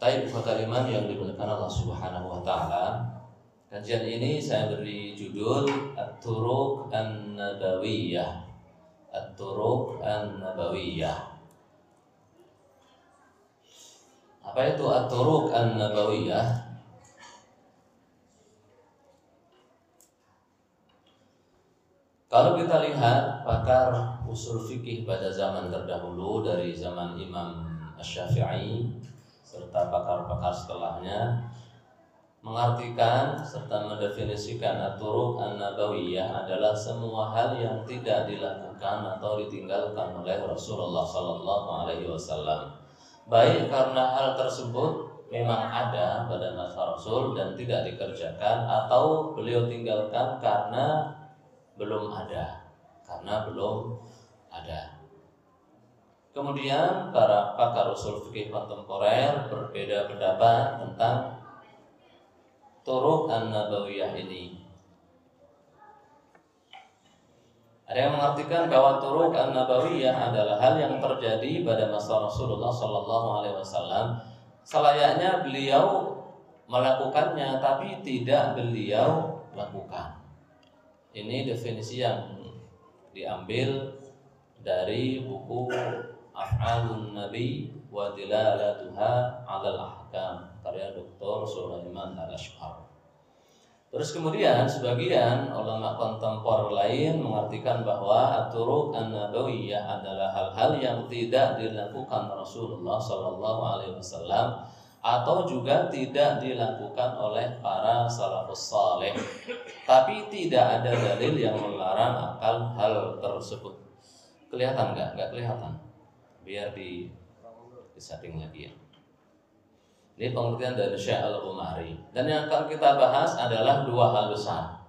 Taib kalimat yang dimuliakan Allah Subhanahu wa taala. Kajian ini saya beri judul At-Turuq An-Nabawiyah. At-Turuq An-Nabawiyah. Apa itu At-Turuq An-Nabawiyah? Kalau kita lihat pakar usul fikih pada zaman terdahulu dari zaman Imam Asy-Syafi'i serta pakar-pakar setelahnya mengartikan serta mendefinisikan aturuk an-nabawiyah adalah semua hal yang tidak dilakukan atau ditinggalkan oleh Rasulullah Sallallahu Alaihi Wasallam. Baik karena hal tersebut memang ada pada masa Rasul dan tidak dikerjakan atau beliau tinggalkan karena belum ada karena belum ada Kemudian para pakar usul fikih kontemporer berbeda pendapat tentang turuk an-nabawiyah ini. Ada yang mengartikan bahwa turuk an-nabawiyah adalah hal yang terjadi pada masa Rasulullah Sallallahu Alaihi Wasallam. Selayaknya beliau melakukannya, tapi tidak beliau lakukan. Ini definisi yang diambil dari buku af'alun nabi wa dilalatuha 'alal ahkam karya Dr. Sulaiman Al-Ashqar. Terus kemudian sebagian ulama kontemporer lain mengartikan bahwa aturuk an-nabawiyah adalah hal-hal yang tidak dilakukan Rasulullah Shallallahu alaihi wasallam atau juga tidak dilakukan oleh para salafus saleh. Tapi tidak ada dalil yang melarang akan hal tersebut. Kelihatan nggak? Nggak kelihatan biar di, di setting lagi ya. Ini pengertian dari Syekh Al-Umari. Dan yang akan kita bahas adalah dua hal besar.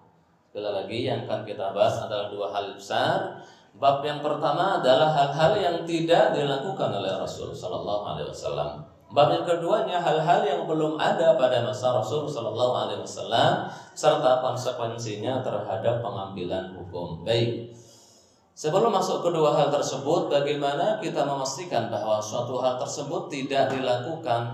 Sekali lagi yang akan kita bahas adalah dua hal besar. Bab yang pertama adalah hal-hal yang tidak dilakukan oleh Rasul Sallallahu Alaihi Wasallam. Bab yang keduanya hal-hal yang belum ada pada masa Rasul Sallallahu Alaihi Wasallam serta konsekuensinya terhadap pengambilan hukum. Baik. Sebelum masuk kedua hal tersebut, bagaimana kita memastikan bahwa suatu hal tersebut tidak dilakukan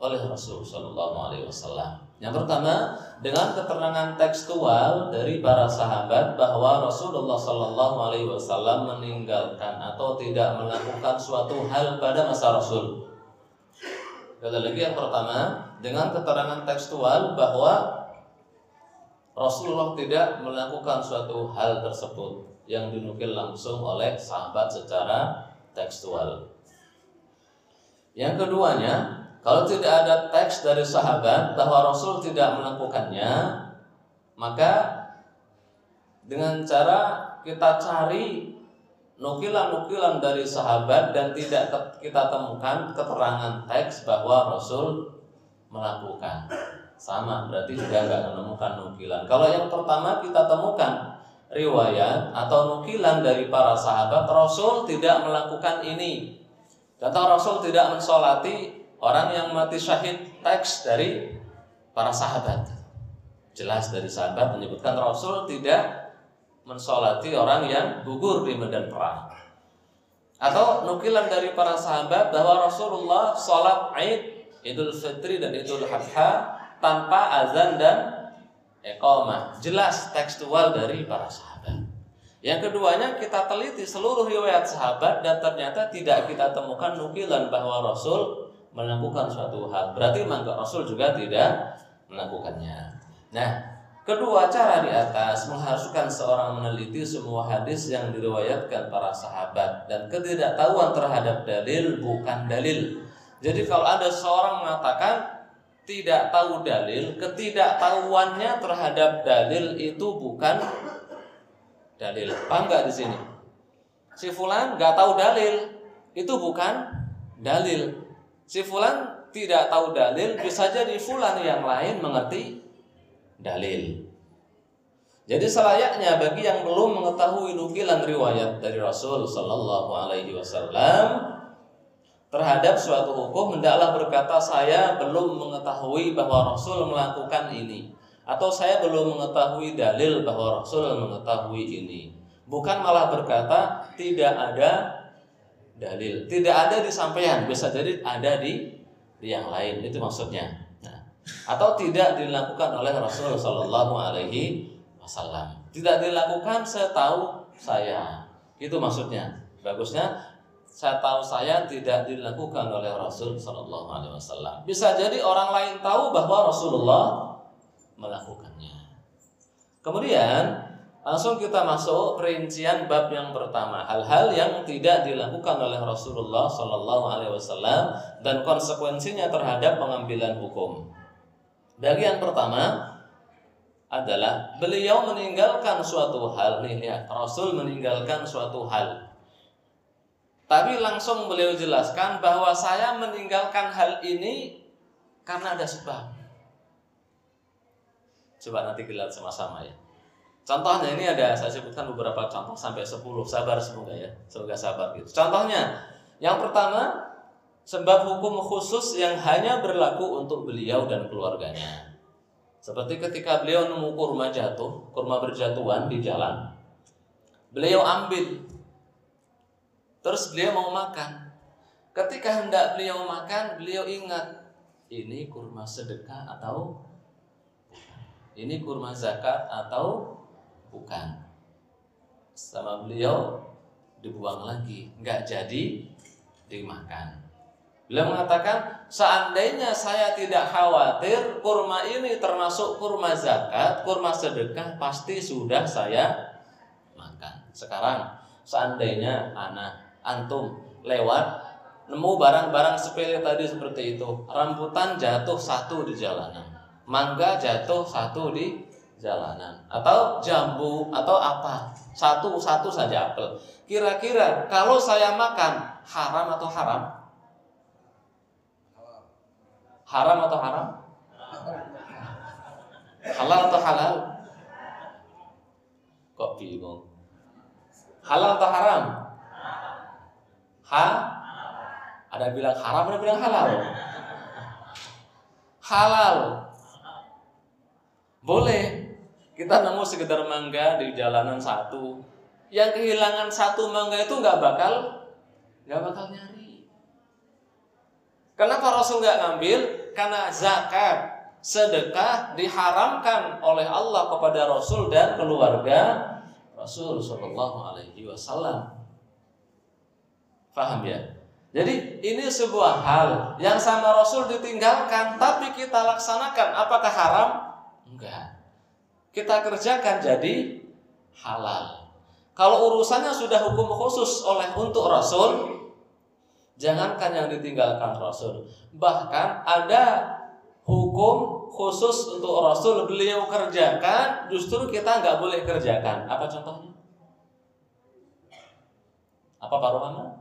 oleh Rasul Shallallahu Alaihi Wasallam? Yang pertama, dengan keterangan tekstual dari para sahabat bahwa Rasulullah Shallallahu Alaihi Wasallam meninggalkan atau tidak melakukan suatu hal pada masa Rasul. Kata lagi yang pertama, dengan keterangan tekstual bahwa Rasulullah tidak melakukan suatu hal tersebut yang dinukil langsung oleh sahabat secara tekstual. Yang keduanya, kalau tidak ada teks dari sahabat bahwa Rasul tidak melakukannya, maka dengan cara kita cari nukilan-nukilan dari sahabat dan tidak kita temukan keterangan teks bahwa Rasul melakukan. Sama, berarti juga nggak menemukan nukilan. Kalau yang pertama kita temukan riwayat atau nukilan dari para sahabat Rasul tidak melakukan ini. Kata Rasul tidak mensolati orang yang mati syahid teks dari para sahabat. Jelas dari sahabat menyebutkan Rasul tidak mensolati orang yang gugur di medan perang. Atau nukilan dari para sahabat bahwa Rasulullah sholat Aid, Idul Fitri dan Idul Adha tanpa azan dan Ekomah jelas tekstual dari para sahabat. Yang keduanya kita teliti seluruh riwayat sahabat dan ternyata tidak kita temukan nukilan bahwa Rasul melakukan suatu hal. Berarti mangga Rasul juga tidak melakukannya. Nah, kedua cara di atas mengharuskan seorang meneliti semua hadis yang diriwayatkan para sahabat dan ketidaktahuan terhadap dalil bukan dalil. Jadi kalau ada seorang mengatakan tidak tahu dalil, ketidaktahuannya terhadap dalil itu bukan dalil. Apa enggak di sini? Si fulan nggak tahu dalil, itu bukan dalil. Si fulan tidak tahu dalil, bisa jadi fulan yang lain mengerti dalil. Jadi selayaknya bagi yang belum mengetahui nukilan riwayat dari Rasul Sallallahu Alaihi Wasallam terhadap suatu hukum hendaklah berkata saya belum mengetahui bahwa Rasul melakukan ini atau saya belum mengetahui dalil bahwa Rasul mengetahui ini. Bukan malah berkata tidak ada dalil. Tidak ada di sampaian, bisa jadi ada di di yang lain itu maksudnya. Nah, atau tidak dilakukan oleh Rasul Shallallahu Alaihi Wasallam. Tidak dilakukan setahu saya. Itu maksudnya. Bagusnya saya tahu saya tidak dilakukan oleh Rasul Shallallahu Alaihi Wasallam. Bisa jadi orang lain tahu bahwa Rasulullah melakukannya. Kemudian langsung kita masuk perincian bab yang pertama, hal-hal yang tidak dilakukan oleh Rasulullah Shallallahu Alaihi Wasallam dan konsekuensinya terhadap pengambilan hukum. Bagian pertama adalah beliau meninggalkan suatu hal nih ya Rasul meninggalkan suatu hal tapi langsung beliau jelaskan bahwa saya meninggalkan hal ini karena ada sebab. Coba nanti kita lihat sama-sama ya. Contohnya ini ada saya sebutkan beberapa contoh sampai 10. Sabar semoga ya. Semoga sabar gitu. Contohnya yang pertama sebab hukum khusus yang hanya berlaku untuk beliau dan keluarganya. Seperti ketika beliau nemu kurma jatuh, kurma berjatuhan di jalan. Beliau ambil Terus beliau mau makan. Ketika hendak beliau makan, beliau ingat ini kurma sedekah atau ini kurma zakat atau bukan. Sama beliau dibuang lagi, nggak jadi dimakan. Beliau mengatakan, seandainya saya tidak khawatir kurma ini termasuk kurma zakat, kurma sedekah, pasti sudah saya makan. Sekarang, seandainya anak antum lewat nemu barang-barang sepele tadi seperti itu. Rambutan jatuh satu di jalanan. Mangga jatuh satu di jalanan. Atau jambu atau apa. Satu satu saja apel. Kira-kira kalau saya makan haram atau haram? Haram atau haram? Halal atau halal? Kok bingung? Halal atau haram Ha? Ada bilang haram, ada bilang halal. Halal. Boleh. Kita nemu sekedar mangga di jalanan satu. Yang kehilangan satu mangga itu nggak bakal nggak bakal nyari. Kenapa Rasul nggak ngambil? Karena zakat, sedekah diharamkan oleh Allah kepada Rasul dan keluarga Rasul Shallallahu Alaihi Wasallam. Paham ya? Jadi ini sebuah hal yang sama Rasul ditinggalkan tapi kita laksanakan. Apakah haram? Enggak. Kita kerjakan jadi halal. Kalau urusannya sudah hukum khusus oleh untuk Rasul, jangankan yang ditinggalkan Rasul. Bahkan ada hukum khusus untuk Rasul beliau kerjakan, justru kita nggak boleh kerjakan. Apa contohnya? Apa Pak Rohana?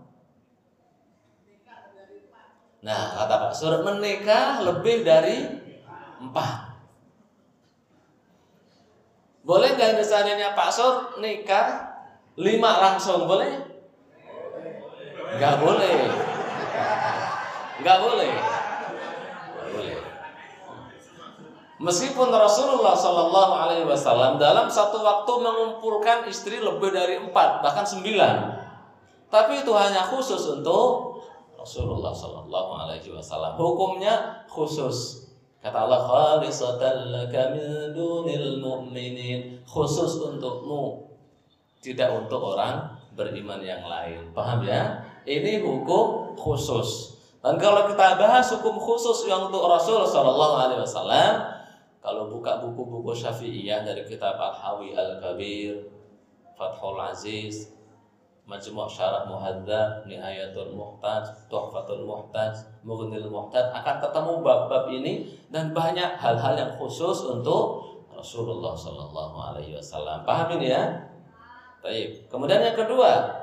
Nah, kata Pak Sur, menikah lebih dari empat. Boleh nggak misalnya Pak Sur nikah lima langsung boleh? Nggak boleh. Nggak boleh. boleh. Meskipun Rasulullah Shallallahu Alaihi Wasallam dalam satu waktu mengumpulkan istri lebih dari empat bahkan sembilan, tapi itu hanya khusus untuk Rasulullah Sallallahu Alaihi Wasallam. Hukumnya khusus. Kata Allah khalisatan laka min dunil mu'minin. Khusus untukmu. Tidak untuk orang beriman yang lain. Paham ya? Ini hukum khusus. Dan kalau kita bahas hukum khusus yang untuk Rasul Sallallahu Alaihi Wasallam, kalau buka buku-buku Syafi'iyah dari kitab Al-Hawi Al-Kabir, Fathul Aziz, Majmu' Syarah Muhadzab, Nihayatul Muhtaj, Tuhfatul Muhtaj, Mughnil Muhtaj akan ketemu bab-bab ini dan banyak hal-hal yang khusus untuk Rasulullah Sallallahu Alaihi Wasallam. Paham ini ya? Baik. Kemudian yang kedua,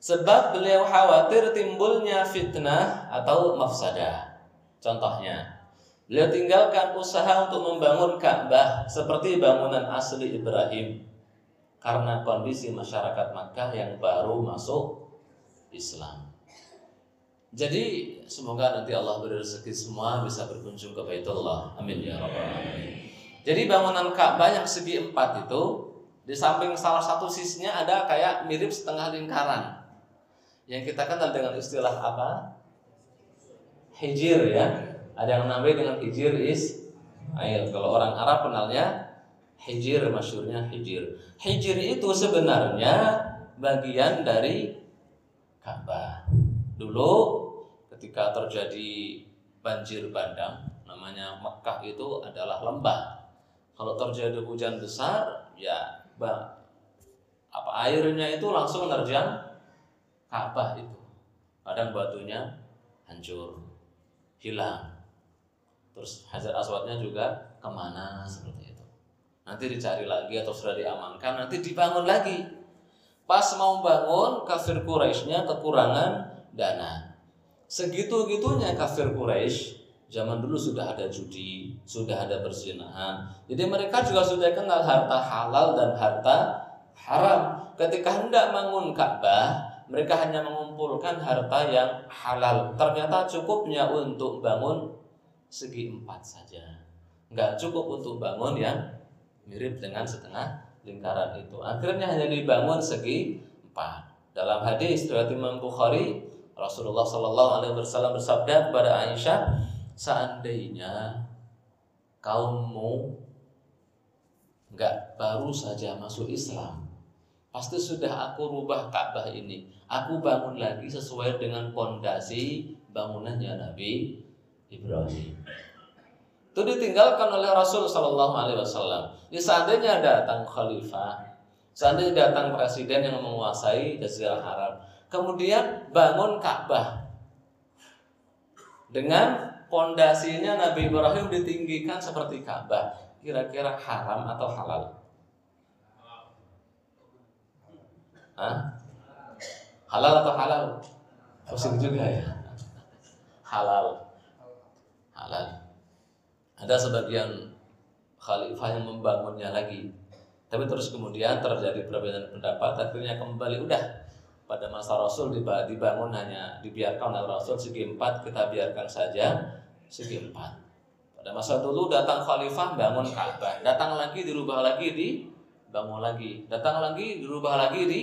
sebab beliau khawatir timbulnya fitnah atau mafsadah. Contohnya, beliau tinggalkan usaha untuk membangun Ka'bah seperti bangunan asli Ibrahim karena kondisi masyarakat Makkah yang baru masuk Islam. Jadi semoga nanti Allah beri rezeki semua bisa berkunjung ke Baitullah. Amin ya rabbal alamin. Jadi bangunan Ka'bah yang segi empat itu di samping salah satu sisinya ada kayak mirip setengah lingkaran. Yang kita kenal dengan istilah apa? Hijir ya. Ada yang namanya dengan Hijir Ismail. Kalau orang Arab kenalnya Hijir, masyurnya Hijir. Hijir itu sebenarnya bagian dari Ka'bah. Dulu ketika terjadi banjir bandang, namanya Mekah itu adalah lembah. Kalau terjadi hujan besar, ya apa airnya itu langsung menerjang Ka'bah itu. Kadang batunya hancur, hilang. Terus Hajar Aswadnya juga ke mana seperti. Nanti dicari lagi atau sudah diamankan, nanti dibangun lagi. Pas mau bangun, kafir Quraisynya kekurangan dana. Segitu-gitunya kafir Quraisy zaman dulu sudah ada judi, sudah ada perzinahan. Jadi mereka juga sudah kenal harta halal dan harta haram. Ketika hendak bangun Ka'bah, mereka hanya mengumpulkan harta yang halal. Ternyata cukupnya untuk bangun segi empat saja. Enggak cukup untuk bangun yang mirip dengan setengah lingkaran itu. Akhirnya hanya dibangun segi empat. Dalam hadis riwayat Imam Bukhari, Rasulullah Shallallahu Alaihi Wasallam bersabda kepada Aisyah, seandainya kaummu nggak baru saja masuk Islam, pasti sudah aku rubah Ka'bah ini. Aku bangun lagi sesuai dengan pondasi bangunannya Nabi Ibrahim. Itu ditinggalkan oleh Rasul Shallallahu Alaihi Wasallam. Di seandainya datang khalifah, seandainya datang presiden yang menguasai Jazirah Arab, kemudian bangun Ka'bah dengan pondasinya Nabi Ibrahim ditinggikan seperti Ka'bah. Kira-kira haram atau halal? Hah? Halal atau halal? Pusing juga ya. Halal. Halal. Ada sebagian khalifah yang membangunnya lagi. Tapi terus kemudian terjadi perbedaan pendapat, akhirnya kembali udah pada masa Rasul dibangun hanya dibiarkan oleh Rasul segi empat kita biarkan saja segi empat. Pada masa dulu datang khalifah bangun Ka'bah, datang lagi dirubah lagi di bangun lagi, datang lagi dirubah lagi di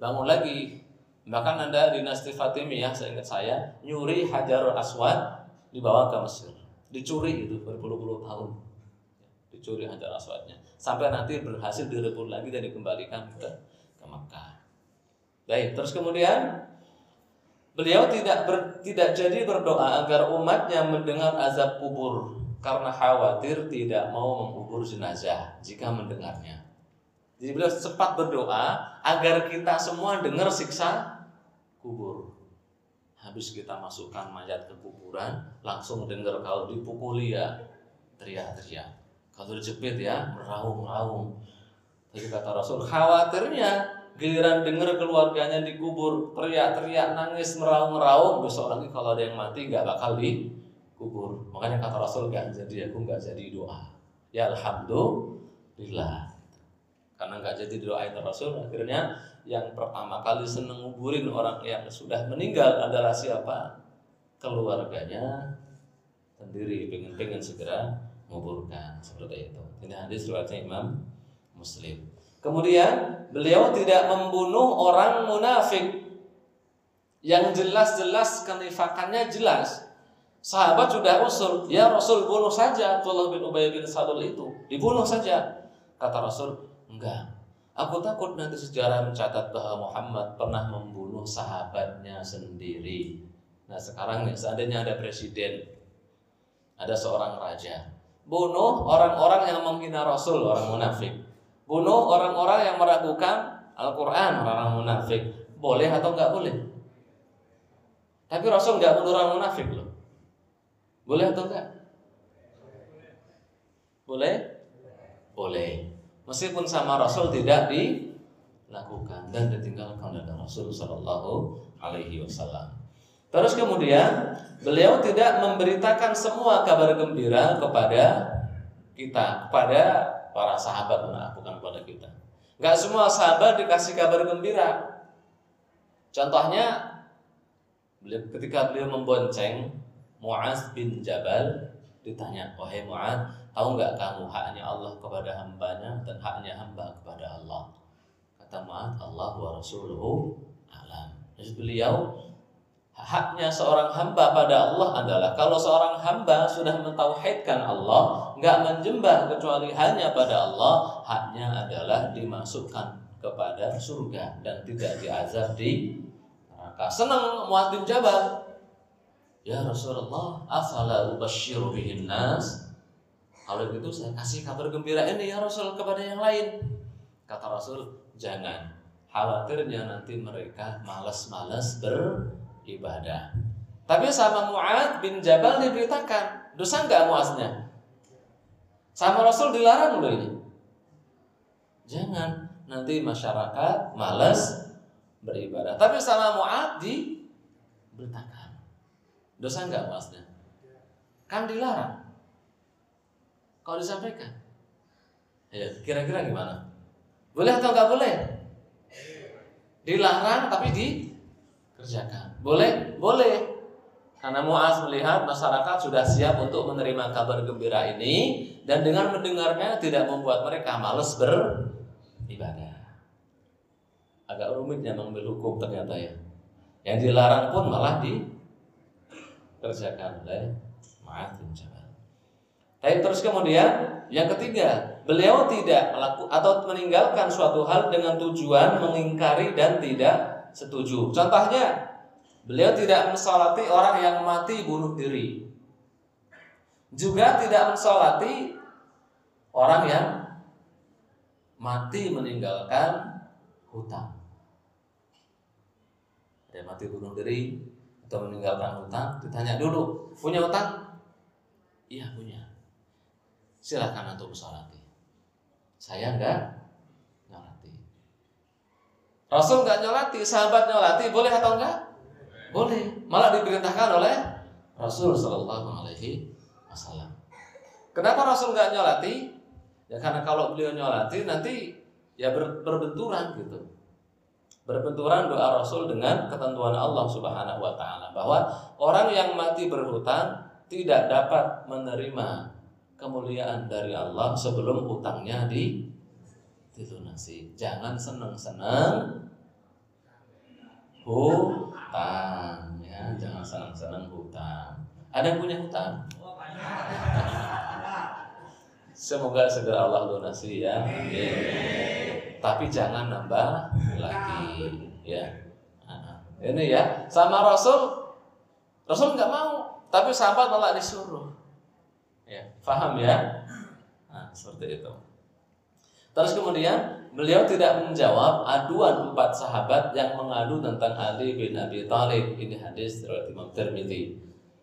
bangun lagi. Bahkan ada dinasti Fatimiyah, saya ingat saya, nyuri Hajarul Aswad dibawa ke Mesir, dicuri itu berpuluh-puluh tahun, dicuri Hajar Aswadnya, sampai nanti berhasil direbut lagi dan dikembalikan ke, ke Mekah. Baik, terus kemudian beliau tidak ber, tidak jadi berdoa agar umatnya mendengar azab kubur karena khawatir tidak mau mengubur jenazah jika mendengarnya. Jadi beliau sempat berdoa agar kita semua dengar siksa kubur. Habis kita masukkan mayat ke kuburan, langsung dengar kalau dipukuli ya teriak-teriak. Kalau dijepit ya meraung-raung. Tapi kata Rasul, khawatirnya giliran dengar keluarganya dikubur teriak-teriak nangis meraung-raung besok lagi kalau ada yang mati nggak bakal dikubur makanya kata Rasul nggak jadi aku nggak jadi doa ya alhamdulillah karena nggak jadi doa itu Rasul akhirnya yang pertama kali seneng nguburin orang yang sudah meninggal adalah siapa keluarganya sendiri pengen-pengen segera menguburkan seperti itu ini hadis riwayatnya Imam Muslim Kemudian beliau tidak membunuh orang munafik yang jelas-jelas kenifakannya jelas. Sahabat sudah usul, ya Rasul bunuh saja Abdullah bin Ubay bin Salul itu, dibunuh saja. Kata Rasul, enggak. Aku takut nanti sejarah mencatat bahwa Muhammad pernah membunuh sahabatnya sendiri. Nah sekarang nih, seandainya ada presiden, ada seorang raja, bunuh orang-orang yang menghina Rasul, orang munafik. Bunuh orang-orang yang meragukan Al-Quran orang-orang munafik. Boleh atau nggak boleh? Tapi Rasul nggak bunuh orang munafik loh. Boleh atau enggak boleh? Boleh meskipun sama Rasul tidak dilakukan dan ditinggalkan oleh Rasul Shallallahu Alaihi Wasallam terus kemudian beliau tidak memberitakan semua kabar gembira kepada kita kepada para sahabat nah, bukan kepada kita. Gak semua sahabat dikasih kabar gembira. Contohnya ketika beliau membonceng Muaz bin Jabal ditanya, wahai Muaz, tahu nggak kamu haknya Allah kepada hambanya dan haknya hamba kepada Allah? Kata Muaz, Allah wa Rasuluhu alam. Jadi beliau haknya seorang hamba pada Allah adalah kalau seorang hamba sudah mentauhidkan Allah, nggak menjembah kecuali hanya pada Allah, haknya adalah dimasukkan kepada surga dan tidak diazab di neraka. Senang Muad bin Jabal. Ya Rasulullah, afala ubasyiru bihin nas? Kalau gitu saya kasih kabar gembira ini ya Rasul kepada yang lain. Kata Rasul, jangan. Khawatirnya nanti mereka malas-malas ber ibadah. Tapi sama Mu'ad bin Jabal diberitakan, dosa nggak muasnya? Sama Rasul dilarang loh ini. Jangan, nanti masyarakat malas beribadah. Tapi sama Mu'ad diberitakan. Dosa nggak muasnya? Kan dilarang. Kalau disampaikan. Ya, kira-kira gimana? Boleh atau nggak boleh? Dilarang tapi dikerjakan. Boleh? Boleh. Karena Muaz melihat masyarakat sudah siap untuk menerima kabar gembira ini dan dengan mendengarnya tidak membuat mereka males beribadah. Agak rumit ya mengambil hukum ternyata ya. Yang dilarang pun malah dikerjakan oleh Muaz bin. Tapi terus kemudian yang ketiga, beliau tidak melakukan atau meninggalkan suatu hal dengan tujuan mengingkari dan tidak setuju. Contohnya, Beliau tidak mensolati orang yang mati bunuh diri. Juga tidak mensolati orang yang mati meninggalkan hutang. Ada mati bunuh diri atau meninggalkan hutang, ditanya dulu, punya hutang? Iya punya. Silakan untuk mensolati. Saya enggak nyolati. Rasul enggak nyolati, sahabat nyolati, boleh atau enggak? Boleh, malah diperintahkan oleh Rasul Shallallahu Alaihi Wasallam. Kenapa Rasul nggak nyolati? Ya karena kalau beliau nyolati nanti ya ber, berbenturan gitu. Berbenturan doa Rasul dengan ketentuan Allah Subhanahu wa taala bahwa orang yang mati berhutang tidak dapat menerima kemuliaan dari Allah sebelum hutangnya di dilunasi. Jangan senang-senang hutang ya jangan senang-senang hutang. Ada yang punya hutang? Semoga segera Allah lunasi ya. Tapi jangan nambah lagi ya. Ini ya sama Rasul. Rasul nggak mau tapi sahabat malah disuruh ya paham ya nah, seperti itu terus kemudian beliau tidak menjawab aduan empat sahabat yang mengadu tentang Ali bin Abi Thalib. Ini hadis dari Imam Tirmidzi.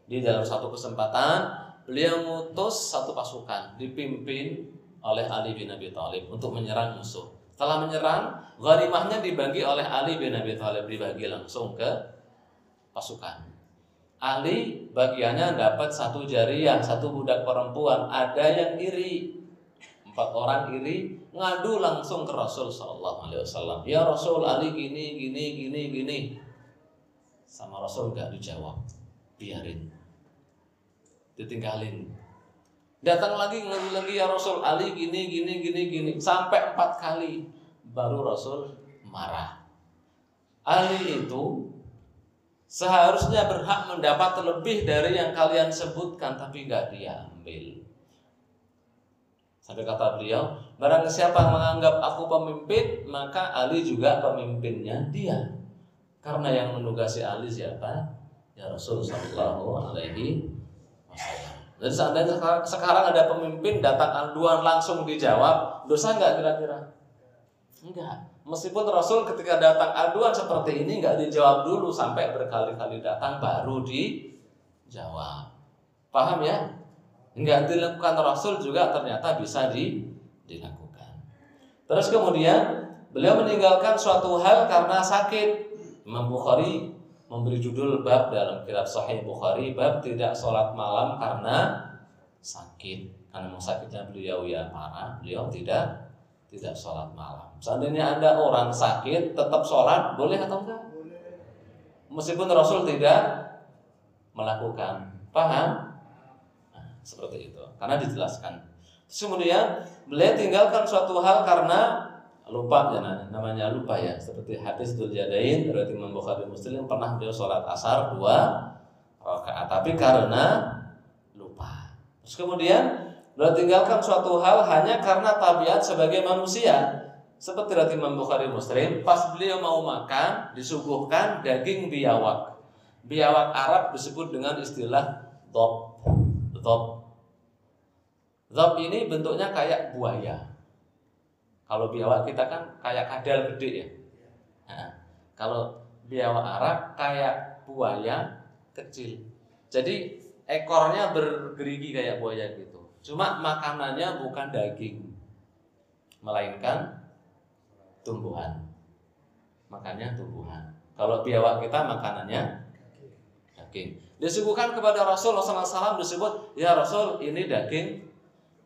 Di dalam satu kesempatan beliau mengutus satu pasukan dipimpin oleh Ali bin Abi Thalib untuk menyerang musuh. Setelah menyerang, ghanimahnya dibagi oleh Ali bin Abi Thalib dibagi langsung ke pasukan. Ali bagiannya dapat satu jariah, satu budak perempuan. Ada yang iri, empat orang iri ngadu langsung ke Rasul Shallallahu Alaihi Wasallam. Ya Rasul Ali gini gini gini gini. Sama Rasul nggak dijawab, biarin, ditinggalin. Datang lagi ngadu lagi ya Rasul Ali gini gini gini gini sampai empat kali baru Rasul marah. Ali itu seharusnya berhak mendapat lebih dari yang kalian sebutkan tapi nggak diambil. Sampai kata beliau, barang siapa menganggap aku pemimpin, maka Ali juga pemimpinnya dia. Karena yang menugasi Ali siapa? Ya Rasul Sallallahu Alaihi Wasallam. Jadi seandainya sekarang ada pemimpin datang aduan langsung dijawab, dosa nggak kira-kira? Enggak. Meskipun Rasul ketika datang aduan seperti ini nggak dijawab dulu sampai berkali-kali datang baru dijawab. Paham ya? nggak dilakukan Rasul juga ternyata bisa di, dilakukan. Terus kemudian beliau meninggalkan suatu hal karena sakit. Imam Bukhari memberi judul bab dalam kitab Sahih Bukhari bab tidak sholat malam karena sakit. Karena sakitnya beliau ya parah, beliau tidak tidak sholat malam. Seandainya ada orang sakit tetap sholat boleh atau enggak? Meskipun Rasul tidak melakukan. Paham? seperti itu karena dijelaskan kemudian beliau tinggalkan suatu hal karena lupa ya namanya lupa ya seperti hadis Dzul Jadain dari Imam Bukhari Muslim pernah beliau sholat asar dua rakaat tapi karena lupa terus kemudian beliau tinggalkan suatu hal hanya karena tabiat sebagai manusia seperti dari Imam Bukhari Muslim pas beliau mau makan disuguhkan daging biawak biawak Arab disebut dengan istilah dop dop dop ini bentuknya kayak buaya kalau biawak kita kan kayak kadal gede ya. Nah, kalau biawak Arab kayak buaya kecil. Jadi ekornya bergerigi kayak buaya gitu. Cuma makanannya bukan daging, melainkan tumbuhan. Makannya tumbuhan. Kalau biawak kita makanannya daging. Disuguhkan kepada Rasul SAW disebut, ya Rasul ini daging,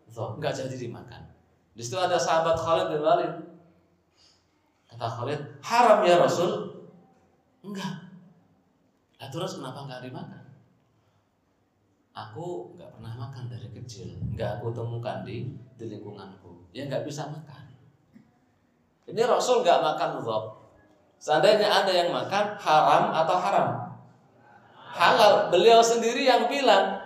so, nggak jadi dimakan. Di situ ada sahabat Khalid bin Walid. Kata Khalid, haram ya Rasul? Enggak. Lah terus kenapa enggak dimakan? Aku enggak pernah makan dari kecil, enggak aku temukan di di lingkunganku. Ya enggak bisa makan. Ini Rasul enggak makan rob. Seandainya ada yang makan haram atau haram? Halal. Beliau sendiri yang bilang,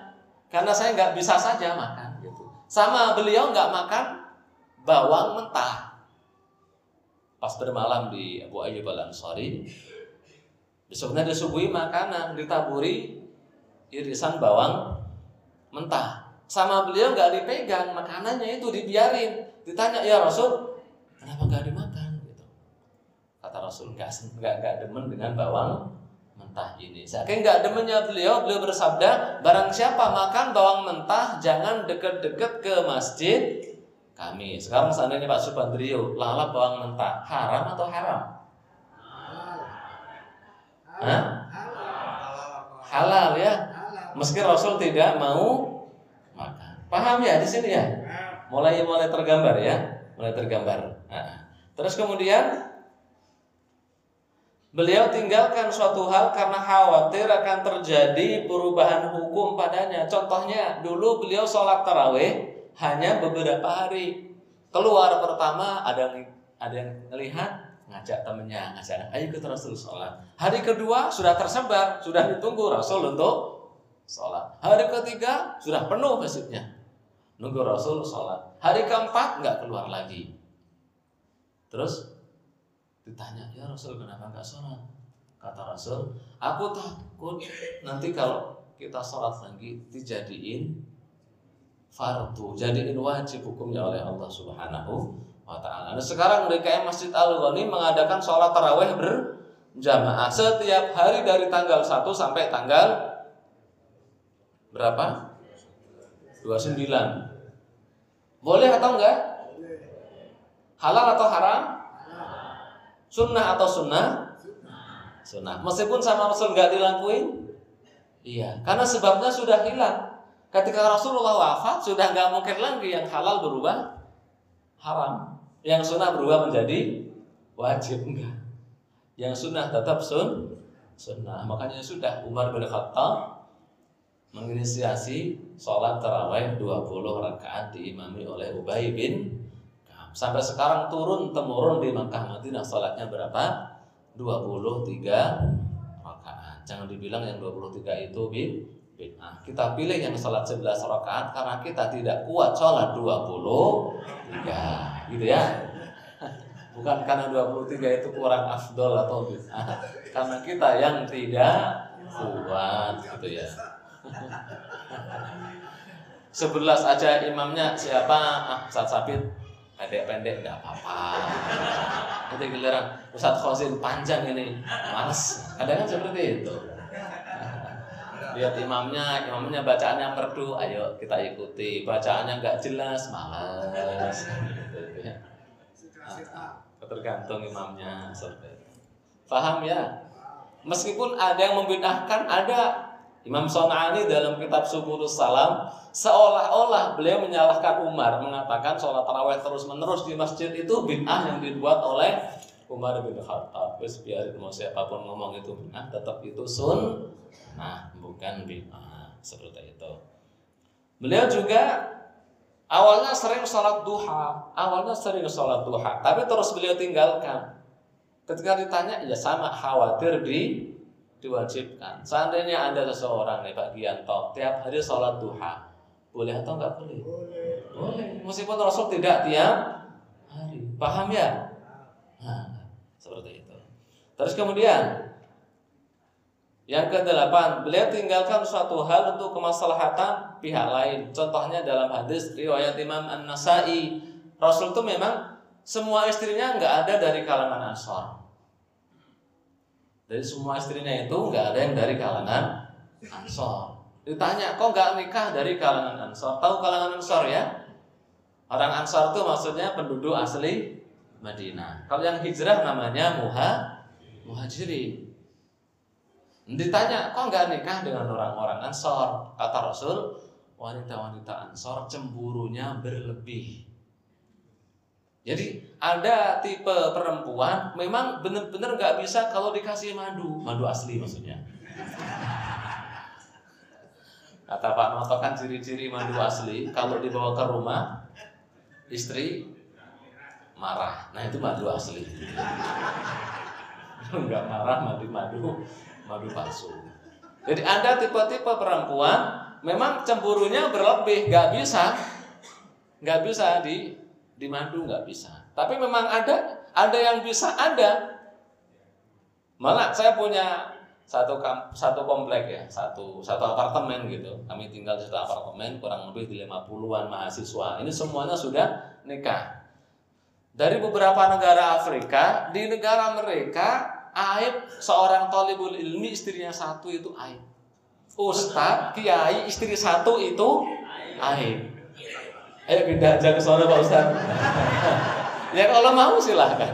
karena saya nggak bisa saja makan gitu. Sama beliau nggak makan bawang mentah. Pas bermalam di Abu Ayyub Al Ansari, besoknya disuguhi makanan ditaburi irisan bawang mentah. Sama beliau nggak dipegang makanannya itu dibiarin. Ditanya ya Rasul, kenapa nggak dimakan? Gitu. Kata Rasul nggak nggak nggak demen dengan bawang mentah ini. Saking nggak demennya beliau, beliau bersabda, barang siapa makan bawang mentah jangan deket-deket ke masjid kami. Sekarang seandainya Pak Subandrio lalap bawang mentah, haram atau haram? Hah? Halal ya. Meski Rasul tidak mau makan. Paham ya di sini ya? Mulai mulai tergambar ya, mulai tergambar. Nah. Terus kemudian beliau tinggalkan suatu hal karena khawatir akan terjadi perubahan hukum padanya. Contohnya dulu beliau sholat taraweh hanya beberapa hari. Keluar pertama ada ada yang melihat ngajak temennya ngajak ayo ikut Rasul sholat. Hari kedua sudah tersebar, sudah ditunggu Rasul untuk sholat. Hari ketiga sudah penuh masjidnya, nunggu Rasul sholat. Hari keempat nggak keluar lagi. Terus ditanya ya Rasul kenapa nggak sholat? Kata Rasul, aku takut nanti kalau kita sholat lagi dijadiin fardu jadiin wajib hukumnya oleh Allah Subhanahu wa taala. Nah, sekarang DKM Masjid Al Ghani mengadakan sholat taraweh berjamaah setiap hari dari tanggal 1 sampai tanggal berapa? 29. Boleh atau enggak? Halal atau haram? Sunnah atau sunnah? Sunnah. Meskipun sama Rasul enggak dilakuin? Iya, karena sebabnya sudah hilang. Ketika Rasulullah wafat sudah nggak mungkin lagi yang halal berubah haram, yang sunnah berubah menjadi wajib enggak. Yang sunnah tetap sun sunnah. Makanya sudah Umar bin Khattab menginisiasi sholat taraweh 20 rakaat diimami oleh Ubay bin Sampai sekarang turun temurun di Makkah Madinah sholatnya berapa? 23 rakaat. Jangan dibilang yang 23 itu bin bid'ah. Kita pilih yang sholat 11 rakaat karena kita tidak kuat sholat 23 gitu ya. Bukan karena 23 itu kurang afdol atau bid'ah. Karena kita yang tidak kuat gitu ya. Sebelas aja imamnya siapa? Ah, Ustaz Sabit pendek-pendek nggak apa-apa. Nanti giliran Ustaz Khozin panjang ini, males. Kadang kan seperti itu lihat imamnya, imamnya bacaannya merdu, ayo kita ikuti. Bacaannya nggak jelas. Gitu, ya. tergantung imamnya. Paham ya? Meskipun ada yang membidahkan, ada Imam Son'ani dalam kitab Suburus Salam seolah-olah beliau menyalahkan Umar mengatakan sholat taraweh terus menerus di masjid itu bid'ah yang dibuat oleh Umar bin Khattab. Wis biar mau siapa pun ngomong itu bid'ah tetap itu sun nah bukan bid'ah. Seperti itu. Beliau juga Awalnya sering sholat duha, awalnya sering sholat duha, tapi terus beliau tinggalkan. Ketika ditanya, ya sama khawatir di diwajibkan. Seandainya ada seseorang nih Pak Gianto, tiap hari sholat duha, boleh atau enggak boleh? Boleh. Boleh. Meskipun Rasul tidak tiap hari. Paham ya? Nah, seperti itu. Terus kemudian yang kedelapan, beliau tinggalkan suatu hal untuk kemaslahatan pihak lain. Contohnya dalam hadis riwayat Imam An-Nasai, Rasul itu memang semua istrinya nggak ada dari kalangan Ansor. Dari semua istrinya itu nggak ada yang dari kalangan Ansor. Ditanya, kok nggak nikah dari kalangan Ansor? Tahu kalangan Ansor ya? Orang Ansor itu maksudnya penduduk asli Madinah. Kalau yang hijrah namanya muha muhajirin. Ditanya, kok nggak nikah dengan orang-orang Ansor? Kata Rasul, wanita-wanita Ansor cemburunya berlebih. Jadi ada tipe perempuan memang benar-benar nggak bisa kalau dikasih madu, madu asli maksudnya. Kata Pak Noto kan ciri-ciri madu asli kalau dibawa ke rumah istri marah. Nah itu madu asli. Enggak marah madu madu madu palsu. Jadi ada tipe-tipe perempuan memang cemburunya berlebih, nggak bisa, nggak bisa di di madu nggak bisa. Tapi memang ada, ada yang bisa ada. Malah saya punya satu satu komplek ya, satu satu apartemen gitu. Kami tinggal di satu apartemen kurang lebih di 50-an mahasiswa. Ini semuanya sudah nikah. Dari beberapa negara Afrika, di negara mereka aib seorang tolibul ilmi istrinya satu itu aib. Ustadz, kiai istri satu itu aib. Ayo pindah aja ke sana Pak Ustadz. ya kalau mau silahkan.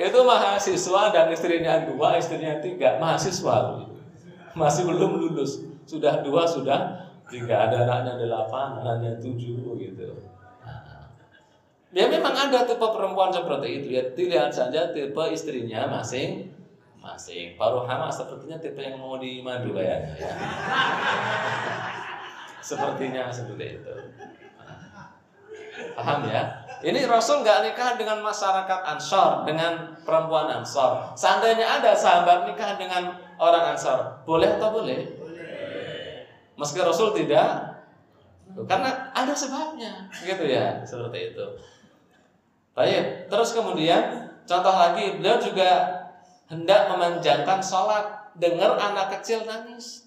itu mahasiswa dan istrinya dua, istrinya tiga, mahasiswa masih belum lulus, sudah dua, sudah tiga, ada anaknya delapan, anaknya tujuh gitu. Ya memang ada tipe perempuan seperti itu ya. Dilihat saja tipe istrinya masing masing. Paruh hama sepertinya tipe yang mau dimadu ya. ya. Sepertinya seperti itu. Paham ya? Ini Rasul nggak nikah dengan masyarakat Ansor, dengan perempuan Ansor. Seandainya ada sahabat nikah dengan orang Ansor, boleh atau boleh? Boleh. Meski Rasul tidak, karena ada sebabnya, gitu ya, seperti itu. Baik, terus kemudian contoh lagi beliau juga hendak memanjangkan sholat dengar anak kecil nangis.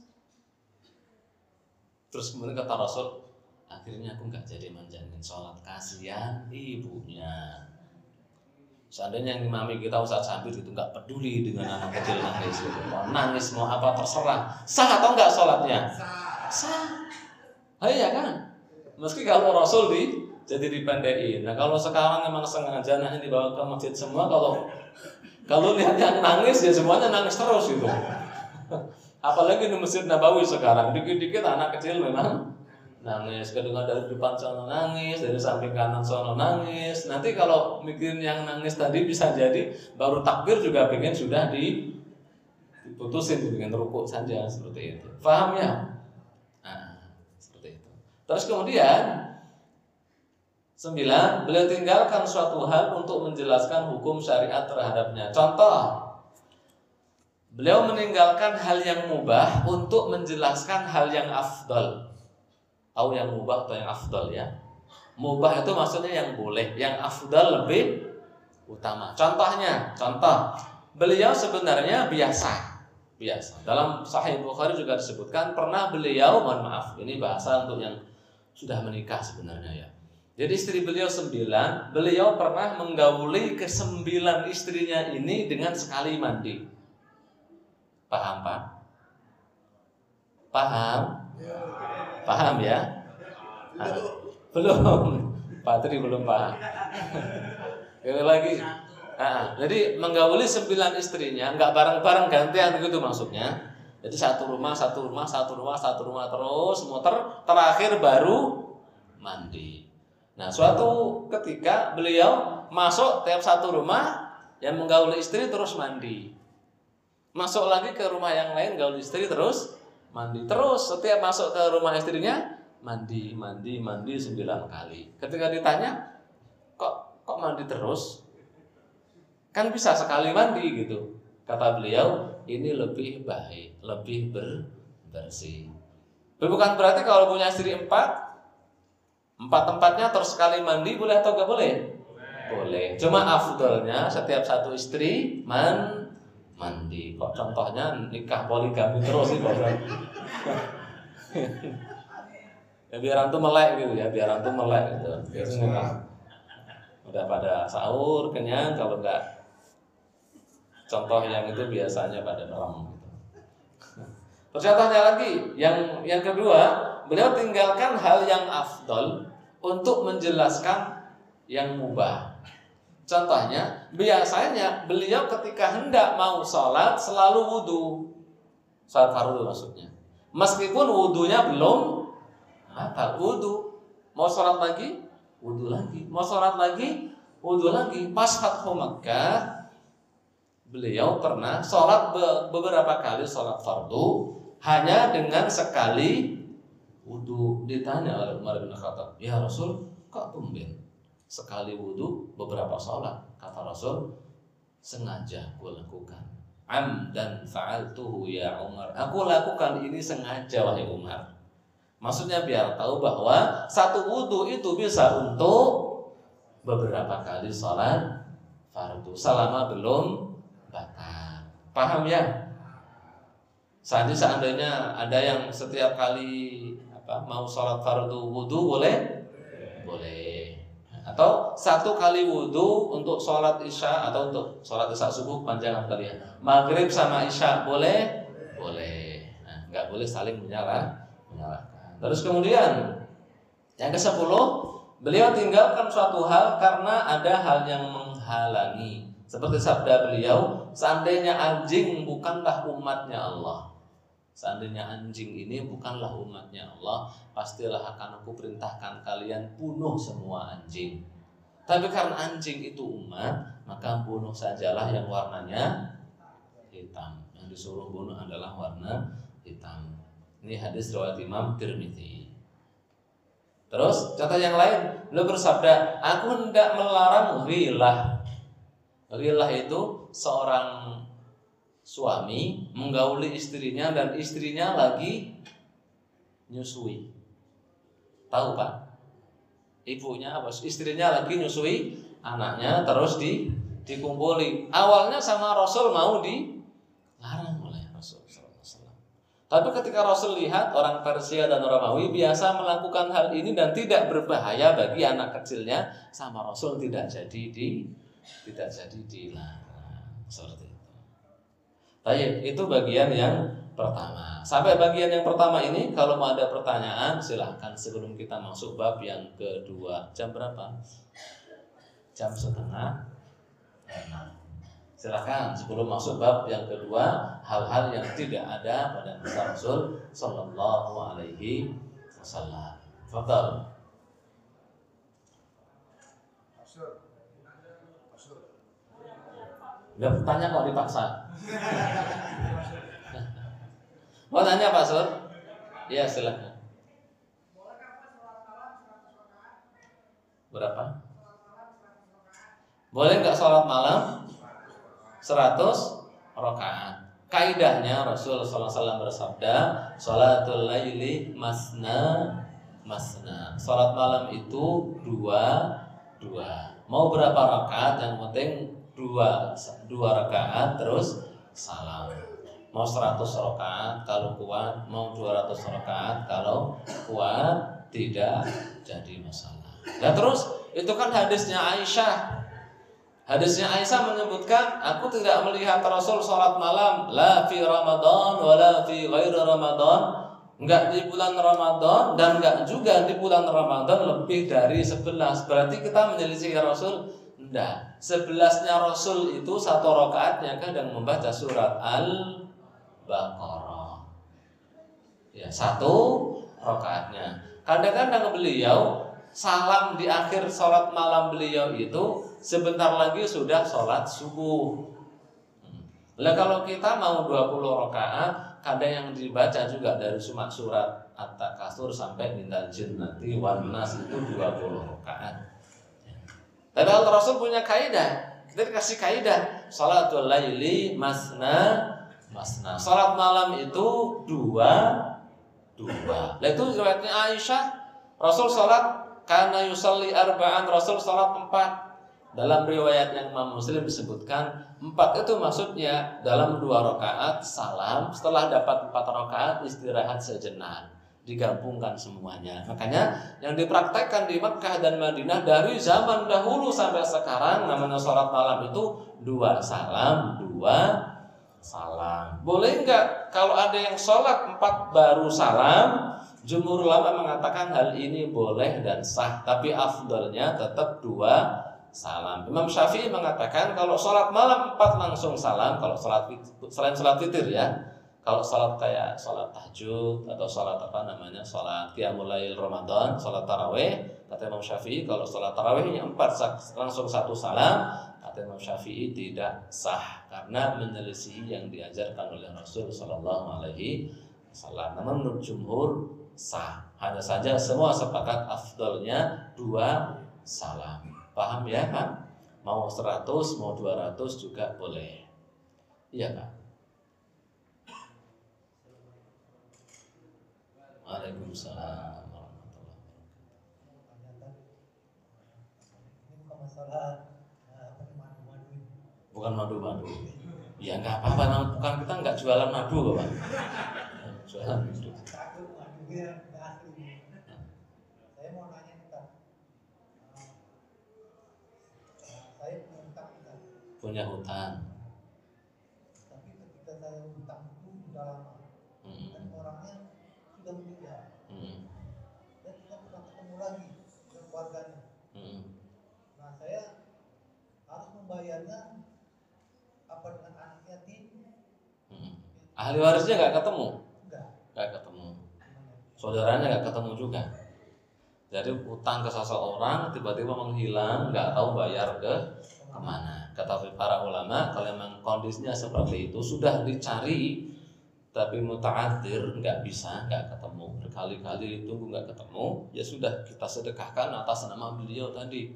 Terus kemudian kata Rasul, akhirnya aku nggak jadi manjangin sholat kasihan ibunya. Seandainya yang mami kita usah sambil itu nggak peduli dengan anak kecil nangis, mau nangis mau apa terserah, sah atau nggak sholatnya? Sah. Oh, iya kan? Meski kalau Rasul di jadi dipendekin. Nah kalau sekarang memang sengaja anaknya dibawa ke masjid semua, kalau kalau lihat yang nangis ya semuanya nangis terus gitu. Apalagi di masjid Nabawi sekarang, dikit-dikit anak kecil memang nangis. Kedengar dari depan sono nangis, dari samping kanan sono nangis. Nanti kalau mikirin yang nangis tadi bisa jadi baru takbir juga pengen sudah di diputusin, bikin rukuk saja seperti itu. Paham ya? Nah, seperti itu. Terus kemudian Sembilan, beliau tinggalkan suatu hal untuk menjelaskan hukum syariat terhadapnya. Contoh, beliau meninggalkan hal yang mubah untuk menjelaskan hal yang afdol. Tahu yang mubah atau yang afdol ya? Mubah itu maksudnya yang boleh, yang afdol lebih utama. Contohnya, contoh, beliau sebenarnya biasa, biasa. Dalam Sahih Bukhari juga disebutkan pernah beliau, mohon maaf, ini bahasa untuk yang sudah menikah sebenarnya ya jadi istri beliau sembilan, beliau pernah menggauli ke sembilan istrinya ini dengan sekali mandi. Paham Pak? Paham? Paham ya? Belum. Pak Tri belum paham. Lagi. Nah, jadi menggauli sembilan istrinya, nggak bareng-bareng gantian gitu maksudnya. Jadi satu rumah, satu rumah, satu rumah, satu rumah terus muter, terakhir baru mandi. Nah, suatu ketika beliau masuk tiap satu rumah yang menggauli istri terus mandi. Masuk lagi ke rumah yang lain gaul istri terus mandi. Terus setiap masuk ke rumah istrinya mandi, mandi, mandi sembilan kali. Ketika ditanya, kok kok mandi terus? Kan bisa sekali mandi gitu. Kata beliau, ini lebih baik, lebih ber, bersih. Bukan berarti kalau punya istri empat, empat tempatnya terus sekali mandi boleh atau gak boleh? Boleh. Cuma afdolnya setiap satu istri man mandi. Kok contohnya nikah poligami terus sih kok. ya biar antum melek gitu ya biar antum melek gitu biasanya udah pada sahur kenyang kalau enggak contoh yang itu biasanya pada merem gitu. Terus contohnya lagi yang yang kedua beliau tinggalkan hal yang afdol untuk menjelaskan yang mubah Contohnya, biasanya beliau ketika hendak mau sholat selalu wudhu. Sholat fardu maksudnya. Meskipun wudhunya belum batal wudhu. Mau sholat lagi, wudhu lagi. Mau sholat lagi, wudhu lagi. Pas Fathu Makkah, beliau pernah sholat beberapa kali sholat fardu hanya dengan sekali wudhu. Ditanya oleh Umar bin Khattab, ya Rasul, kok tumben? Sekali wudhu beberapa sholat kata Rasul sengaja gue lakukan. Am dan fa'altuhu ya Umar. Aku lakukan ini sengaja wahai Umar. Maksudnya biar tahu bahwa satu wudhu itu bisa untuk beberapa kali sholat fardu selama belum batal. Paham ya? Saat seandainya ada yang setiap kali apa mau sholat fardu wudhu boleh? Boleh atau satu kali wudhu untuk sholat isya atau untuk sholat isya subuh panjang kalian? Maghrib sama isya boleh? Boleh. Nah, boleh saling menyalah menyalahkan. Terus kemudian yang ke sepuluh beliau tinggalkan suatu hal karena ada hal yang menghalangi. Seperti sabda beliau seandainya anjing bukanlah umatnya Allah Seandainya anjing ini bukanlah umatnya Allah, pastilah akan aku perintahkan kalian bunuh semua anjing. Tapi karena anjing itu umat, maka bunuh sajalah yang warnanya hitam. Yang disuruh bunuh adalah warna hitam. Ini hadis riwayat Imam Tirmidzi. Terus contoh yang lain, lo bersabda, aku hendak melarang rilah. Rilah itu seorang suami menggauli istrinya dan istrinya lagi nyusui. Tahu Pak? Ibunya apa? Istrinya lagi nyusui anaknya terus di dikumpuli. Awalnya sama Rasul mau dilarang oleh Rasul Tapi ketika Rasul lihat orang Persia dan orang Romawi biasa melakukan hal ini dan tidak berbahaya bagi anak kecilnya, sama Rasul tidak jadi di tidak jadi dilarang seperti Baik, itu bagian yang pertama. Sampai bagian yang pertama ini, kalau mau ada pertanyaan, silahkan sebelum kita masuk bab yang kedua. Jam berapa? Jam setengah enam. Silahkan sebelum masuk bab yang kedua, hal-hal yang tidak ada pada masa Rasul Sallallahu Alaihi Wasallam. Fadal. Gak bertanya kok dipaksa. Mau tanya Pak Sur? Ya silahkan. Berapa? Boleh nggak sholat malam? 100 rakaat. Kaidahnya Rasul SAW bersabda, sholatul laili masna masna. Sholat malam itu dua dua. Mau berapa rakaat? Yang penting dua dua rakaat terus salam. Mau 100 rakaat kalau kuat, mau 200 rakaat kalau kuat tidak jadi masalah. Dan terus itu kan hadisnya Aisyah. Hadisnya Aisyah menyebutkan, aku tidak melihat Rasul sholat malam la fi Ramadan wala fi ghairi Ramadan. Enggak di bulan Ramadan dan enggak juga di bulan Ramadan lebih dari 11. Berarti kita menyelisih Rasul Enggak. Sebelasnya Rasul itu satu rakaatnya kadang membaca surat Al-Baqarah. Ya, satu rakaatnya. Kadang-kadang beliau salam di akhir sholat malam beliau itu sebentar lagi sudah sholat subuh. Nah kalau kita mau 20 rakaat, kadang yang dibaca juga dari surat At-Takasur sampai minal jinnati wan nas itu 20 rakaat. Tapi Rasul punya kaidah. Kita dikasih kaidah salatul laili masna masna. Salat malam itu dua dua. Nah itu riwayatnya Aisyah Rasul salat karena yusalli arba'an Rasul salat empat dalam riwayat yang Imam Muslim disebutkan empat itu maksudnya dalam dua rakaat salam setelah dapat empat rakaat istirahat sejenak digabungkan semuanya makanya yang dipraktekkan di Mekah dan Madinah dari zaman dahulu sampai sekarang namanya sholat malam itu dua salam dua salam boleh nggak kalau ada yang sholat empat baru salam jumhur ulama mengatakan hal ini boleh dan sah tapi afdalnya tetap dua salam. Imam Syafi'i mengatakan kalau sholat malam empat langsung salam. Kalau sholat selain sholat titir ya. Kalau sholat kayak sholat tahajud atau sholat apa namanya sholat qiyamul lail Ramadan, sholat taraweh, kata Imam Syafi'i kalau sholat tarawehnya empat langsung satu salam, kata Imam Syafi'i tidak sah karena menyelisihi yang diajarkan oleh Rasul Shallallahu Alaihi Wasallam. Namun menurut jumhur sah. Hanya saja semua sepakat afdolnya dua salam. Paham ya kan? Mau 100, mau 200 juga boleh. Iya kan? Waalaikumsalam warahmatullahi Bukan madu-madu. Ya nggak apa-apa, bukan kita nggak jualan madu kok pak. Jualan madu. punya hutang. Tapi ketika saya hutang itu sudah lama, hmm. dan orangnya sudah meninggal, hmm. dan tidak pernah ketemu lagi dengan keluarganya. Hmm. Nah saya harus membayarnya apa dengan anak yatim? Hmm. Ahli warisnya nggak ketemu? Nggak ketemu. Saudaranya nggak ketemu juga. Jadi utang ke seseorang tiba-tiba menghilang, nggak tahu bayar ke ke mana kata para ulama kalau memang kondisinya seperti itu sudah dicari tapi mutaadir nggak bisa nggak ketemu berkali-kali ditunggu nggak ketemu ya sudah kita sedekahkan atas nama beliau tadi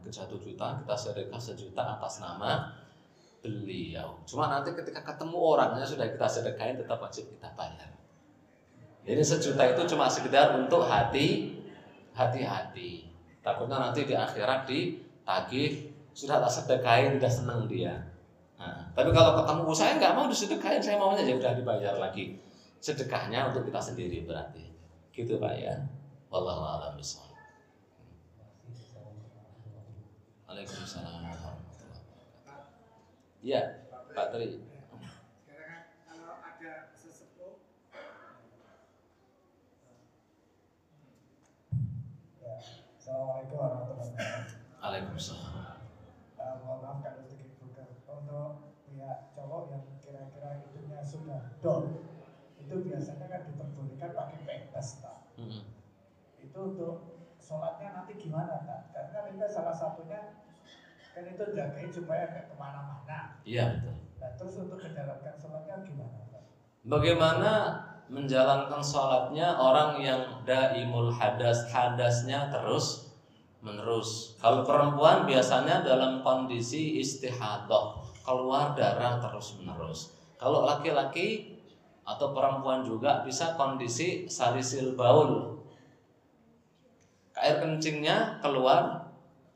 mungkin satu juta kita sedekah sejuta atas nama beliau. Cuma nanti ketika ketemu orangnya sudah kita sedekahin tetap wajib kita bayar. Jadi sejuta itu cuma sekedar untuk hati hati-hati. Takutnya nanti di akhirat ditagih sudah tak sedekahin udah seneng dia. Nah, tapi kalau ketemu oh, saya nggak mau disedekahin saya maunya jadi udah dibayar lagi. Sedekahnya untuk kita sendiri berarti. Gitu pak ya. Wallahu a'lam bishawab Waalaikumsalam Ya, Pak Tri. Assalamualaikum warahmatullahi wabarakatuh. Waalaikumsalam mohon maaf kalau sedikit vulgar untuk pihak cowok yang kira-kira hidupnya sudah dol itu biasanya kan diperbolehkan pakai pempes tak hmm. itu untuk sholatnya nanti gimana tak karena itu salah satunya kan itu jagain supaya nggak ke mana-mana iya betul nah terus untuk menjalankan sholatnya gimana bagaimana menjalankan sholatnya orang yang daimul hadas hadasnya terus menerus. Kalau perempuan biasanya dalam kondisi istihadah, keluar darah terus menerus. Kalau laki-laki atau perempuan juga bisa kondisi salisil baul. Air kencingnya keluar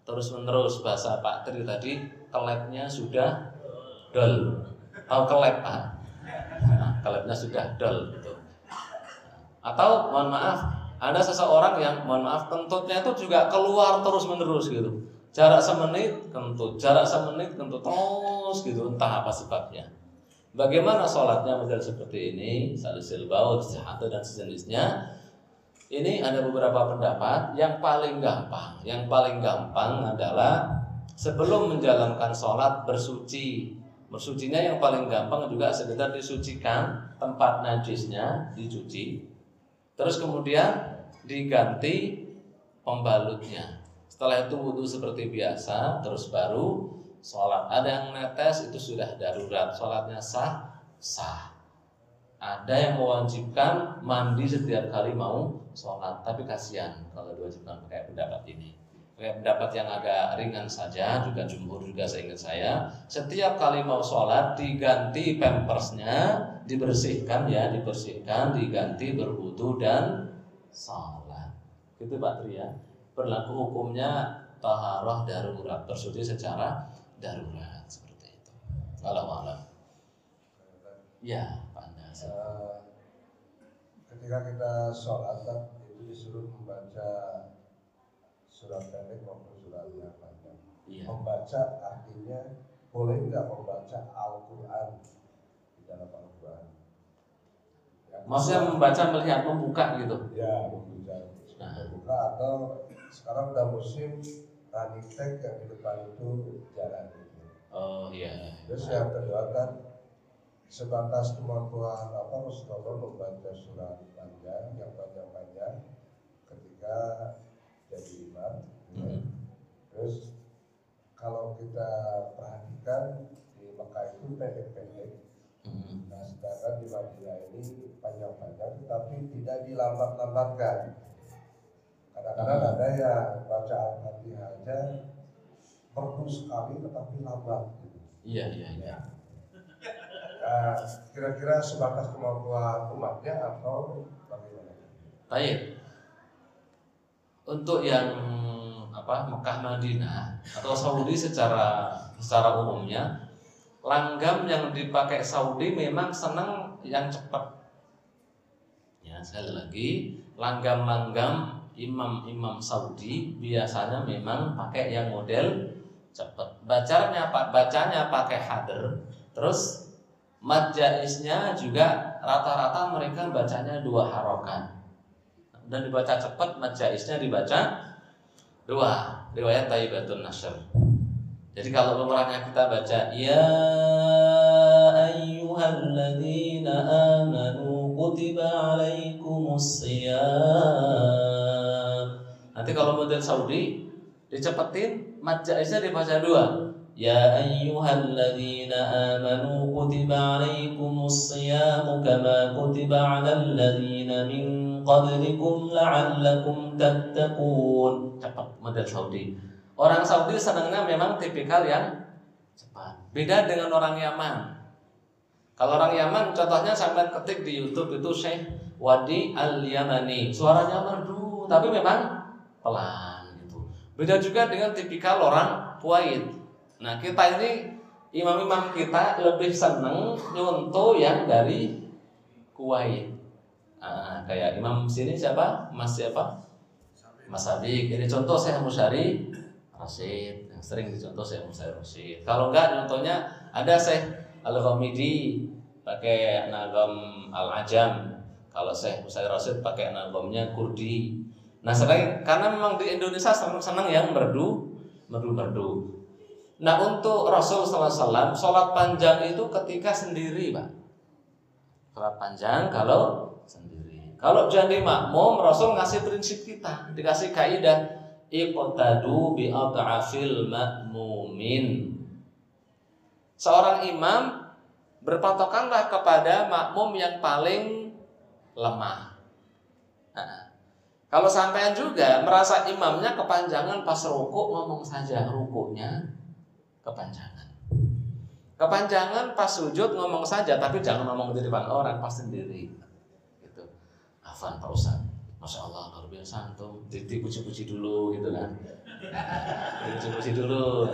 terus menerus bahasa Pak Tri tadi kelepnya sudah dol. Tahu kelep Pak? Nah, kelepnya sudah dol gitu. Atau mohon maaf ada seseorang yang mohon maaf kentutnya itu juga keluar terus menerus gitu jarak semenit kentut jarak semenit kentut terus gitu entah apa sebabnya bagaimana sholatnya model seperti ini salisil baut sehatu dan sejenisnya ini ada beberapa pendapat yang paling gampang yang paling gampang adalah sebelum menjalankan sholat bersuci bersucinya yang paling gampang juga sekedar disucikan tempat najisnya dicuci terus kemudian diganti pembalutnya. Setelah itu wudhu seperti biasa, terus baru sholat. Ada yang netes itu sudah darurat, sholatnya sah, sah. ada yang mewajibkan mandi setiap kali mau sholat, tapi kasihan kalau diwajibkan pakai pendapat ini. Pakai pendapat yang agak ringan saja, juga jumhur juga seingat saya. Setiap kali mau sholat diganti pampersnya, dibersihkan ya, dibersihkan, diganti berwudu dan sholat. Gitu Pak Tri ya. Berlaku hukumnya taharah darurat, bersuci secara darurat seperti itu. Kalau malam. Ya, Anda. Uh, ketika kita sholat itu disuruh membaca surat pendek maupun surat yang panjang. Iya. Membaca artinya boleh nggak membaca Al-Quran di dalam Al-Quran? Maksudnya membaca melihat membuka gitu? Ya, membaca, nah. membuka atau sekarang udah musim running tag yang di depan itu jalan. Gitu. Oh iya. Terus yang kedua kan sebatas kemampuan apa Rasulullah membaca surat panjang yang panjang-panjang ketika jadi imam ya. hmm. terus kalau kita perhatikan di Mekah itu pendek-pendek hmm. nah sedangkan di Madinah ini panjang-panjang tapi tidak dilambat-lambatkan kadang-kadang hmm. ada yang baca Al-Fatihah aja perlu sekali tetapi lambat gitu. iya iya iya nah, kira-kira sebatas kemampuan umatnya atau bagaimana? Baik untuk yang apa Mekah Madinah atau Saudi secara secara umumnya langgam yang dipakai Saudi memang senang yang cepat. Ya sekali lagi langgam-langgam imam-imam Saudi biasanya memang pakai yang model cepat. Bacanya pak bacanya pakai hadir. Terus majaisnya juga rata-rata mereka bacanya dua harokan dan dibaca cepat majaisnya dibaca dua riwayat Taibatun Nasr. Jadi kalau pemerannya kita baca ya ayyuhalladzina amanu kutiba alaikumus Nanti kalau model Saudi dicepetin majaisnya dibaca dua. Ya ayyuhalladzina amanu kutiba alaikumus kama kutiba alal ladzina min qablikum la'allakum tattaqun. Cepat model Saudi. Orang Saudi senangnya memang tipikal yang cepat. Beda dengan orang Yaman. Kalau orang Yaman contohnya sampai ketik di YouTube itu Syekh Wadi Al-Yamani. Suaranya merdu tapi memang pelan gitu. Beda juga dengan tipikal orang Kuwait. Nah, kita ini imam-imam kita lebih seneng nyontoh yang dari Kuwait. Nah, kayak imam sini siapa? Mas siapa? Mas Habib. Ini contoh saya Musyari Rasid yang sering dicontoh saya Musyari Rasid. Kalau enggak contohnya ada saya Al-Ghamidi pakai nagam Al-Ajam. Kalau saya Musyari Rasid pakai nagamnya Kurdi. Nah, sering karena memang di Indonesia senang-senang yang merdu, merdu-merdu. Nah, untuk Rasul SAW, sholat panjang itu ketika sendiri, Pak. Sholat panjang kalau sendiri. Kalau jadi makmum, Rasul ngasih prinsip kita, dikasih kaidah iqtadu bi ad'afil makmumin. Seorang imam berpatokanlah kepada makmum yang paling lemah. Nah, kalau sampean juga merasa imamnya kepanjangan pas rukuk ngomong saja rukuknya kepanjangan. Kepanjangan pas sujud ngomong saja tapi jangan ngomong di depan orang pas sendiri. Afan Pak Ustaz Masya Allah luar biasa antum. Dipuji-puji dulu gitu kan. Dipuji-puji dulu.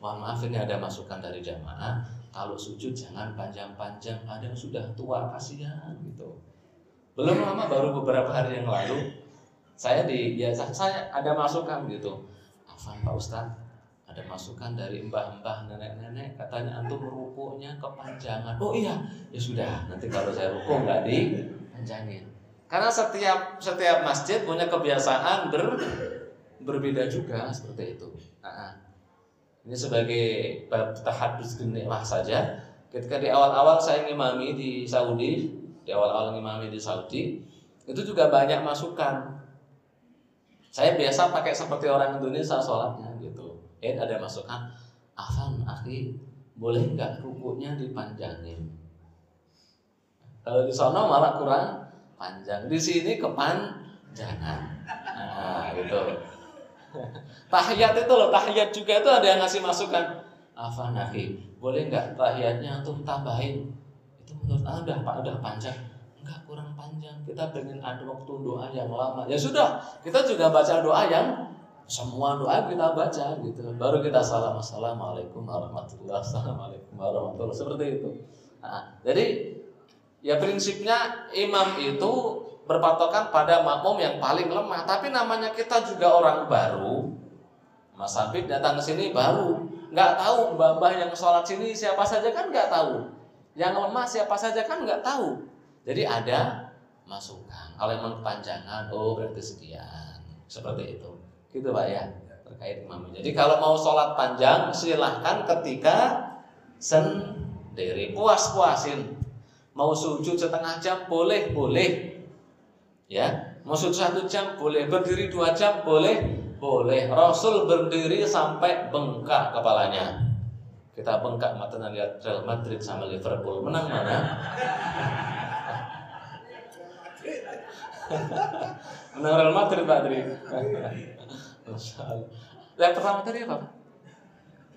Mohon maaf ini ada masukan dari jamaah. Kalau sujud jangan panjang-panjang ada yang sudah tua kasihan gitu. Belum lama baru beberapa hari yang lalu saya di ya saya ada masukan gitu. Afan Pak Ustaz ada masukan dari mbah-mbah nenek-nenek katanya antum rukuknya kepanjangan oh iya ya sudah nanti kalau saya rukuk nggak dipanjangin karena setiap setiap masjid punya kebiasaan ber, berbeda juga seperti itu. Nah, ini sebagai tahadus lah saja. Ketika di awal-awal saya ngimami di Saudi, di awal-awal ngimami di Saudi, itu juga banyak masukan. Saya biasa pakai seperti orang Indonesia sholatnya gitu. Eh ada masukan, Afan, akhi, boleh nggak rukunya dipanjangin? Kalau di sono malah kurang panjang. Di sini kepanjangan. Nah, gitu. tahiyat itu loh, tahiyat juga itu ada yang ngasih masukan. Apa nahi? Boleh nggak tahiyatnya antum tambahin? Itu menurut anda pak udah panjang. Enggak kurang panjang. Kita pengen ada waktu doa yang lama. Ya sudah, kita juga baca doa yang semua doa kita baca gitu. Baru kita salam assalamualaikum warahmatullahi wabarakatuh. warahmatullahi seperti itu. Nah, jadi ya prinsipnya imam itu berpatokan pada makmum yang paling lemah. Tapi namanya kita juga orang baru. Mas Habib datang ke sini baru, nggak tahu mbah yang sholat sini siapa saja kan nggak tahu. Yang lemah siapa saja kan nggak tahu. Jadi ada masukan. Kalau yang panjangan, oh berarti sekian. Seperti itu. Gitu Pak ya terkait imam. Jadi kalau mau sholat panjang silahkan ketika sendiri puas-puasin. Mau sujud setengah jam boleh, boleh Ya, maksud satu jam boleh, berdiri dua jam boleh, boleh. Rasul berdiri sampai bengkak kepalanya. Kita bengkak mata lihat Real Madrid sama Liverpool menang mana? menang Real Madrid Pak Dri. Yang pertama tadi apa?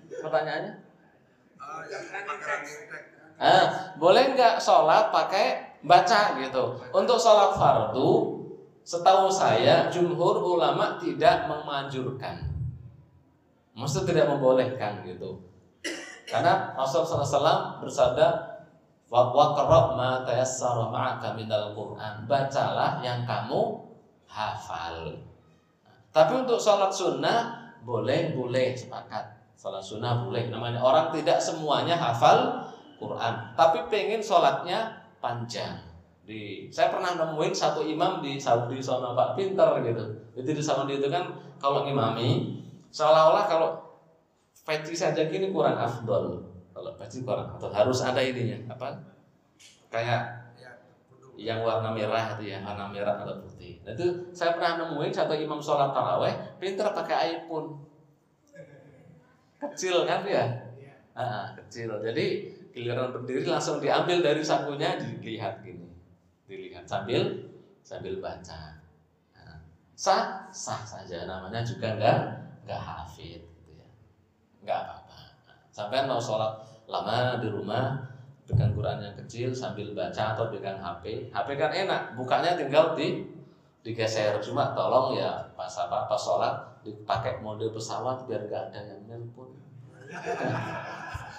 Pertanyaannya? Ah, boleh nggak sholat pakai baca gitu. Untuk sholat fardu, setahu saya jumhur ulama tidak memanjurkan. Maksud tidak membolehkan gitu. Karena Rasulullah SAW bersabda, "Waqra' ma tayassara ma'aka minal Qur'an." Bacalah yang kamu hafal. Tapi untuk sholat sunnah boleh, boleh sepakat. Sholat sunnah boleh. Namanya orang tidak semuanya hafal Quran, tapi pengen sholatnya panjang. Di saya pernah nemuin satu imam di Saudi sana Pak pinter gitu. Jadi di Saudi itu kan kalau imami seolah-olah kalau peci saja gini kurang afdol. Kalau peci kurang atau harus ada ininya apa? Kayak yang warna merah itu ya, warna merah atau putih. Nah, itu saya pernah nemuin satu imam sholat taraweh pinter pakai iPhone. Kecil kan ya? Ah, kecil. Jadi giliran berdiri langsung diambil dari sakunya dilihat gini dilihat sambil sambil baca nah, sah sah saja namanya juga enggak enggak hafid gitu ya enggak apa-apa sampai mau sholat lama di rumah pegang Quran yang kecil sambil baca atau pegang HP HP kan enak bukanya tinggal di digeser. Cuma tolong ya pas apa pas sholat dipakai mode pesawat biar gak ada yang nelpon.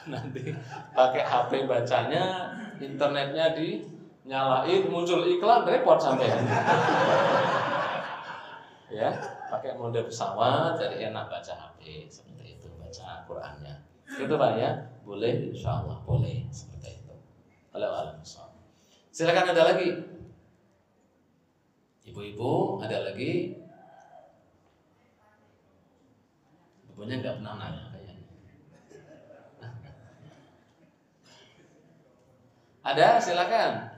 Nanti pakai HP bacanya, internetnya dinyalain, muncul iklan, repot sampai. Ya, pakai mode pesawat, jadi enak baca HP seperti itu, baca Qurannya. Itu pak ya, boleh, insya Allah boleh Silakan ada lagi. Ibu-ibu ada lagi. Ibunya nggak pernah nanya. Ada, silakan.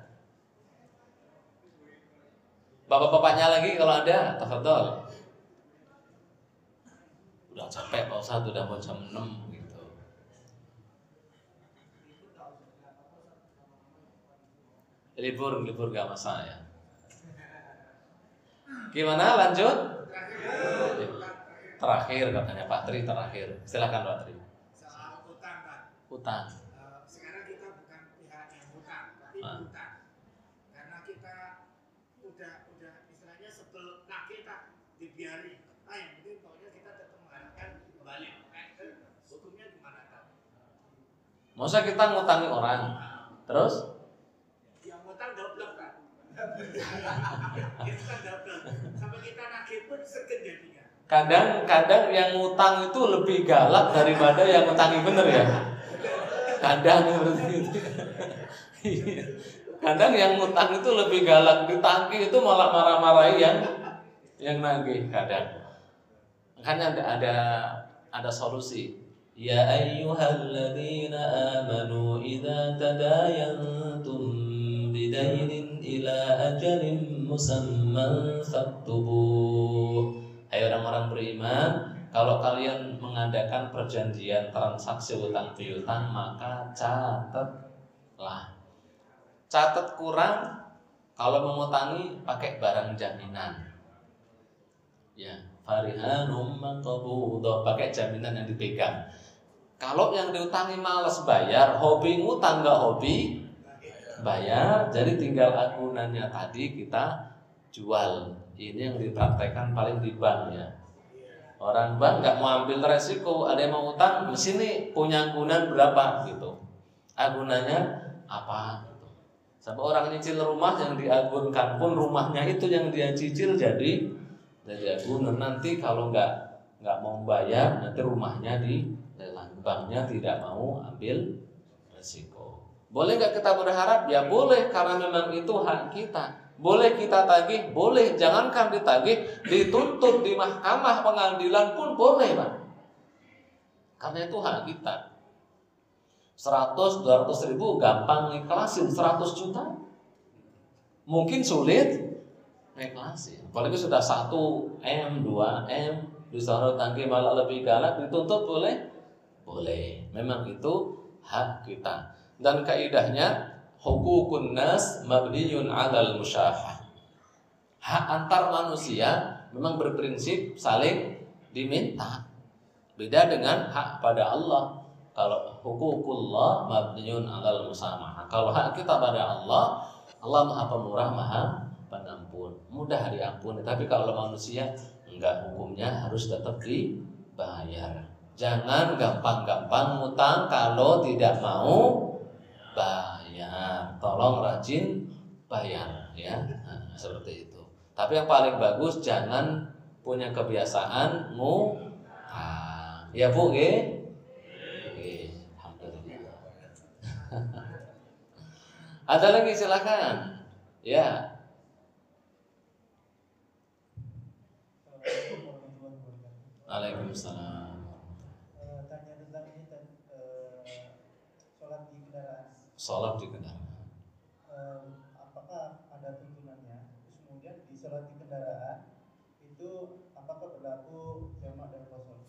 Bapak-bapaknya lagi kalau ada, tafadhol. Udah capek Pak Ustaz, udah mau jam 6 gitu. Libur, libur gak masalah ya. Gimana lanjut? Terakhir katanya Pak Tri terakhir. Silakan Pak Tri. Utang. Masa kita ngutangi orang, terus? Yang ngutang double kan? Kita double. Sampai kita nagih pun segen jadinya. Kadang-kadang yang ngutang itu lebih galak daripada yang ngutangi bener ya. kadang iya. kadang yang ngutang itu lebih galak ditangki itu malah marah-marahi yang yang nagih kadang. Makanya ada ada ada solusi. Ya ayyuhalladzina amanu idza tadayantum bidainin ila ajalin musamman faktubuh Hai orang-orang beriman Kalau kalian mengadakan perjanjian transaksi utang piutang Maka catatlah. Catat kurang Kalau mengutangi pakai barang jaminan. Ya Farihanum Pakai jaminan yang dipegang. Kalau yang diutangi males bayar Hobi ngutang gak hobi bayar, jadi tinggal agunannya tadi kita jual. Ini yang dipraktekkan paling di bank ya. Orang bank nggak mau ambil resiko, ada yang mau utang, di sini punya agunan berapa gitu. Agunannya apa? Gitu. Sampai orang nyicil rumah yang diagunkan pun rumahnya itu yang dia cicil jadi jadi agunan nanti kalau nggak nggak mau bayar nanti rumahnya di banknya tidak mau ambil resiko. Boleh nggak kita berharap? Ya boleh karena memang itu hak kita. Boleh kita tagih, boleh. Jangankan ditagih, dituntut di mahkamah pengadilan pun boleh, Pak. Karena itu hak kita. 100, 200 ribu gampang ikhlasin 100 juta. Mungkin sulit ikhlasin. Apalagi sudah 1 M, 2 M, disuruh tangki malah lebih galak, dituntut boleh? Boleh. Memang itu hak kita. Dan kaidahnya hukukun nas mabniyun 'alal musyahah. Hak antar manusia memang berprinsip saling diminta. Beda dengan hak pada Allah. Kalau hukukullah mabniyun 'alal musamahah. Kalau hak kita pada Allah, Allah Maha Pemurah, Maha Pengampun. Mudah diampuni, tapi kalau manusia enggak hukumnya harus tetap dibayar. Jangan gampang-gampang ngutang kalau tidak mau bayar. Tolong rajin bayar ya. Nah, seperti itu. Tapi yang paling bagus jangan punya kebiasaan ngutang. Ya Bu, nggih? Alhamdulillah. Ada lagi silakan. Ya. Waalaikumsalam. Sholat di kendaraan. Um, apakah ada tuntunannya? Terus kemudian di sholat di kendaraan itu apakah berlaku jamak dan kosong?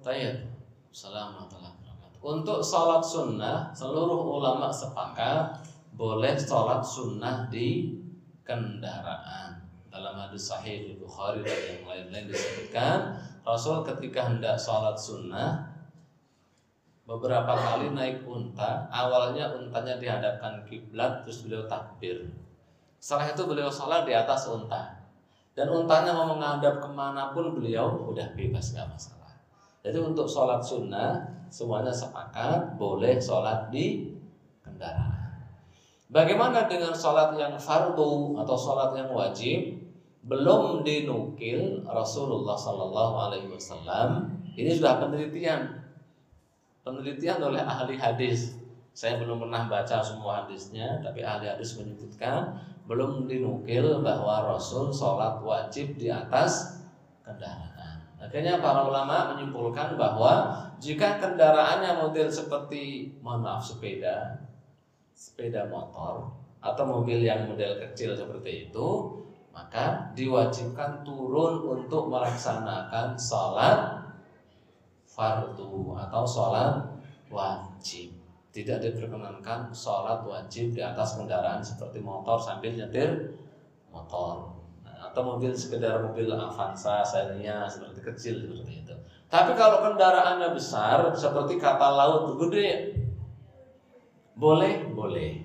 Tayyib. Assalamualaikum Untuk sholat sunnah, seluruh ulama sepakat boleh sholat sunnah di kendaraan. Dalam hadis sahih Bukhari dan yang lain-lain disebutkan, Rasul ketika hendak sholat sunnah, beberapa kali naik unta. Awalnya untanya dihadapkan kiblat, terus beliau takbir. Setelah itu beliau sholat di atas unta. Dan untanya mau menghadap ke mana pun beliau udah bebas nggak masalah. Jadi untuk sholat sunnah semuanya sepakat boleh sholat di kendaraan. Bagaimana dengan sholat yang fardu atau sholat yang wajib? Belum dinukil Rasulullah Sallallahu Alaihi Wasallam. Ini sudah penelitian penelitian oleh ahli hadis. Saya belum pernah baca semua hadisnya, tapi ahli hadis menyebutkan belum dinukil bahwa Rasul sholat wajib di atas kendaraan. Akhirnya para ulama menyimpulkan bahwa jika kendaraannya model seperti mohon maaf sepeda, sepeda motor atau mobil yang model kecil seperti itu, maka diwajibkan turun untuk melaksanakan sholat fardu atau sholat wajib tidak diperkenankan sholat wajib di atas kendaraan seperti motor sambil nyetir motor nah, atau mobil sekedar mobil Avanza, Xenia seperti kecil seperti itu. Tapi kalau kendaraannya besar seperti kapal laut gede, boleh, boleh.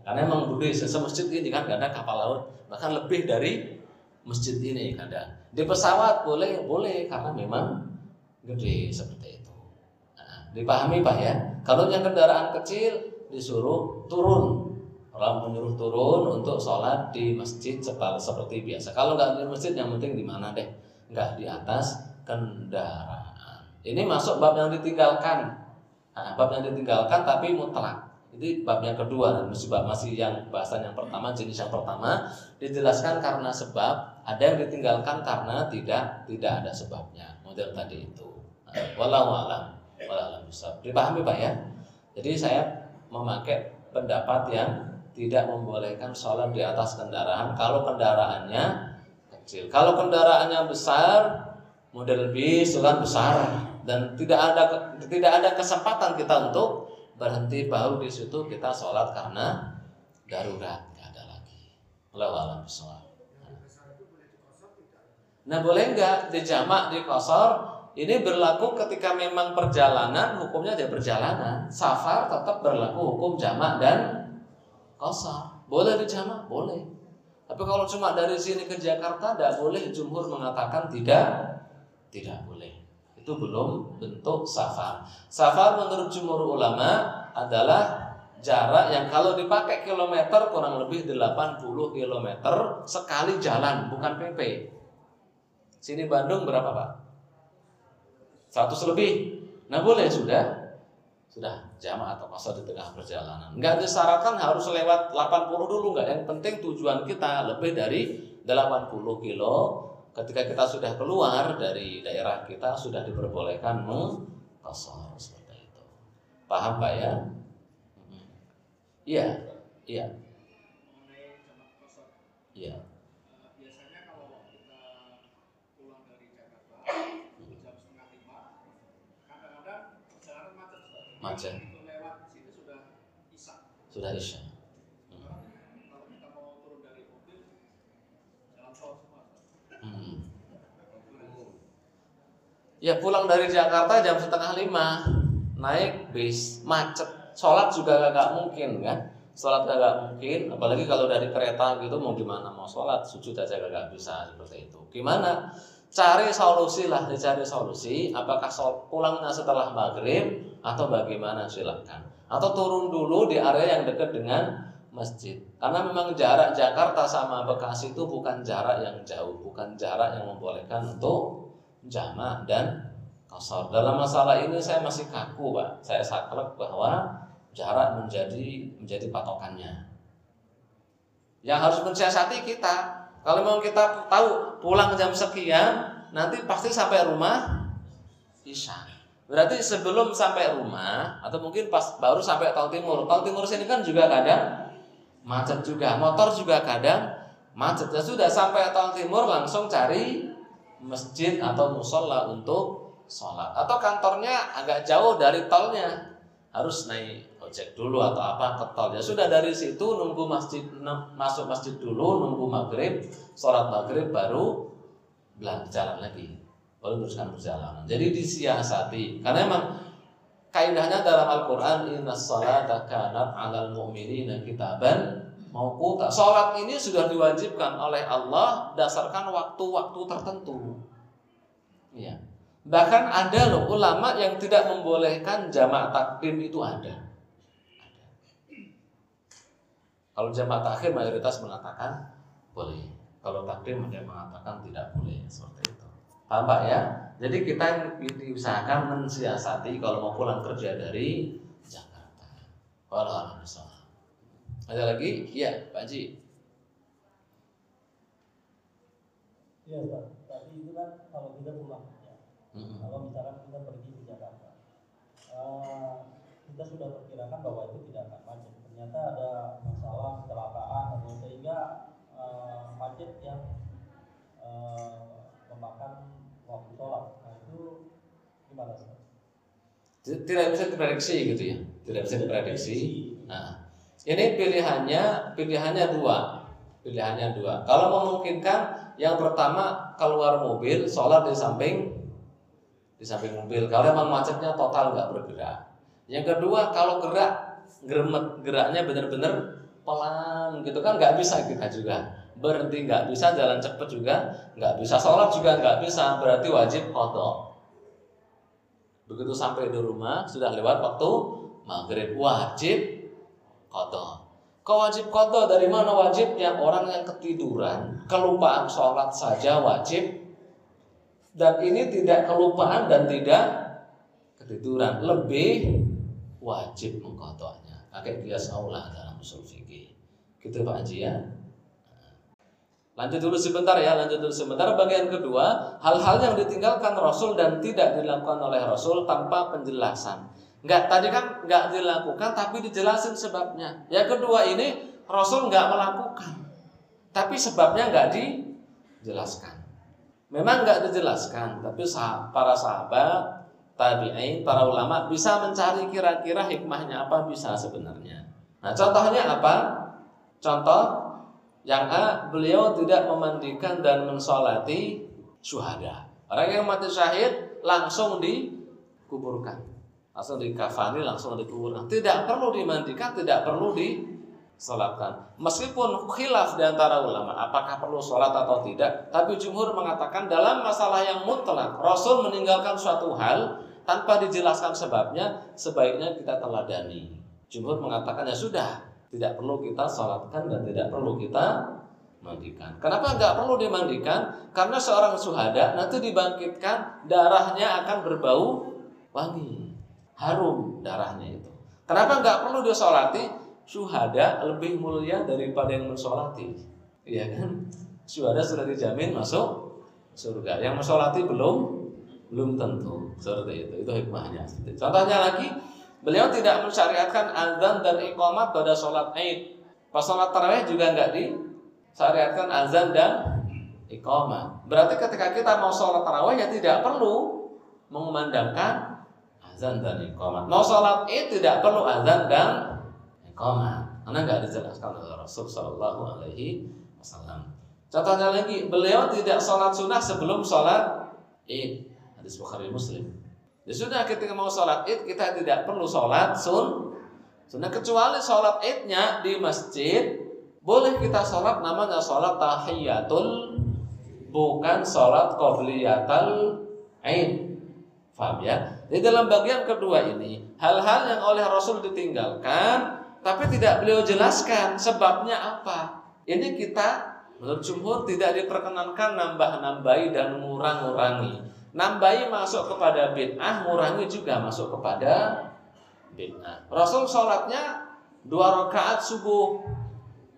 Karena emang gede, masjid ini kan ada kapal laut, bahkan lebih dari masjid ini ada. Di pesawat boleh, boleh karena memang gede seperti itu. Nah, dipahami Pak ya. Kalau yang kendaraan kecil disuruh turun. Orang menyuruh turun untuk sholat di masjid seperti biasa. Kalau nggak di masjid yang penting di mana deh? Nggak di atas kendaraan. Ini masuk bab yang ditinggalkan. Nah, bab yang ditinggalkan tapi mutlak. Ini bab yang kedua masih bab masih yang bahasan yang pertama jenis yang pertama dijelaskan karena sebab ada yang ditinggalkan karena tidak tidak ada sebabnya model tadi itu. Walau alam, walau bisa. Dipahami Pak ya? Jadi saya memakai pendapat yang tidak membolehkan sholat di atas kendaraan kalau kendaraannya kecil. Kalau kendaraannya besar, model bis kan besar dan tidak ada tidak ada kesempatan kita untuk berhenti baru di situ kita sholat karena darurat nggak ada lagi. Lawalam Nah boleh nggak dijamak di kosor? Ini berlaku ketika memang perjalanan, hukumnya dia perjalanan. Safar tetap berlaku hukum jamak dan kosor. Boleh dijamak? Boleh. Tapi kalau cuma dari sini ke Jakarta, tidak boleh. Jumhur mengatakan tidak, tidak boleh. Itu belum bentuk safar. Safar menurut jumhur ulama adalah jarak yang kalau dipakai kilometer kurang lebih 80 kilometer sekali jalan, bukan PP. Sini Bandung berapa Pak? 100 lebih. Nah boleh sudah. Sudah jamaah atau pasal di tengah perjalanan. Enggak disyaratkan harus lewat 80 dulu enggak. Yang penting tujuan kita lebih dari 80 kilo. Ketika kita sudah keluar dari daerah kita sudah diperbolehkan mengkosor seperti itu. Paham Pak ya? Iya, iya. Iya. Macet sudah isya hmm. ya pulang dari Jakarta jam setengah lima naik bis macet. Sholat juga gak mungkin kan? Sholat gak mungkin apalagi kalau dari kereta gitu mau gimana mau sholat sujud aja gak bisa seperti itu. Gimana cari solusi lah dicari solusi apakah pulangnya setelah maghrib atau bagaimana silakan. Atau turun dulu di area yang dekat dengan masjid. Karena memang jarak Jakarta sama Bekasi itu bukan jarak yang jauh bukan jarak yang membolehkan untuk jamak dan kosor dalam masalah ini saya masih kaku pak. Saya saklek bahwa jarak menjadi menjadi patokannya. Yang harus mensiasati kita kalau mau kita tahu pulang jam sekian, nanti pasti sampai rumah isya. Berarti sebelum sampai rumah atau mungkin pas baru sampai tol timur. Tol timur sini kan juga kadang macet juga, motor juga kadang macet. Ya sudah sampai tol timur langsung cari masjid atau musola untuk sholat. Atau kantornya agak jauh dari tolnya, harus naik ojek dulu atau apa ke tol ya sudah dari situ nunggu masjid masuk masjid dulu nunggu maghrib sholat maghrib baru jalan lagi. Baru teruskan perjalanan. Jadi disiasati. Karena emang kaidahnya dalam Al-Quran inna salata kanat alal mu'minina kitaban mauquta sholat ini sudah diwajibkan oleh Allah dasarkan waktu-waktu tertentu. Ya bahkan ada loh ulama yang tidak membolehkan jamaah takdim itu ada Kalau jamaah takhir mayoritas mengatakan boleh. Kalau takdim ada yang mengatakan tidak boleh seperti itu. Paham Pak ya? Jadi kita diusahakan mensiasati kalau mau pulang kerja dari Jakarta. Kalau Ada lagi? Iya, Pak Haji. Iya, Pak. Tadi itu kan kalau kita pulang ya. Kalau misalkan kita pergi ke Jakarta, uh, kita sudah perkirakan bahwa itu tidak akan macet. Ternyata ada masalah kecelakaan atau sehingga macet yang uh, memakan waktu sholat. Nah itu gimana sih? Tidak bisa diprediksi gitu ya, tidak bisa diprediksi. Nah, ini pilihannya pilihannya dua, pilihannya dua. Kalau memungkinkan, yang pertama keluar mobil, sholat di samping di samping mobil. Kalau memang macetnya total nggak bergerak. Yang kedua, kalau gerak, geremet geraknya benar-benar pelan gitu kan nggak bisa kita juga berhenti nggak bisa jalan cepet juga nggak bisa. Sholat juga nggak bisa berarti wajib kodok. Begitu sampai di rumah sudah lewat waktu maghrib wajib kodok. Kau wajib kodok? Dari mana wajibnya? Orang yang ketiduran kelupaan sholat saja wajib. Dan ini tidak kelupaan dan tidak ketiduran lebih wajib mengkodoknya. Pakai kias aula dalam usul fikih. Gitu Pak Haji ya. Lanjut dulu sebentar ya, lanjut dulu sebentar. Bagian kedua, hal-hal yang ditinggalkan Rasul dan tidak dilakukan oleh Rasul tanpa penjelasan. Enggak, tadi kan enggak dilakukan tapi dijelasin sebabnya. Yang kedua ini Rasul enggak melakukan. Tapi sebabnya enggak dijelaskan. Memang enggak dijelaskan, tapi para sahabat tabi'in, para ulama bisa mencari kira-kira hikmahnya apa bisa sebenarnya. Nah, contohnya apa? Contoh yang A, beliau tidak memandikan dan mensolati syuhada. Orang yang mati syahid langsung dikuburkan. Langsung dikafani, langsung dikuburkan. Tidak perlu dimandikan, tidak perlu di salatkan. Meskipun khilaf di antara ulama apakah perlu sholat atau tidak, tapi jumhur mengatakan dalam masalah yang mutlak Rasul meninggalkan suatu hal tanpa dijelaskan sebabnya, sebaiknya kita teladani. Jumhur mengatakan ya sudah, tidak perlu kita sholatkan dan tidak perlu kita mandikan. Kenapa nggak perlu dimandikan? Karena seorang suhada nanti dibangkitkan darahnya akan berbau wangi, harum darahnya itu. Kenapa nggak perlu disolati? syuhada lebih mulia daripada yang mensolati. Iya kan? Syuhada sudah dijamin masuk surga. Yang mensolati belum belum tentu seperti itu. Itu hikmahnya. Contohnya lagi, beliau tidak mensyariatkan azan dan iqamat pada sholat Aid. Pas sholat tarawih juga nggak disyariatkan azan dan iqamat. Berarti ketika kita mau sholat tarawih ya tidak perlu mengumandangkan azan dan iqamat. Mau sholat Id tidak perlu azan dan iqamah karena nggak dijelaskan oleh Rasul Shallallahu Alaihi Wasallam. Contohnya lagi, beliau tidak sholat sunnah sebelum sholat id. Hadis Bukhari Muslim. Ya sudah ketika mau sholat id kita tidak perlu sholat sun sunnah kecuali sholat idnya di masjid boleh kita sholat namanya sholat tahiyatul bukan sholat qobliyatal id. Faham ya? Di dalam bagian kedua ini hal-hal yang oleh Rasul ditinggalkan tapi tidak beliau jelaskan sebabnya apa. Ini kita menurut jumhur tidak diperkenankan nambah-nambahi dan ngurang-ngurangi. Nambahi masuk kepada bid'ah, ngurangi juga masuk kepada bid'ah. Rasul sholatnya dua rakaat subuh.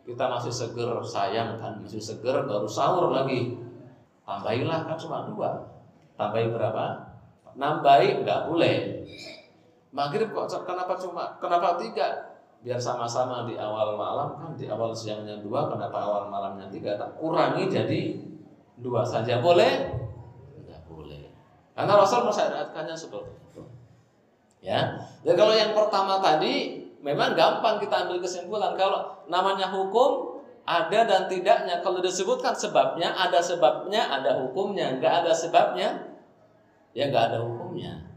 Kita masih seger, sayang kan, masih seger, baru sahur lagi. Tambahilah kan cuma dua. Tambahi berapa? Nambahi nggak boleh. Maghrib kok kenapa cuma kenapa tiga? biar sama-sama di awal malam kan di awal siangnya dua kenapa awal malamnya tiga tak kurangi jadi dua saja boleh karena Rasul mensyariatkannya seperti itu. Ya. Jadi kalau yang pertama tadi memang gampang kita ambil kesimpulan. Kalau namanya hukum ada dan tidaknya. Kalau disebutkan sebabnya ada sebabnya ada hukumnya. Nggak ada sebabnya ya nggak ada hukumnya.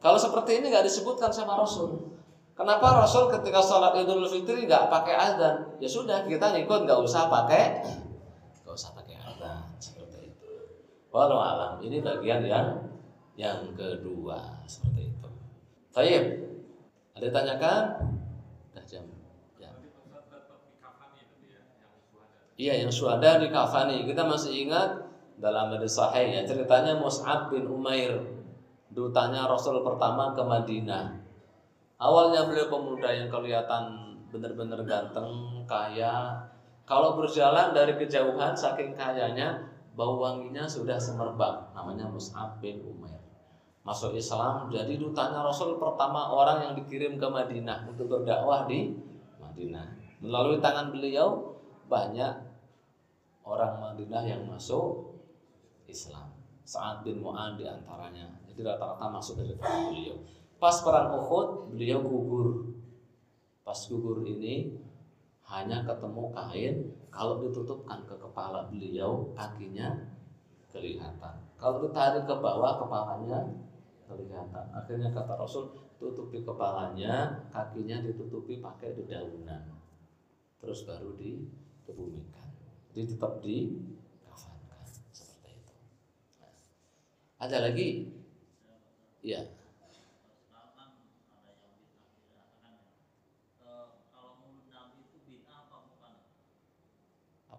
Kalau seperti ini nggak disebutkan sama Rasul. Kenapa Rasul ketika sholat Idul Fitri nggak pakai azan? Ya sudah kita ngikut nggak usah pakai nggak usah pakai azan. Seperti itu. Walau alam. Ini bagian yang yang kedua seperti itu. Tayyib. Ada tanyakan? Dah jam. Ya. Iya yang suada di kafani. Kita masih ingat dalam hadis sahih ya ceritanya Mus'ab bin Umair dutanya Rasul pertama ke Madinah Awalnya beliau pemuda yang kelihatan benar-benar ganteng, kaya. Kalau berjalan dari kejauhan saking kayanya, bau wanginya sudah semerbak. Namanya Mus'ab bin Umair. Masuk Islam jadi dutanya Rasul pertama orang yang dikirim ke Madinah untuk berdakwah di Madinah. Melalui tangan beliau banyak orang Madinah yang masuk Islam. Saat bin Mu'ad di antaranya. Jadi rata-rata masuk dari tangan beliau. Pas perang Uhud beliau gugur. Pas gugur ini hanya ketemu kain kalau ditutupkan ke kepala beliau kakinya kelihatan. Kalau ditarik ke bawah kepalanya kelihatan. Akhirnya kata Rasul tutupi kepalanya, kakinya ditutupi pakai dedaunan. Terus baru dikebumikan. Jadi tetap di kafankan seperti itu. Nah, ada lagi? Ya.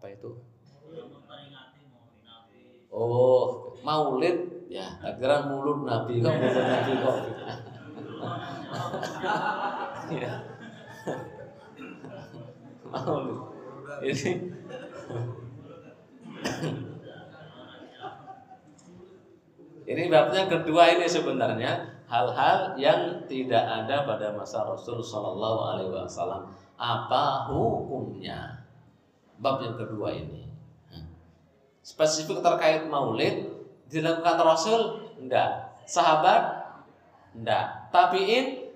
apa itu? Oh, maulid ya, akhirnya mulut Nabi kok mulut Nabi kok. ya. Ini Ini babnya kedua ini sebenarnya hal-hal yang tidak ada pada masa Rasul Shallallahu Alaihi Wasallam. Apa hukumnya? bab yang kedua ini. Spesifik terkait maulid dilakukan Rasul enggak. Sahabat Enggak. Tabiin?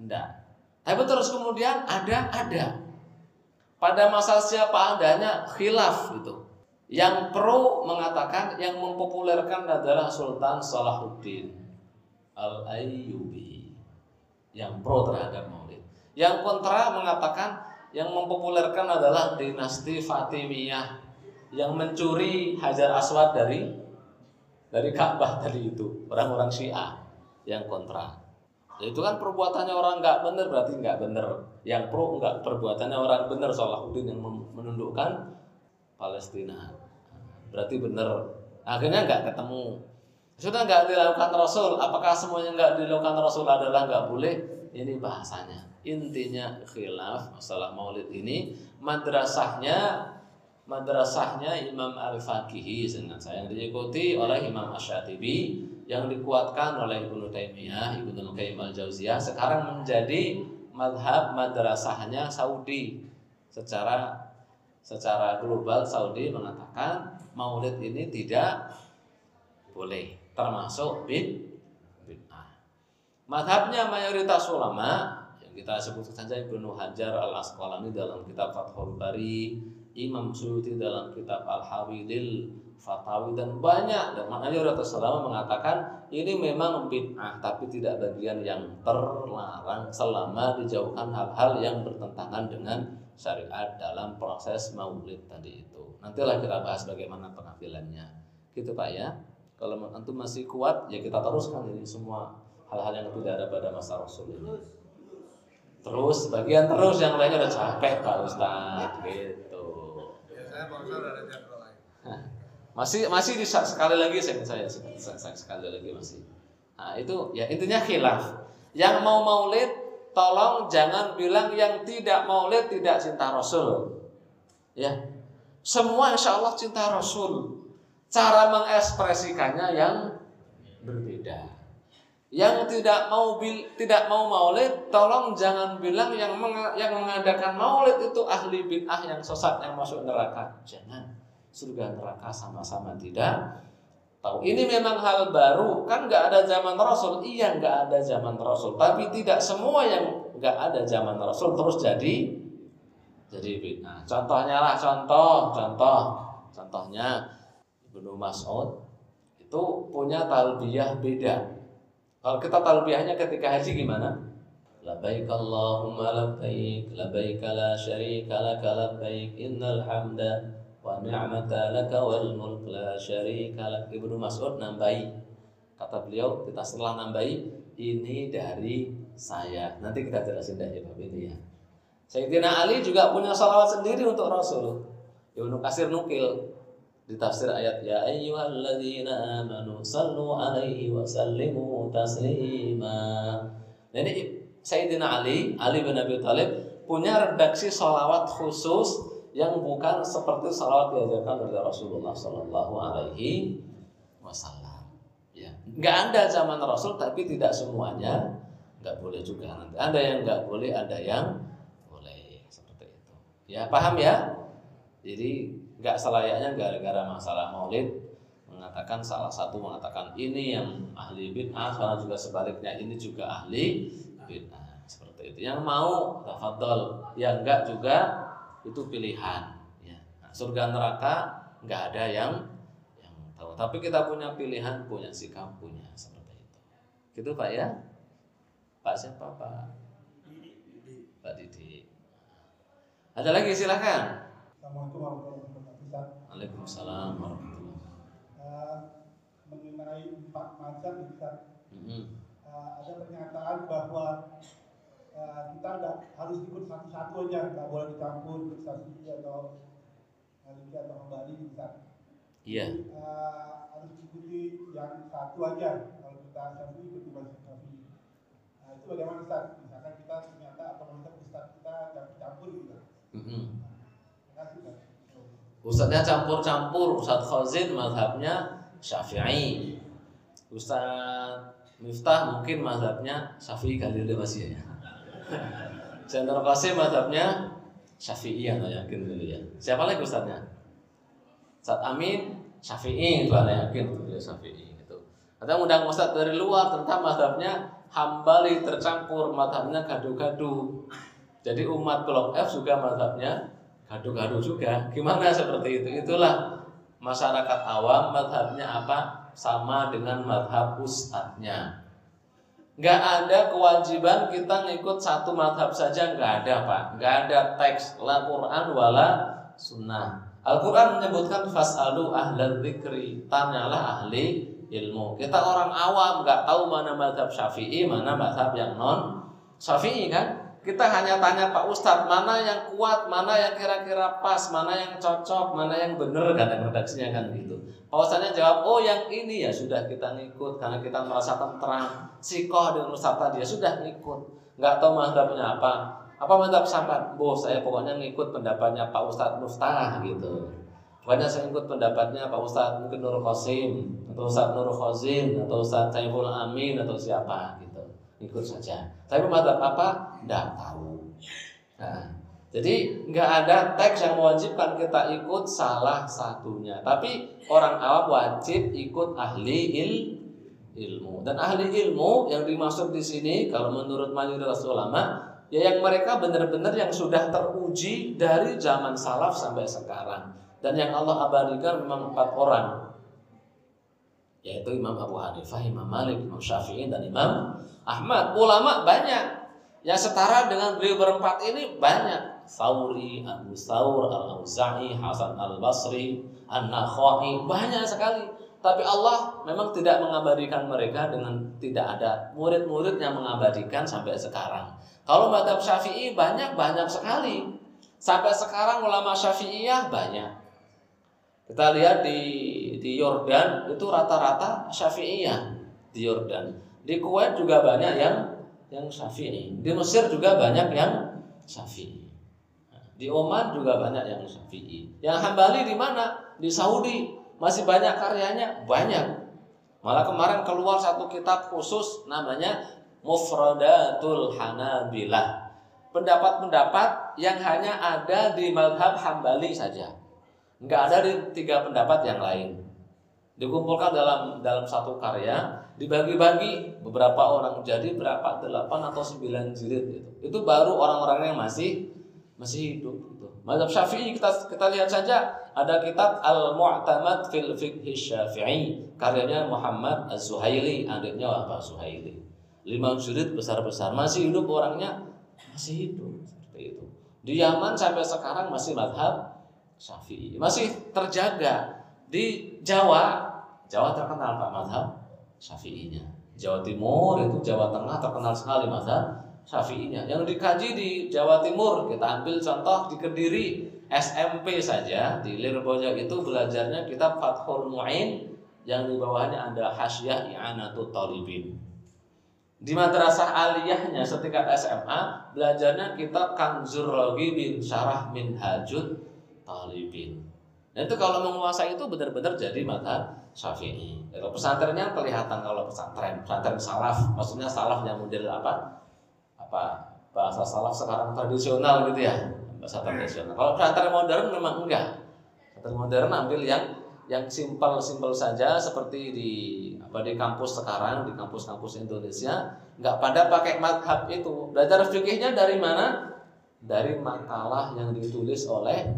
Enggak. Tapi terus kemudian ada, ada. Pada masa siapa adanya khilaf itu. Yang pro mengatakan yang mempopulerkan adalah Sultan Salahuddin Al-Ayyubi. Yang pro terhadap maulid. Yang kontra mengatakan yang mempopulerkan adalah dinasti Fatimiyah yang mencuri Hajar Aswad dari dari Ka'bah tadi itu orang-orang Syiah yang kontra. Itu kan perbuatannya orang nggak benar berarti nggak benar yang pro nggak perbuatannya orang benar Salahuddin yang menundukkan Palestina. Berarti benar akhirnya nggak ketemu. Sudah nggak dilakukan Rasul apakah semuanya nggak dilakukan Rasul adalah nggak boleh? Ini bahasanya. Intinya khilaf masalah maulid ini madrasahnya madrasahnya Imam Al-Faqihi dengan saya yang diikuti oleh Imam Ash-Shatibi yang dikuatkan oleh Ibnu Taimiyah, Ibnu Qayyim Al-Jauziyah sekarang menjadi madhab madrasahnya Saudi secara secara global Saudi mengatakan maulid ini tidak boleh termasuk bid bid'ah. Madhabnya mayoritas ulama yang kita sebut saja Ibnu Hajar Al Asqalani dalam kitab Fathul Bari Imam Suyuti dalam kitab Al-Hawilil Fatawi dan banyak dan maknanya Rasulullah mengatakan ini memang bid'ah tapi tidak bagian yang terlarang selama dijauhkan hal-hal yang bertentangan dengan syariat dalam proses maulid tadi itu. Nantilah kita bahas bagaimana pengambilannya. Gitu Pak ya. Kalau antum masih kuat ya kita teruskan ini semua hal-hal yang tidak ada pada masa Rasul ini. Terus bagian terus yang lainnya udah capek Pak Ustaz gitu. Masih masih di sekali lagi saya saya, sekali lagi masih. Nah, itu ya intinya khilaf. Yang mau maulid tolong jangan bilang yang tidak maulid tidak cinta Rasul. Ya. Semua insya Allah cinta Rasul. Cara mengekspresikannya yang. Yang tidak mau bil, tidak mau maulid, tolong jangan bilang yang yang mengadakan maulid itu ahli bid'ah yang sesat yang masuk neraka. Jangan. Surga neraka sama-sama tidak tahu. Ini memang hal baru, kan nggak ada zaman Rasul. Iya nggak ada zaman Rasul, tapi tidak semua yang nggak ada zaman Rasul terus jadi jadi bid'ah. Contohnya lah, contoh, contoh, contohnya Ibnu Mas'ud itu punya talbiyah beda kalau kita talbiyahnya ketika haji gimana? Labbaik Allahumma labbaik Labbaik la syarika laka labbaik Innal hamda wa ni'mata laka wal mulk la syarika lak. Ibnu Mas'ud nambahi. Kata beliau kita setelah nambahi Ini dari saya. Nanti kita jelasin deh ya ini ya. Sayyidina Ali juga punya salawat sendiri untuk Rasul. Ibnu Kasir nukil di tafsir ayat ya ayyuhalladzina amanu sallu alaihi wa sallimu taslima. Nah, ini Sayyidina Ali, Ali bin Abi Thalib punya redaksi salawat khusus yang bukan seperti salawat diajarkan oleh Rasulullah Sallallahu Alaihi Wasallam. Ya, nggak ada zaman Rasul, tapi tidak semuanya nggak boleh juga. Nanti ada yang nggak boleh, ada yang boleh seperti itu. Ya, paham ya? Jadi nggak selayaknya gara-gara masalah maulid mengatakan salah satu mengatakan ini yang ahli bid'ah salah juga sebaliknya ini juga ahli bid'ah. Seperti itu. Yang mau tafadhol. Yang enggak juga itu pilihan. Ya. Nah, surga neraka nggak ada yang yang tahu. Tapi kita punya pilihan punya sikap punya seperti itu. Gitu pak ya? Pak siapa pak? Pak Didi. Ada lagi silakan. Assalamualaikum warahmatullahi Waalaikumsalam warahmatullahi uh, mengenai empat mazhab Ustaz. Uh, ada pernyataan bahwa uh, kita tidak harus ikut satu-satu aja, nggak boleh dicampur ikut Syafi'i atau Maliki atau Hambali Ustaz. Iya. Uh, harus ikuti yang satu aja. Kalau kita Syafi'i ikuti mazhab Syafi'i. Nah, itu bagaimana Ustaz? Misalkan kita ternyata atau mazhab Ustaz kita campur gitu. Kasih Ustaz. Ustadznya campur-campur, Ustadz Khazin madhabnya Syafi'i. Ustadz Miftah mungkin madhabnya Syafi'i masih ya. Chandra Qasim madhabnya Syafi'i atau yakin dulu ya. Siapa lagi Ustadznya? Ustadz Amin Syafi'i itu ada yakin itu dia Syafi'i gitu. Atau undang Ustadz dari luar tentang madhabnya Hambali tercampur madhabnya gaduh-gaduh. Jadi umat blok F juga madhabnya gaduh-gaduh juga. Gimana seperti itu? Itulah masyarakat awam madhabnya apa? Sama dengan madhab ustadznya. Nggak ada kewajiban kita ngikut satu madhab saja, nggak ada pak. Nggak ada teks la Quran wala sunnah. Al-Quran menyebutkan fasalu ahlal dzikri, tanyalah ahli ilmu. Kita orang awam nggak tahu mana madhab syafi'i, mana madhab yang non syafi'i kan? Kita hanya tanya Pak Ustadz mana yang kuat, mana yang kira-kira pas, mana yang cocok, mana yang benar kata redaksinya kan gitu. Pak Ustadznya jawab, oh yang ini ya sudah kita ngikut karena kita merasa tenteram. Sikoh dengan Ustadz tadi ya sudah ngikut. Nggak tahu madhabnya apa. Apa madhab sahabat? Boh saya pokoknya ngikut pendapatnya Pak Ustadz Muftah gitu. Pokoknya saya ikut pendapatnya Pak Ustadz mungkin Nur Qasim atau Ustadz Nur Khazin atau Ustadz Saiful Amin atau siapa gitu. Ikut saja. Tapi madhab apa? Tidak tahu. Nah, jadi nggak ada teks yang mewajibkan kita ikut salah satunya. Tapi orang awam wajib ikut ahli il ilmu. Dan ahli ilmu yang dimaksud di sini kalau menurut mayoritas ulama ya yang mereka benar-benar yang sudah teruji dari zaman salaf sampai sekarang dan yang Allah abadikan memang empat orang yaitu Imam Abu Hanifah, Imam Malik, Imam Syafi'i dan Imam Ahmad. Ulama banyak yang setara dengan beliau berempat ini banyak. Sauri, Abu Saur, Al-Auza'i, Hasan Al-Basri, An-Nakhai, banyak sekali. Tapi Allah memang tidak mengabadikan mereka dengan tidak ada murid-murid yang mengabadikan sampai sekarang. Kalau madhab syafi'i banyak-banyak sekali. Sampai sekarang ulama syafi'iyah banyak. Kita lihat di di Yordan itu rata-rata Syafi'iyah di Yordan. Di Kuwait juga banyak yang yang Syafi'i. Di Mesir juga banyak yang Syafi'i. Di Oman juga banyak yang Syafi'i. Yang Hambali di mana? Di Saudi masih banyak karyanya, banyak. Malah kemarin keluar satu kitab khusus namanya Mufradatul Hanabilah. Pendapat-pendapat yang hanya ada di madhab Hambali saja nggak ada di tiga pendapat yang lain dikumpulkan dalam dalam satu karya dibagi-bagi beberapa orang jadi berapa? Delapan atau sembilan jilid itu itu baru orang-orang yang masih masih hidup gitu. Mazhab Syafi'i kita kita lihat saja ada kitab Al-Mu'tamad fil Fiqh Syafi'i. Karyanya Muhammad Az-Zuhaili adiknya apa Zuhaili. Lima jilid besar-besar. Masih hidup orangnya? Masih hidup seperti itu. Di Yaman sampai sekarang masih madhab Syafi'i. Masih terjaga. Di Jawa. Jawa terkenal Pak mazhab Syafi'inya. Jawa Timur itu Jawa Tengah terkenal sekali mazhab Syafi'inya. Yang dikaji di Jawa Timur kita ambil contoh di Kediri SMP saja di Lirboja itu belajarnya kitab Fathul Mu'in yang di bawahnya ada Hasyiah I'anatul Talibin. Di madrasah aliyahnya setingkat SMA belajarnya kitab Kanzur Logi bin Syarah Minhajud talibin. Dan itu kalau menguasai itu benar-benar jadi mata syafi'i. Kalau pesantrennya kelihatan kalau pesantren, pesantren salaf, maksudnya salaf yang model apa? Apa? Bahasa salaf sekarang tradisional gitu ya, bahasa tradisional. Kalau pesantren modern memang enggak. Pesantren modern ambil yang yang simpel-simpel saja seperti di apa di kampus sekarang di kampus-kampus Indonesia. Nggak pada pakai madhab itu. Belajar fikihnya dari mana? Dari makalah yang ditulis oleh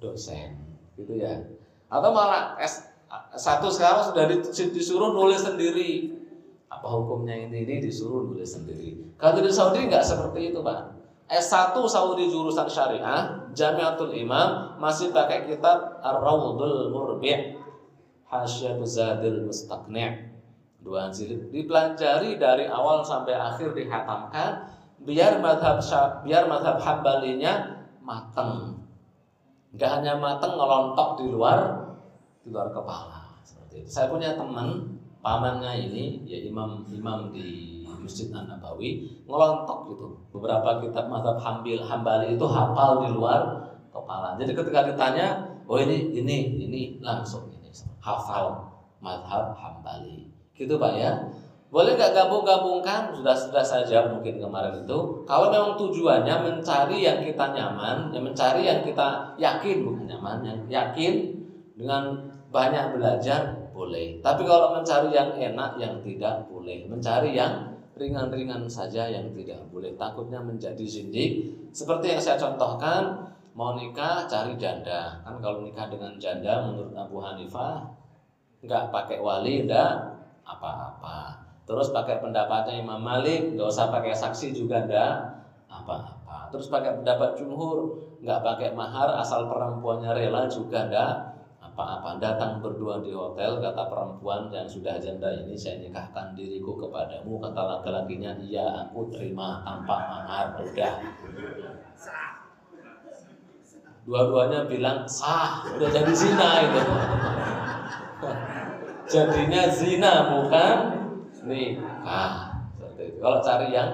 dosen. Gitu ya. Atau malah satu sekarang sudah disuruh nulis sendiri. Apa hukumnya ini? Ini disuruh nulis sendiri. Kalau di Saudi nggak seperti itu pak. S1 Saudi jurusan syariah Jamiatul Imam masih pakai kitab Ar-Rawdul Murbi' Hasyiatu Zadil Mustaqni' dua jilid dipelajari dari awal sampai akhir dihatamkan biar madhab biar madhab hambalinya matang nggak hanya mateng ngelontok di luar di luar kepala seperti itu. Saya punya teman pamannya ini ya imam imam di Masjid An Nabawi ngelontok gitu. Beberapa kitab mazhab Hambil Hambali itu hafal di luar kepala. Jadi ketika ditanya, oh ini ini ini langsung ini hafal mazhab Hambali. Gitu Pak ya. Boleh nggak gabung-gabungkan? Sudah sudah saja mungkin kemarin itu. Kalau memang tujuannya mencari yang kita nyaman, yang mencari yang kita yakin bukan nyaman, yang yakin dengan banyak belajar boleh. Tapi kalau mencari yang enak, yang tidak boleh. Mencari yang ringan-ringan saja yang tidak boleh. Takutnya menjadi zindik. Seperti yang saya contohkan mau nikah cari janda. Kan kalau nikah dengan janda menurut Abu Hanifah nggak pakai wali ndak apa-apa. Terus pakai pendapatnya Imam Malik nggak usah pakai saksi juga ndak apa-apa. Terus pakai pendapat jumhur nggak pakai mahar asal perempuannya rela juga ndak apa-apa. Datang berdua di hotel kata perempuan yang sudah janda ini saya nikahkan diriku kepadamu kata laki-lakinya. Iya aku terima tanpa mahar udah. Dua-duanya bilang sah udah jadi zina itu. Jadinya zina bukan nikah. Seperti kalau cari yang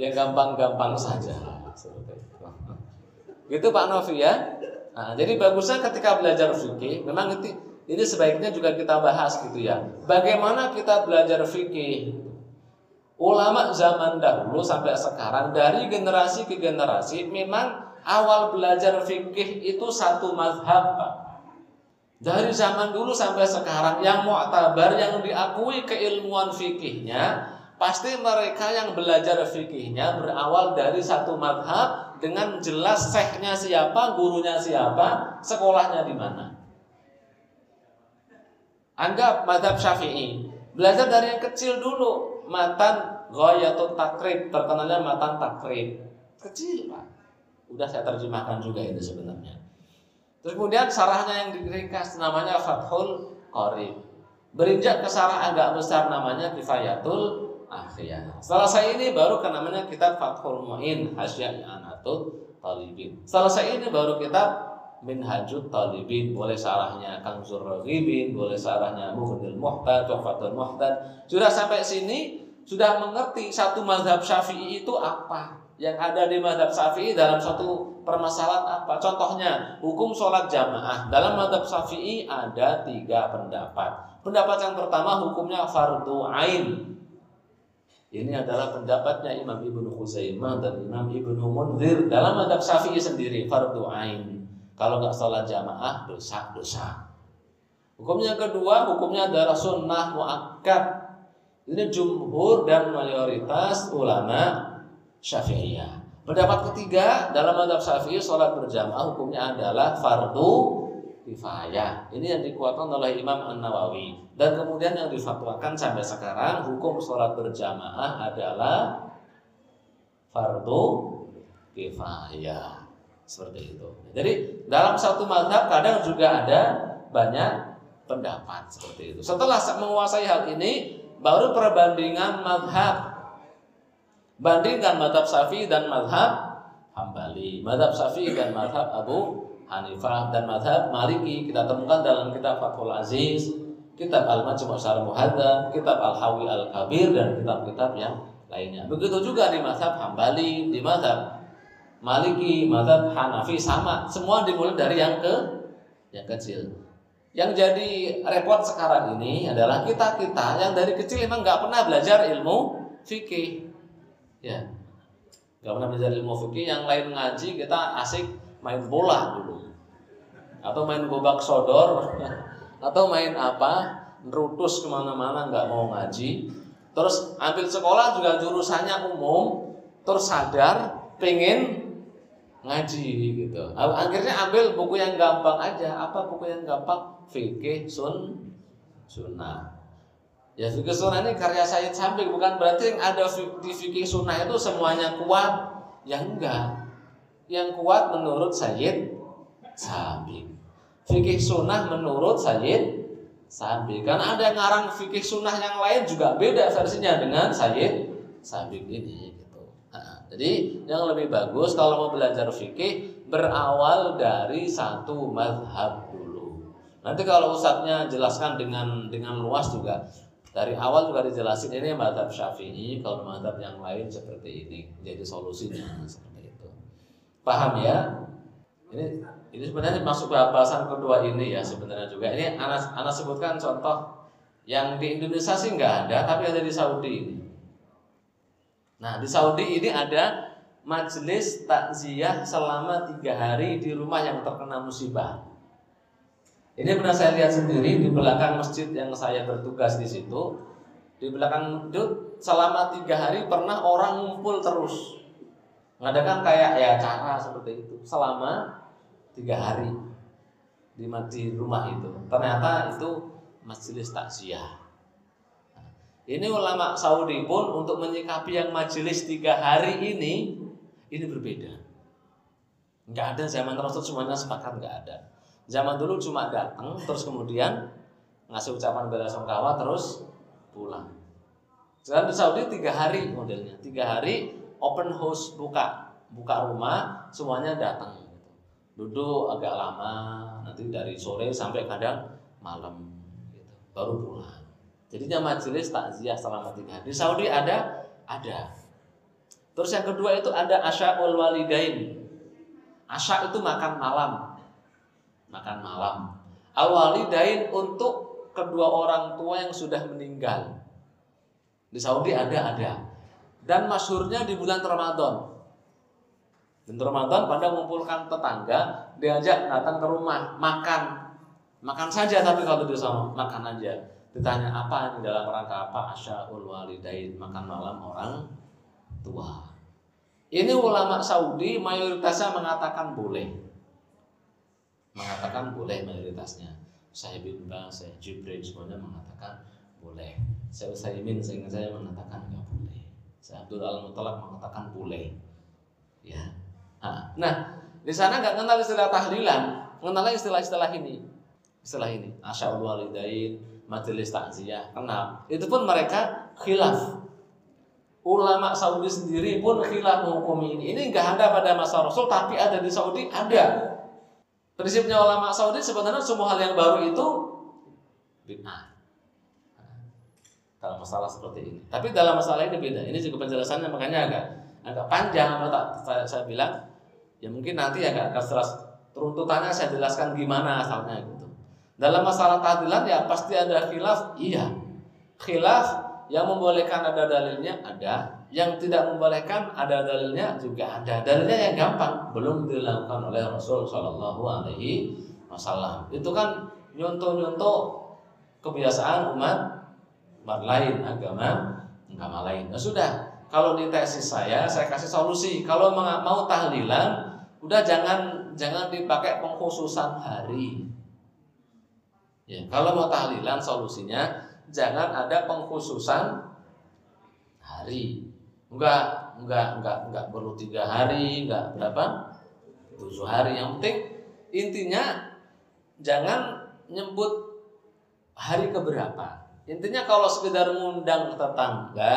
yang gampang-gampang saja. Itu. Gitu Pak Novi ya Nah, jadi bagusnya ketika belajar fikih, memang itu, ini sebaiknya juga kita bahas gitu ya. Bagaimana kita belajar fikih? Ulama zaman dahulu sampai sekarang dari generasi ke generasi memang awal belajar fikih itu satu mazhab. Dari zaman dulu sampai sekarang yang mu'tabar yang diakui keilmuan fikihnya pasti mereka yang belajar fikihnya berawal dari satu madhab dengan jelas syekhnya siapa, gurunya siapa, sekolahnya di mana. Anggap madhab syafi'i. Belajar dari yang kecil dulu. Matan ghayatul takrib. Terkenalnya matan takrib. Kecil Pak. Udah saya terjemahkan juga ini sebenarnya. Terus kemudian sarahnya yang diringkas namanya Fathul Qorib. Berinjak ke sarah agak besar namanya Kifayatul Akhiyah. Setelah saya ini baru ke namanya kitab Fathul Mu'in Hasyiah Anatul Talibin. Saya ini baru kitab Minhajut Talibin, boleh sarahnya Kang Zurragibin, boleh sarahnya Muhnil Muhtad, Tuhfatul Muhtad. Sudah sampai sini sudah mengerti satu mazhab Syafi'i itu apa? Yang ada di mazhab Syafi'i dalam satu permasalahan apa? Contohnya, hukum sholat jamaah. Dalam mazhab Syafi'i ada tiga pendapat. Pendapat yang pertama hukumnya fardu ain ini adalah pendapatnya Imam Ibnu Khuzaimah dan Imam Ibnu Munzir dalam madhab Syafi'i sendiri fardu ain. Kalau nggak sholat jamaah dosa dosa. Hukumnya kedua hukumnya adalah sunnah muakkad. Ini jumhur dan mayoritas ulama Syafi'iyah. Pendapat ketiga dalam madhab Syafi'i sholat berjamaah hukumnya adalah fardu kifayah. Ini yang dikuatkan oleh Imam An Nawawi. Dan kemudian yang difatwakan sampai sekarang hukum sholat berjamaah adalah fardu kifayah. Seperti itu. Jadi dalam satu madhab kadang juga ada banyak pendapat seperti itu. Setelah menguasai hal ini, baru perbandingan madhab. Bandingkan madhab Syafi'i dan madhab Hambali. Madhab Syafi'i dan madhab Abu Hanifah dan madhab Maliki kita temukan dalam kitab Fathul Aziz, kitab Al-Majmu' Syarh Muhadzab, kitab Al-Hawi Al-Kabir dan kitab-kitab yang lainnya. Begitu juga di madhab Hambali, di madhab Maliki, madhab Hanafi sama, semua dimulai dari yang ke yang kecil. Yang jadi repot sekarang ini adalah kita kita yang dari kecil memang nggak pernah belajar ilmu fikih, ya, nggak pernah belajar ilmu fikih. Yang lain ngaji kita asik main bola dulu atau main gobak sodor atau main apa nerutus ke mana-mana nggak mau ngaji. Terus ambil sekolah juga jurusannya umum terus sadar pengen ngaji gitu. Akhirnya ambil buku yang gampang aja. Apa buku yang gampang? Fikih sun sunnah. Ya fikih sunnah ini karya Sayyid Samping bukan berarti yang ada di fikih sunnah itu semuanya kuat. Ya enggak. Yang kuat menurut Sayyid Samping fikih sunnah menurut Sayyid Sabi. Karena ada yang ngarang fikih sunnah yang lain juga beda versinya dengan Sayyid Sabi ini. Gitu. Nah, jadi yang lebih bagus kalau mau belajar fikih berawal dari satu madhab dulu. Nanti kalau ustadznya jelaskan dengan dengan luas juga dari awal juga dijelasin ini madhab syafi'i kalau madhab yang lain seperti ini jadi solusinya seperti itu paham ya ini ini sebenarnya masuk bahasan kedua ini ya sebenarnya juga. Ini anak anak sebutkan contoh yang di Indonesia sih nggak ada, tapi ada di Saudi ini. Nah di Saudi ini ada majelis takziah selama tiga hari di rumah yang terkena musibah. Ini pernah saya lihat sendiri di belakang masjid yang saya bertugas di situ. Di belakang itu selama tiga hari pernah orang ngumpul terus. Mengadakan kayak ya cara seperti itu selama tiga hari di, di rumah itu. Ternyata itu majelis takziah. Ini ulama Saudi pun untuk menyikapi yang majelis tiga hari ini ini berbeda. Enggak ada zaman Rasul semuanya sepakat enggak ada. Zaman dulu cuma datang terus kemudian ngasih ucapan bela sungkawa terus pulang. Sekarang di Saudi tiga hari modelnya, tiga hari open house buka buka rumah semuanya datang. Duduk agak lama nanti dari sore sampai kadang malam gitu. baru pulang jadinya majelis takziah selama tiga hari di Saudi ada ada terus yang kedua itu ada asyaul walidain asya itu makan malam makan malam al walidain untuk kedua orang tua yang sudah meninggal. Di Saudi ada ada. Dan masyurnya di bulan Ramadan. Dan Ramadan pada mengumpulkan tetangga, diajak datang ke rumah makan. Makan saja tapi kalau di sana makan aja. Ditanya apa ini dalam rangka apa? Asyaul walidain, makan malam orang tua. Ini ulama Saudi mayoritasnya mengatakan boleh. Mengatakan boleh mayoritasnya saya bin Bang, saya Jibril semuanya mengatakan boleh. Saya Usaimin sehingga saya mengatakan nggak boleh. Saya Abdul Al Mutalak mengatakan boleh. Ya. Nah, di sana nggak kenal istilah tahlilan, mengenal istilah-istilah ini. Istilah ini, asyaul walidain, majelis takziah, kenal. Itu pun mereka khilaf. Ulama Saudi sendiri pun khilaf hukum ini. Ini nggak ada pada masa Rasul, tapi ada di Saudi ada. Prinsipnya ulama Saudi sebenarnya semua hal yang baru itu bid'ah. Dalam masalah seperti ini. Tapi dalam masalah ini beda. Ini juga penjelasannya makanya agak agak panjang saya, saya bilang ya mungkin nanti agak setelah runtutannya saya jelaskan gimana asalnya gitu. Dalam masalah tahdilan ya pasti ada khilaf, iya. Khilaf yang membolehkan ada dalilnya ada, yang tidak membolehkan ada dalilnya juga ada. Dalilnya yang gampang belum dilakukan oleh Rasul Shallallahu Alaihi Wasallam. Itu kan nyontoh-nyontoh kebiasaan umat umat lain agama agama lain. Nah, sudah kalau di tesis saya saya kasih solusi. Kalau mau tahlilan udah jangan jangan dipakai pengkhususan hari. Ya, kalau mau tahlilan solusinya jangan ada pengkhususan hari Enggak, enggak, enggak, enggak perlu tiga hari, enggak berapa? Tujuh hari. Yang penting intinya jangan nyebut hari keberapa. Intinya kalau sekedar ngundang tetangga,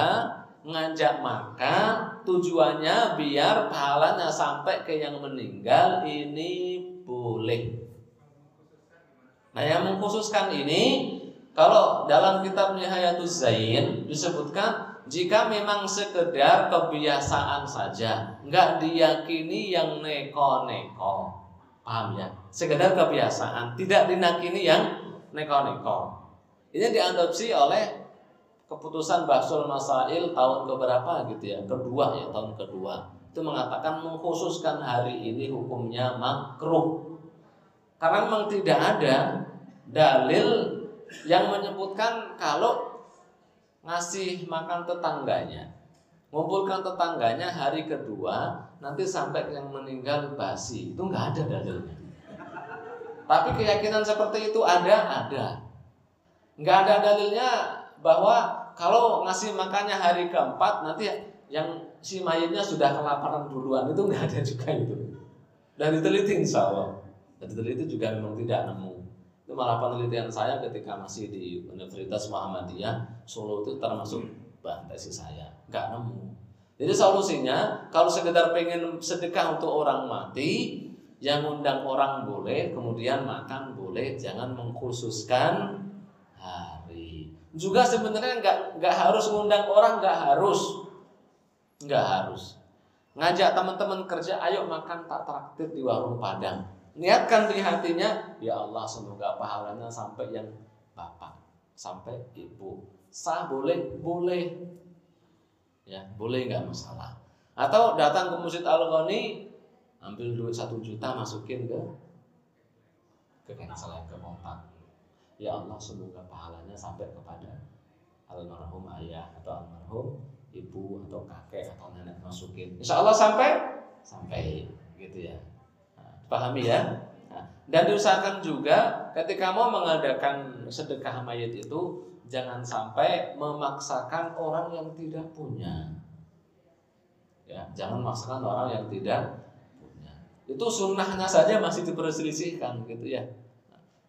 ngajak makan, tujuannya biar pahalanya sampai ke yang meninggal ini boleh. Nah yang mengkhususkan ini kalau dalam kitab Nihayatul Zain disebutkan jika memang sekedar kebiasaan saja, nggak diyakini yang neko-neko, paham ya? Sekedar kebiasaan, tidak dinakini yang neko-neko. Ini diadopsi oleh keputusan Basul Masail tahun keberapa gitu ya, kedua ya tahun kedua. Itu mengatakan mengkhususkan hari ini hukumnya makruh. Karena memang tidak ada dalil yang menyebutkan kalau ngasih makan tetangganya ngumpulkan tetangganya hari kedua nanti sampai yang meninggal basi itu nggak ada dalilnya tapi keyakinan seperti itu ada ada nggak ada dalilnya bahwa kalau ngasih makannya hari keempat nanti yang si mayatnya sudah kelaparan duluan itu nggak ada juga itu dan diteliti insya Allah dan diteliti juga memang tidak nemu itu malah penelitian saya ketika masih di Universitas Muhammadiyah Solo itu termasuk bahan tesis saya. Nggak nemu. Jadi solusinya kalau sekedar pengen sedekah untuk orang mati, yang undang orang boleh, kemudian makan boleh, jangan mengkhususkan. Juga sebenarnya nggak nggak harus ngundang orang, nggak harus, nggak harus. Ngajak teman-teman kerja, ayo makan tak traktir di warung Padang. Niatkan di hatinya ya Allah semoga pahalanya sampai yang bapak sampai ibu. Sah boleh boleh. Ya boleh nggak masalah. Atau datang ke masjid al ghani ambil duit satu juta masukin ke ke cancel ke kompak ya Allah semoga pahalanya sampai kepada almarhum ayah atau almarhum ibu atau kakek atau nenek masukin. Insya Allah sampai sampai gitu ya. Nah, pahami ya? Nah, dan diusahakan juga ketika mau mengadakan sedekah mayat itu jangan sampai memaksakan orang yang tidak punya. Ya jangan memaksakan orang yang tidak punya. Itu sunnahnya saja masih diperselisihkan gitu ya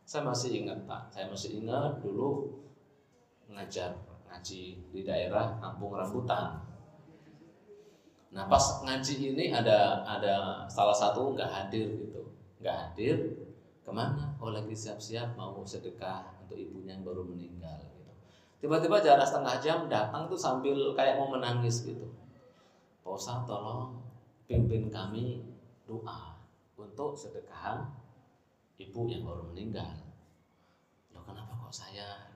saya masih ingat pak saya masih ingat dulu ngajar ngaji di daerah Kampung Rambutan. Nah pas ngaji ini ada ada salah satu nggak hadir gitu, nggak hadir ke mana? Oh lagi siap-siap mau sedekah untuk ibunya yang baru meninggal gitu. Tiba-tiba jarak setengah jam datang tuh sambil kayak mau menangis gitu. Pak tolong pimpin kami doa untuk sedekah ibu yang baru meninggal. Loh kenapa kok saya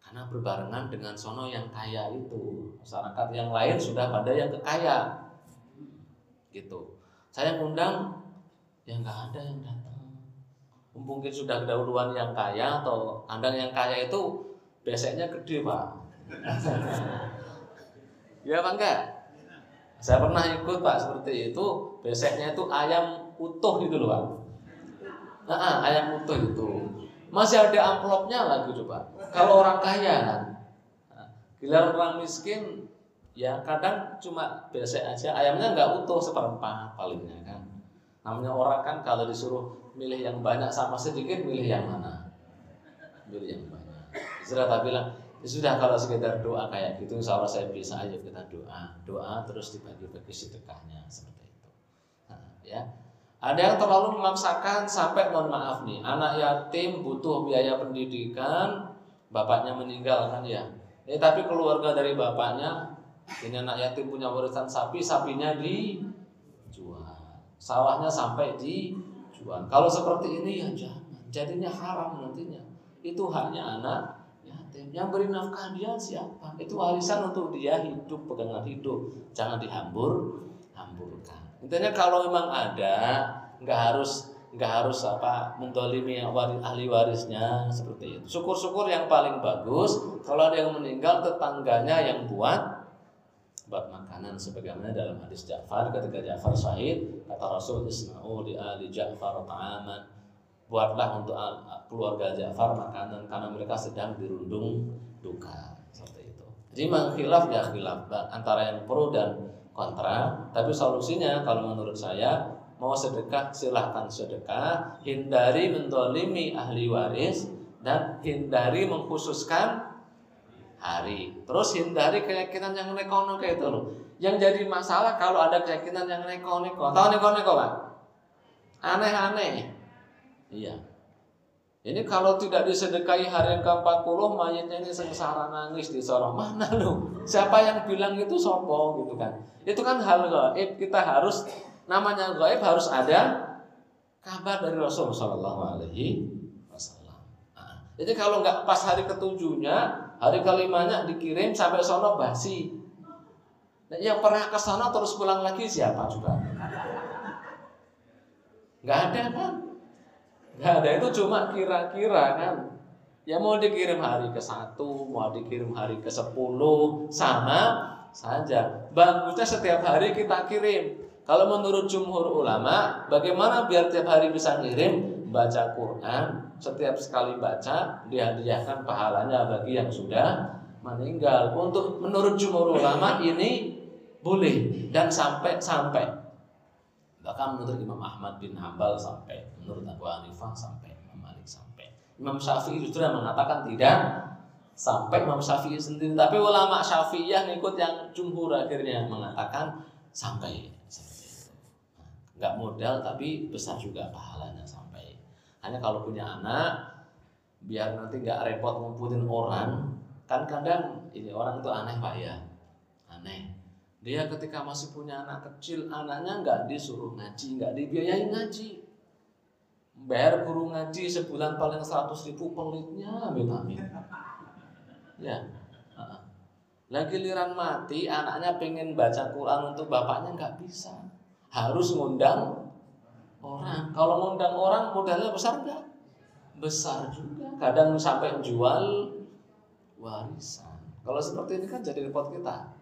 karena berbarengan dengan sono yang kaya itu. Masyarakat yang lain sudah pada yang kekaya. Gitu. Saya ngundang ya nggak ada yang datang. Mungkin sudah kedahuluan yang kaya atau kandang yang kaya itu beseknya gede pak. Ya pak enggak saya pernah ikut pak seperti itu. Beseknya itu ayam utuh gitu loh pak nah, ayam utuh itu masih ada amplopnya lagi coba. Kalau orang kaya kan, giliran orang miskin, ya kadang cuma biasa aja. Ayamnya nggak utuh seperempat palingnya kan. Namanya orang kan kalau disuruh milih yang banyak sama sedikit, milih yang mana? Milih yang banyak. Tak bilang, ya sudah kalau sekedar doa kayak gitu, insya saya bisa aja kita doa, doa terus dibagi-bagi sedekahnya seperti itu. Nah, ya, ada yang terlalu memaksakan sampai mohon maaf nih, anak yatim butuh biaya pendidikan, bapaknya meninggal kan ya. Eh tapi keluarga dari bapaknya ini anak yatim punya warisan sapi, sapinya dijual. Sawahnya sampai dijual. Kalau seperti ini ya jangan, jadinya haram nantinya. Itu hanya anak yatim. Yang beri nafkah dia siapa? Itu warisan untuk dia hidup, pegangan hidup. Jangan dihambur, hamburkan. Intinya kalau memang ada, nggak harus nggak harus apa mendolimi ahli warisnya seperti itu. Syukur-syukur yang paling bagus kalau ada yang meninggal tetangganya yang buat buat makanan sebagaimana dalam hadis Ja'far ketika Ja'far syahid kata Rasul isna'u li ali Ja'far ta'aman buatlah untuk keluarga Ja'far makanan karena mereka sedang dirundung duka seperti itu. Jadi mengkhilaf ya khilaf antara yang pro dan kontra, tapi solusinya kalau menurut saya mau sedekah silahkan sedekah, hindari mendolimi ahli waris dan hindari mengkhususkan hari. Terus hindari keyakinan yang neko-neko itu loh. Yang jadi masalah kalau ada keyakinan yang neko-neko. Tahu neko-neko pak? Aneh-aneh. Iya. Ini kalau tidak disedekahi hari yang ke-40 mayatnya ini sengsara nangis di sorong mana lu? Siapa yang bilang itu sopo gitu kan? Itu kan hal gaib kita harus namanya gaib harus ada kabar dari Rasul Shallallahu Alaihi Wasallam. Nah, jadi kalau nggak pas hari ketujuhnya, hari kelimanya dikirim sampai sono basi. Nah, yang pernah ke sana terus pulang lagi siapa juga? Nggak ada kan? Nggak ada itu cuma kira-kira kan. Ya mau dikirim hari ke satu, mau dikirim hari ke sepuluh, sama saja. Bagusnya setiap hari kita kirim. Kalau menurut jumhur ulama, bagaimana biar tiap hari bisa ngirim baca Quran, setiap sekali baca dihadiahkan pahalanya bagi yang sudah meninggal. Untuk menurut jumhur ulama ini boleh dan sampai sampai bahkan menurut Imam Ahmad bin Hambal sampai menurut Abu Hanifah sampai Imam Malik sampai. Imam Syafi'i justru yang mengatakan tidak sampai Imam Syafi'i sendiri. Tapi ulama Syafi'iyah ngikut yang jumhur akhirnya mengatakan sampai. Nggak modal tapi besar juga pahalanya sampai. Hanya kalau punya anak biar nanti nggak repot ngumpulin orang. Kan kadang ini orang itu aneh pak ya. Aneh dia ketika masih punya anak kecil, anaknya nggak disuruh ngaji, nggak dibiayai ngaji. Bayar guru ngaji sebulan paling 100 ribu pelitnya, amin amin. Ya. Lagi liran mati, anaknya pengen baca Quran untuk bapaknya nggak bisa. Harus ngundang orang. Kalau ngundang orang modalnya besar nggak? Besar juga. Kadang sampai jual warisan. Kalau seperti ini kan jadi repot kita.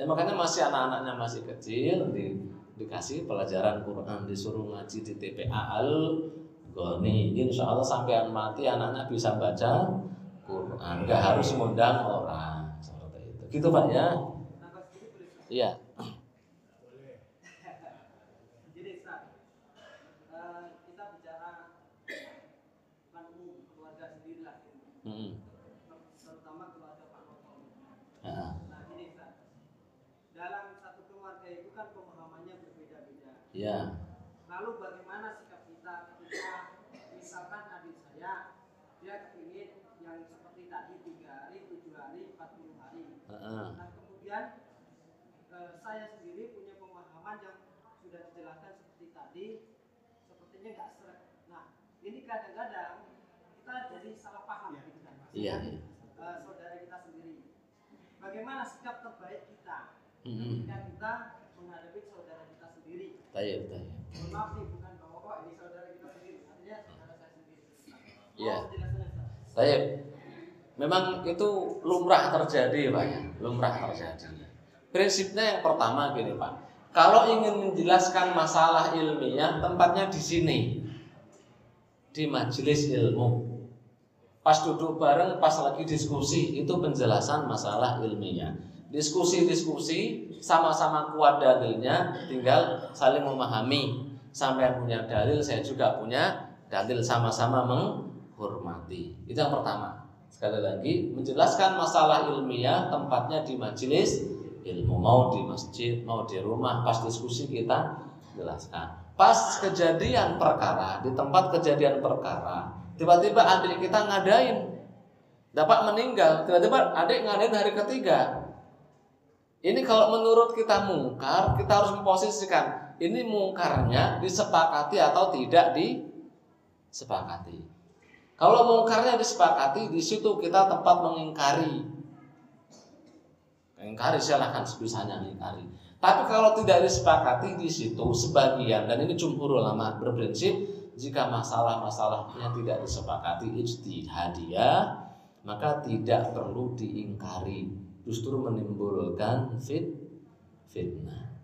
Ya makanya masih anak-anaknya masih kecil di, dikasih pelajaran Quran disuruh ngaji di TPA al Goni. Insya Allah sampai mati anaknya bisa baca Quran. Gak harus mengundang orang seperti itu. Gitu pak ya? Iya. Ya. Lalu bagaimana sikap kita ketika misalkan adik saya dia kepingin yang seperti tadi tiga hari, tujuh hari, empat puluh hari. Uh-uh. Nah kemudian eh, saya sendiri punya pemahaman yang sudah dijelaskan seperti tadi, sepertinya nggak serak. Nah ini kadang-kadang kita jadi salah paham ya. gitu kan. Iya. Uh, saudara kita sendiri. Bagaimana sikap terbaik kita mm -hmm. ketika kita menghadapi saudara kita sendiri? Tayyib, tayyib. Maaf nih, bukan oh ini saudara kita sendiri, saya. Iya. Tayyib. Memang itu lumrah terjadi, Pak ya. Lumrah terjadi. Prinsipnya yang pertama gini, Pak. Kalau ingin menjelaskan masalah ilmiah, tempatnya di sini. Di majelis ilmu. Pas duduk bareng, pas lagi diskusi, itu penjelasan masalah ilmiah diskusi-diskusi sama-sama kuat dalilnya tinggal saling memahami. Sampai punya dalil saya juga punya dalil sama-sama menghormati. Itu yang pertama. Sekali lagi menjelaskan masalah ilmiah tempatnya di majelis ilmu. Mau di masjid mau di rumah pas diskusi kita jelaskan. Pas kejadian perkara di tempat kejadian perkara tiba-tiba adik kita ngadain. Dapat meninggal tiba-tiba adik ngadain hari ketiga ini kalau menurut kita mungkar, kita harus memposisikan ini mungkarnya disepakati atau tidak disepakati. Kalau mungkarnya disepakati, di situ kita tempat mengingkari. Mengingkari silahkan sebisanya mengingkari. Tapi kalau tidak disepakati di situ sebagian dan ini jumhur ulama berprinsip jika masalah-masalahnya tidak disepakati ijtihadiyah maka tidak perlu diingkari justru menimbulkan fit fitnah.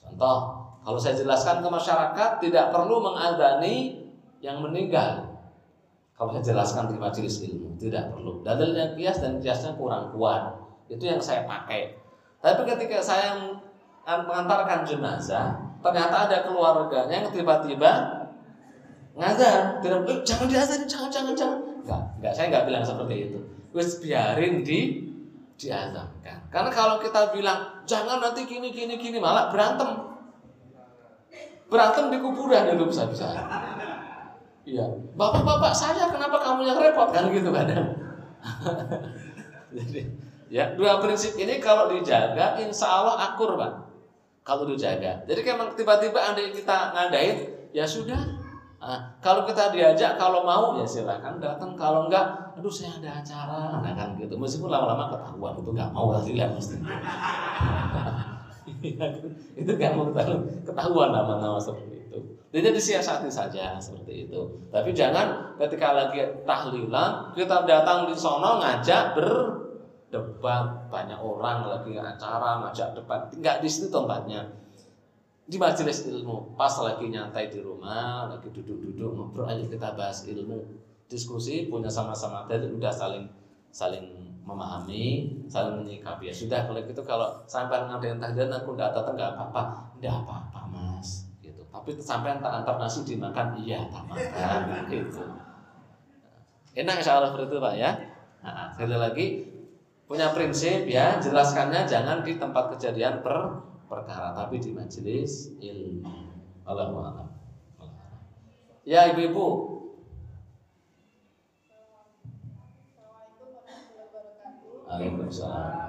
Contoh, kalau saya jelaskan ke masyarakat tidak perlu mengadani yang meninggal. Kalau saya jelaskan di majelis ilmu tidak perlu. Dalilnya kias dan kiasnya kurang kuat. Itu yang saya pakai. Tapi ketika saya mengantarkan jenazah, ternyata ada keluarganya yang tiba-tiba ngazar, tidak, eh, jangan diazarin, jangan, jangan, jangan. Enggak, enggak, saya enggak bilang seperti itu. Wis biarin di diazamkan. Karena kalau kita bilang jangan nanti gini gini gini malah berantem. Berantem di kuburan itu bisa bisa. Iya, bapak-bapak saya kenapa kamu yang repot kan gitu kan? Jadi ya dua prinsip ini kalau dijaga insya Allah akur pak. Kalau dijaga. Jadi memang tiba-tiba andai kita ngadain ya sudah Nah, kalau kita diajak, kalau mau ya silakan datang. Kalau enggak, aduh saya ada acara, nah kan gitu. Meskipun lama-lama ketahuan itu nggak mau hasilnya mesti. itu nggak mau ketahuan nama-nama seperti itu. Jadi disiasati saja seperti itu. Tapi jangan ketika lagi tahlilan kita datang di sono ngajak berdebat banyak orang lagi acara ngajak debat, nggak di situ tempatnya di majelis ilmu? Pas lagi nyantai di rumah lagi duduk-duduk ngobrol ayo kita bahas ilmu diskusi punya sama-sama dari udah saling saling memahami saling menyikapi. Ya sudah kalau gitu kalau sampai ngadain tahlilan aku nggak datang nggak apa-apa. Nggak apa-apa mas. Gitu. Tapi sampai tak antar nasi dimakan iya tak makan. Gitu. Enak insya Allah seperti itu pak ya? Nah, sekali lagi punya prinsip ya jelaskannya jangan di tempat kejadian per perkara tapi di majelis ilmu. Allahu a'lam. Ya ibu-ibu. Waalaikumsalam.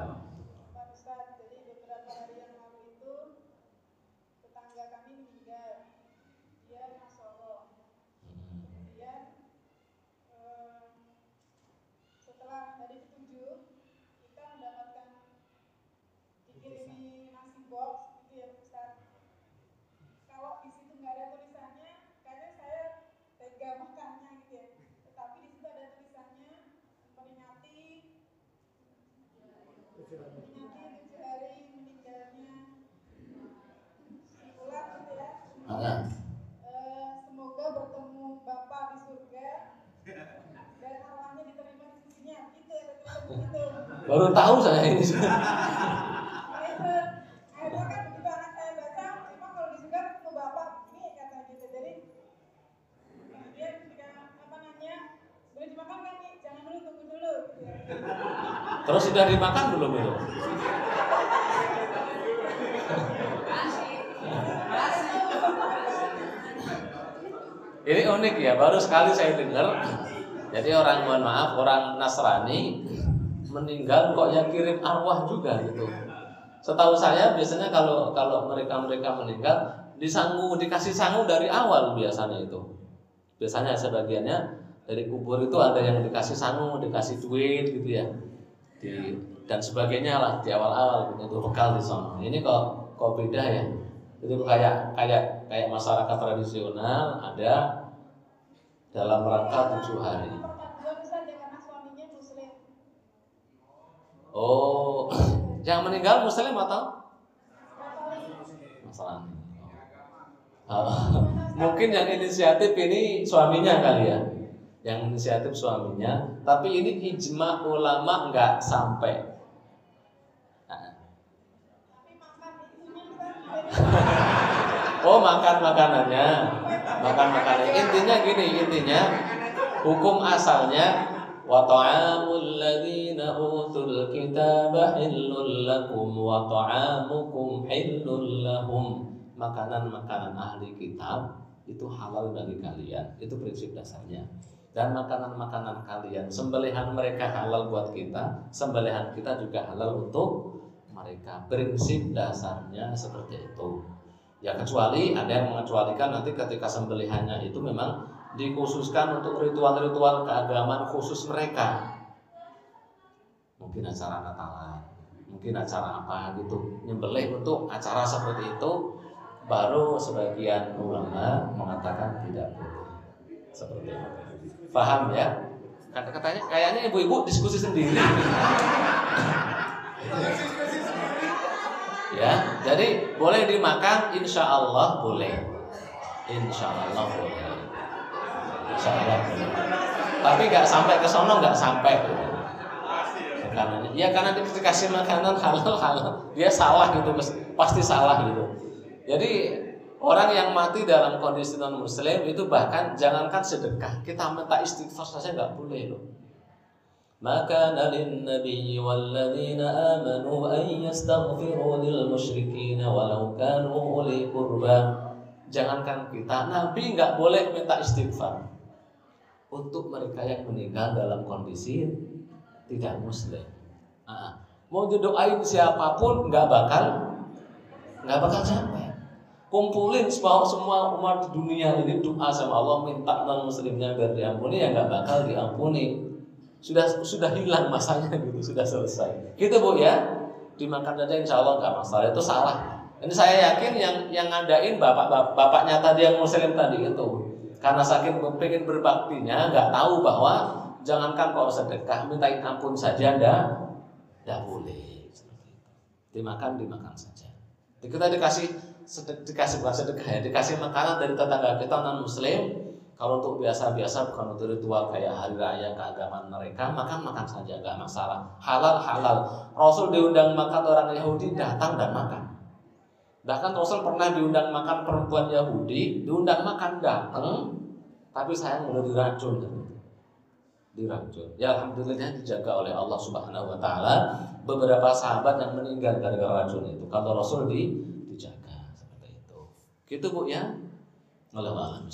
Baru tahu saya ini. Terus sudah dimakan belum itu? Ini unik ya, baru sekali saya dengar. Jadi orang mohon maaf, orang Nasrani meninggal kok yang kirim arwah juga gitu. Setahu saya biasanya kalau kalau mereka mereka meninggal disanggu dikasih sangu dari awal biasanya itu. Biasanya sebagiannya dari kubur itu ada yang dikasih sangu, dikasih duit gitu ya di dan sebagainya lah di awal-awal gitu, untuk bekal di sana. Ini kok kok beda ya. Itu kayak kayak kayak masyarakat tradisional ada dalam rangka tujuh hari. Oh, yang meninggal muslim atau masalah? Uh, mungkin yang inisiatif ini suaminya kali ya yang inisiatif suaminya, tapi ini ijma ulama nggak sampai. oh makan makanannya, makan makanannya. Intinya gini, intinya hukum asalnya ladzina utul kitaba hillul lakum wa ta'amukum hillul lahum. Makanan-makanan ahli kitab itu halal bagi kalian. Itu prinsip dasarnya dan makanan-makanan kalian. Sembelihan mereka halal buat kita, sembelihan kita juga halal untuk mereka. Prinsip dasarnya seperti itu. Ya kecuali ada yang mengecualikan nanti ketika sembelihannya itu memang dikhususkan untuk ritual-ritual keagamaan khusus mereka. Mungkin acara Natalan, mungkin acara apa gitu. Nyembelih untuk acara seperti itu baru sebagian ulama mengatakan tidak boleh seperti itu. Paham ya? Kata-katanya kayaknya ibu-ibu diskusi sendiri. ya, jadi boleh dimakan, insya Allah boleh. Insya Allah boleh. Boleh. Tapi nggak sampai ke sono nggak sampai. Ya karena dikasih makanan halal halal, dia salah gitu, pasti salah gitu. Jadi Orang yang mati dalam kondisi non muslim itu bahkan jangankan sedekah, kita minta istighfar saja nggak boleh loh. Maka nalin nabi walladzina amanu an yastaghfiru lil musyrikin walau kanu uli kurba. Jangankan kita, Nabi nggak boleh minta istighfar untuk mereka yang meninggal dalam kondisi tidak muslim. Nah, mau didoain siapa pun nggak bakal nggak bakal sampai kumpulin semua semua umat di dunia ini doa sama Allah minta non muslimnya biar diampuni ya nggak bakal diampuni. Sudah sudah hilang masanya gitu sudah selesai. Gitu bu ya. Dimakan aja insya Allah nggak masalah. Itu salah. Ini saya yakin yang yang ngadain bapak, bapak bapaknya tadi yang muslim tadi itu karena saking pengen berbaktinya nggak tahu bahwa jangankan kalau sedekah mintain ampun saja ndak ndak boleh. Dimakan dimakan saja. Kita dikasih sedek, dikasih bukan sedekah ya, dikasih makanan dari tetangga kita non muslim kalau untuk biasa-biasa bukan untuk ritual kayak hari raya keagamaan mereka makan makan saja nggak masalah. Halal halal. Rasul diundang makan orang Yahudi datang dan makan bahkan Rasul pernah diundang makan perempuan Yahudi diundang makan datang tapi sayang udah diracun diracun ya alhamdulillah dijaga oleh Allah Subhanahu Wa Taala beberapa sahabat yang meninggal gara-gara racun itu kalau Rasul di Gitu Bu ya. Allah alam.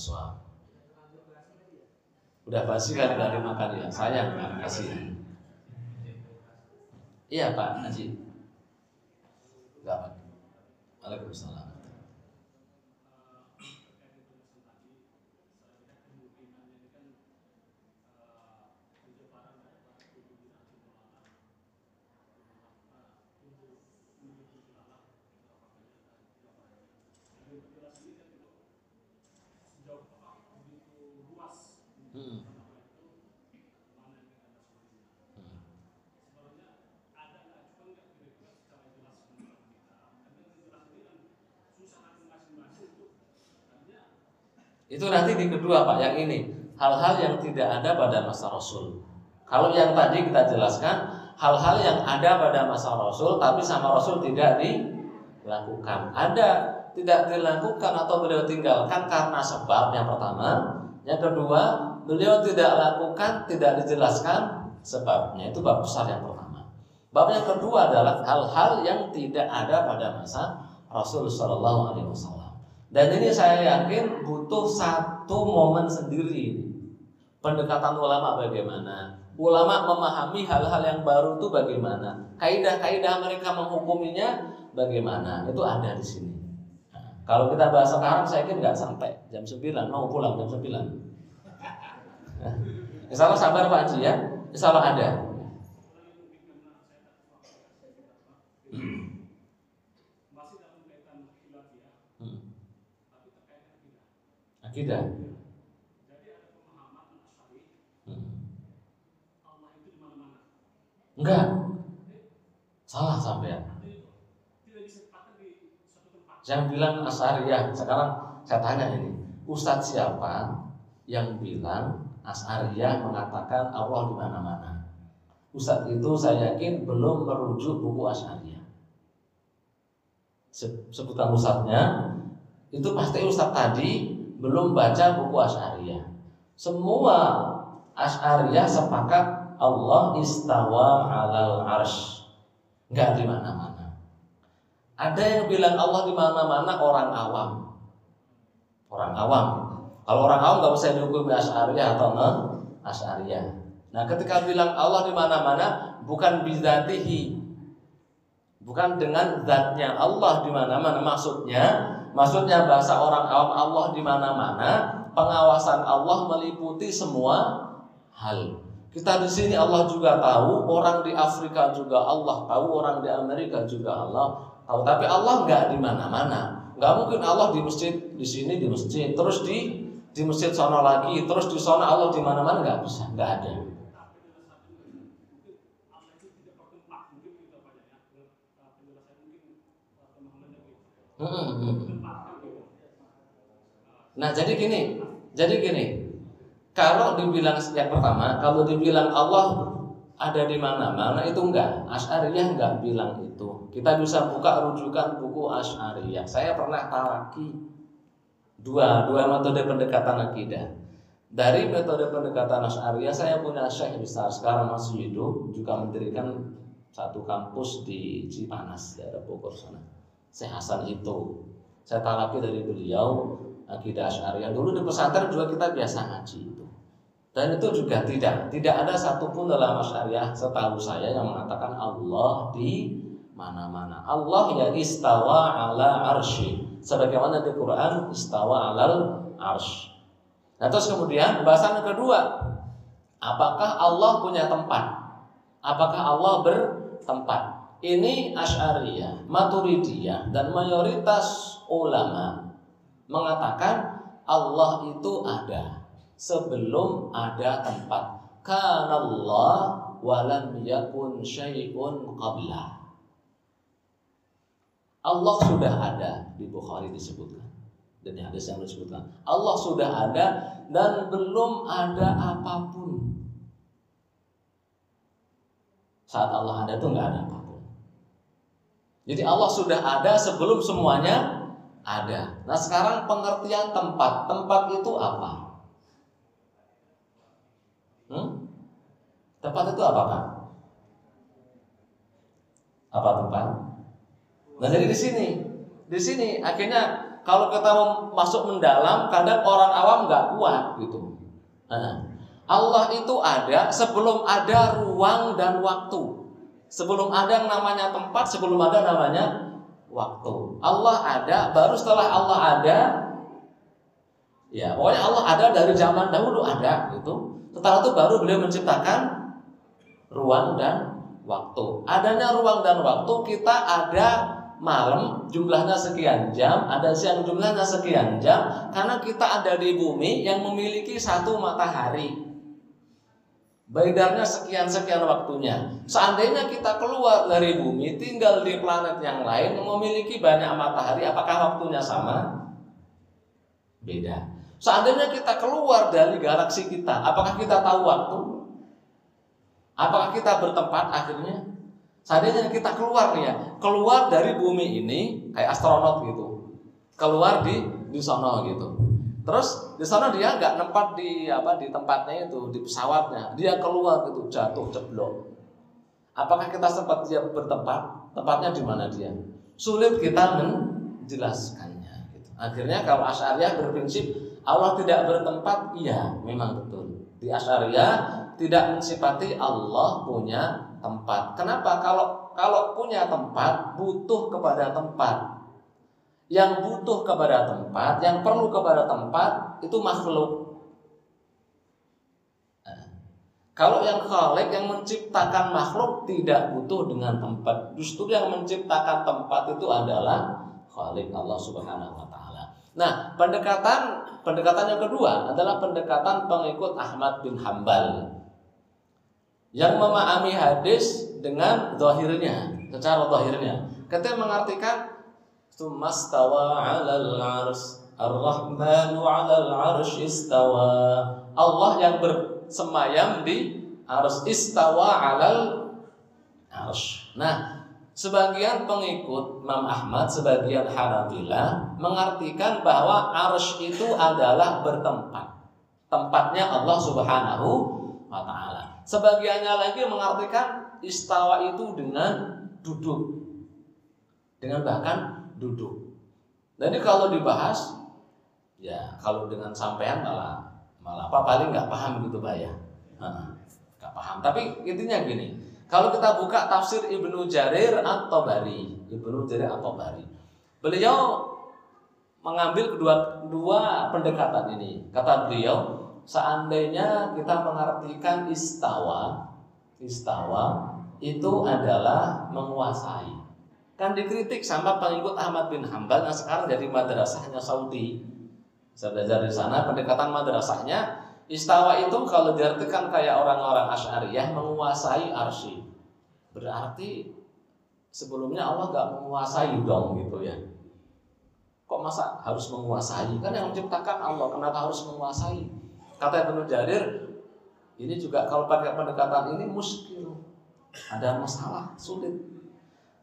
Udah pasti kan dari makan ya. Sayang kan kasih. Iya Pak Haji. Enggak Pak. Waalaikumsalam. Itu nanti di kedua Pak, yang ini. Hal-hal yang tidak ada pada masa Rasul. Kalau yang tadi kita jelaskan, hal-hal yang ada pada masa Rasul, tapi sama Rasul tidak dilakukan. Ada tidak dilakukan atau beliau tinggalkan karena sebab yang pertama. Yang kedua, beliau tidak lakukan, tidak dijelaskan sebabnya. Itu bab besar yang pertama. Bab yang kedua adalah hal-hal yang tidak ada pada masa Rasul Shallallahu Alaihi Wasallam. Dan ini saya yakin butuh satu momen sendiri. Pendekatan ulama bagaimana? Ulama memahami hal-hal yang baru itu bagaimana? Kaidah-kaidah mereka menghukuminya bagaimana? Itu ada di sini. Nah, kalau kita bahas sekarang saya yakin nggak sampai jam 9 mau pulang jam 9. Nah, insya Allah sabar Pak Haji ya. Insya Allah ada. Akidah. Hmm. Enggak. Salah sampai. Yang bilang As'ariyah, sekarang saya tanya ini, Ustadz siapa yang bilang As'ariyah mengatakan Allah di mana-mana? Ustadz itu saya yakin belum merujuk buku As'ariyah. Sebutan Ustadznya itu pasti Ustadz tadi belum baca buku Asy'ariyah. Semua Asy'ariyah sepakat Allah istawa alal arsh. Enggak di mana-mana. Ada yang bilang Allah di mana-mana orang awam. Orang awam. Kalau orang awam nggak bisa dihukumi Asy'ariyah atau nge Asy'ariyah. Nah, ketika bilang Allah di mana-mana bukan bizatihi. Bukan dengan zatnya Allah di mana-mana maksudnya Maksudnya bahasa orang awam Allah di mana-mana, pengawasan Allah meliputi semua hal. Kita di sini Allah juga tahu, orang di Afrika juga Allah tahu, orang di Amerika juga Allah tahu. Tapi Allah nggak di mana-mana. Nggak mungkin Allah di masjid di sini di masjid, terus di di masjid sana lagi, terus di sana Allah di mana-mana nggak bisa, nggak ada. Hmm. Nah jadi gini, jadi gini, kalau dibilang yang pertama, kalau dibilang Allah ada di mana-mana itu enggak. Asy'ariyah enggak bilang itu. Kita bisa buka rujukan buku Asy'ariyah. Saya pernah talaki dua dua metode pendekatan akidah. Dari metode pendekatan Asy'ariyah saya punya syekh besar sekarang masih hidup juga mendirikan satu kampus di Cipanas daerah Bogor sana. Syekh Hasan itu. Saya talaki dari beliau akidah Asy'ariyah. Dulu di pesantren juga kita biasa ngaji itu. Dan itu juga tidak tidak ada satupun dalam Asy'ariyah setahu saya yang mengatakan Allah di mana-mana. Allah ya istawa ala arsy. Sebagaimana di Quran istawa alal arsy. Nah terus kemudian bahasan yang kedua, apakah Allah punya tempat? Apakah Allah bertempat? Ini Asy'ariyah, Maturidiyah dan mayoritas ulama mengatakan Allah itu ada sebelum ada tempat. Karena Allah walam yakun syai'un qabla. Allah sudah ada di Bukhari disebutkan dan yang hadis yang disebutkan. Allah sudah ada dan belum ada apa pun. Saat Allah ada itu nggak ada apa pun. Jadi Allah sudah ada sebelum semuanya ada. Nah sekarang pengertian tempat. Tempat itu apa? Hmm? Tempat itu apa Pak? Apa tempat? Nah jadi di sini, di sini akhirnya kalau kita masuk mendalam, kadang orang awam nggak kuat gitu. Nah, Allah itu ada sebelum ada ruang dan waktu. Sebelum ada yang namanya tempat, sebelum ada namanya waktu. Allah ada, baru setelah Allah ada, ya pokoknya Allah ada dari zaman dahulu ada gitu. Setelah itu baru beliau menciptakan ruang dan waktu. Adanya ruang dan waktu kita ada malam jumlahnya sekian jam, ada siang jumlahnya sekian jam, karena kita ada di bumi yang memiliki satu matahari. Baidarnya sekian-sekian waktunya. Seandainya kita keluar dari bumi, tinggal di planet yang lain memiliki banyak matahari, apakah waktunya sama? Beda. Seandainya kita keluar dari galaksi kita, apakah kita tahu waktu? Apakah kita bertempat akhirnya? Seandainya kita keluar nih ya, keluar dari bumi ini kayak astronot gitu, keluar di di sono gitu. Terus di sana dia nggak nempat di apa di tempatnya itu di pesawatnya, dia keluar gitu jatuh ceblok. Apakah kita sempat dia bertempat? Tempatnya di mana dia? Sulit kita menjelaskannya. Gitu. Akhirnya kalau Asyariah berprinsip Allah tidak bertempat, iya memang betul. Di Asyariah tidak mensifati Allah punya tempat. Kenapa? Kalau kalau punya tempat butuh kepada tempat yang butuh kepada tempat, yang perlu kepada tempat itu makhluk. Nah, kalau yang khalik yang menciptakan makhluk tidak butuh dengan tempat. Justru yang menciptakan tempat itu adalah khalik Allah Subhanahu wa taala. Nah, pendekatan pendekatan yang kedua adalah pendekatan pengikut Ahmad bin Hambal yang memahami hadis dengan zahirnya, secara zahirnya. Ketika mengartikan ثم استوى على العرش الرحمن على العرش استوى Allah yang bersemayam di arus istawa alal arsh. Nah, sebagian pengikut Imam Ahmad, sebagian Hanabilah mengartikan bahwa arsh itu adalah bertempat. Tempatnya Allah Subhanahu wa taala. Sebagiannya lagi mengartikan istawa itu dengan duduk. Dengan bahkan duduk. Jadi kalau dibahas, ya kalau dengan sampean malah malah apa paling nggak paham gitu pak ya, nggak paham. Tapi intinya gini, kalau kita buka tafsir Ibnu Jarir atau Bari, Ibnu Jarir atau Bari, beliau mengambil kedua dua pendekatan ini. Kata beliau, seandainya kita mengartikan istawa, istawa itu adalah menguasai. Kan dikritik sama pengikut Ahmad bin Hambal yang sekarang jadi madrasahnya Saudi. Saya belajar di sana pendekatan madrasahnya istawa itu kalau diartikan kayak orang-orang Asy'ariyah menguasai arsy. Berarti sebelumnya Allah gak menguasai dong gitu ya. Kok masa harus menguasai? Kan yang menciptakan Allah, kenapa harus menguasai? Kata Ibnu Jarir, ini juga kalau pakai pendekatan ini muskil. Ada masalah, sulit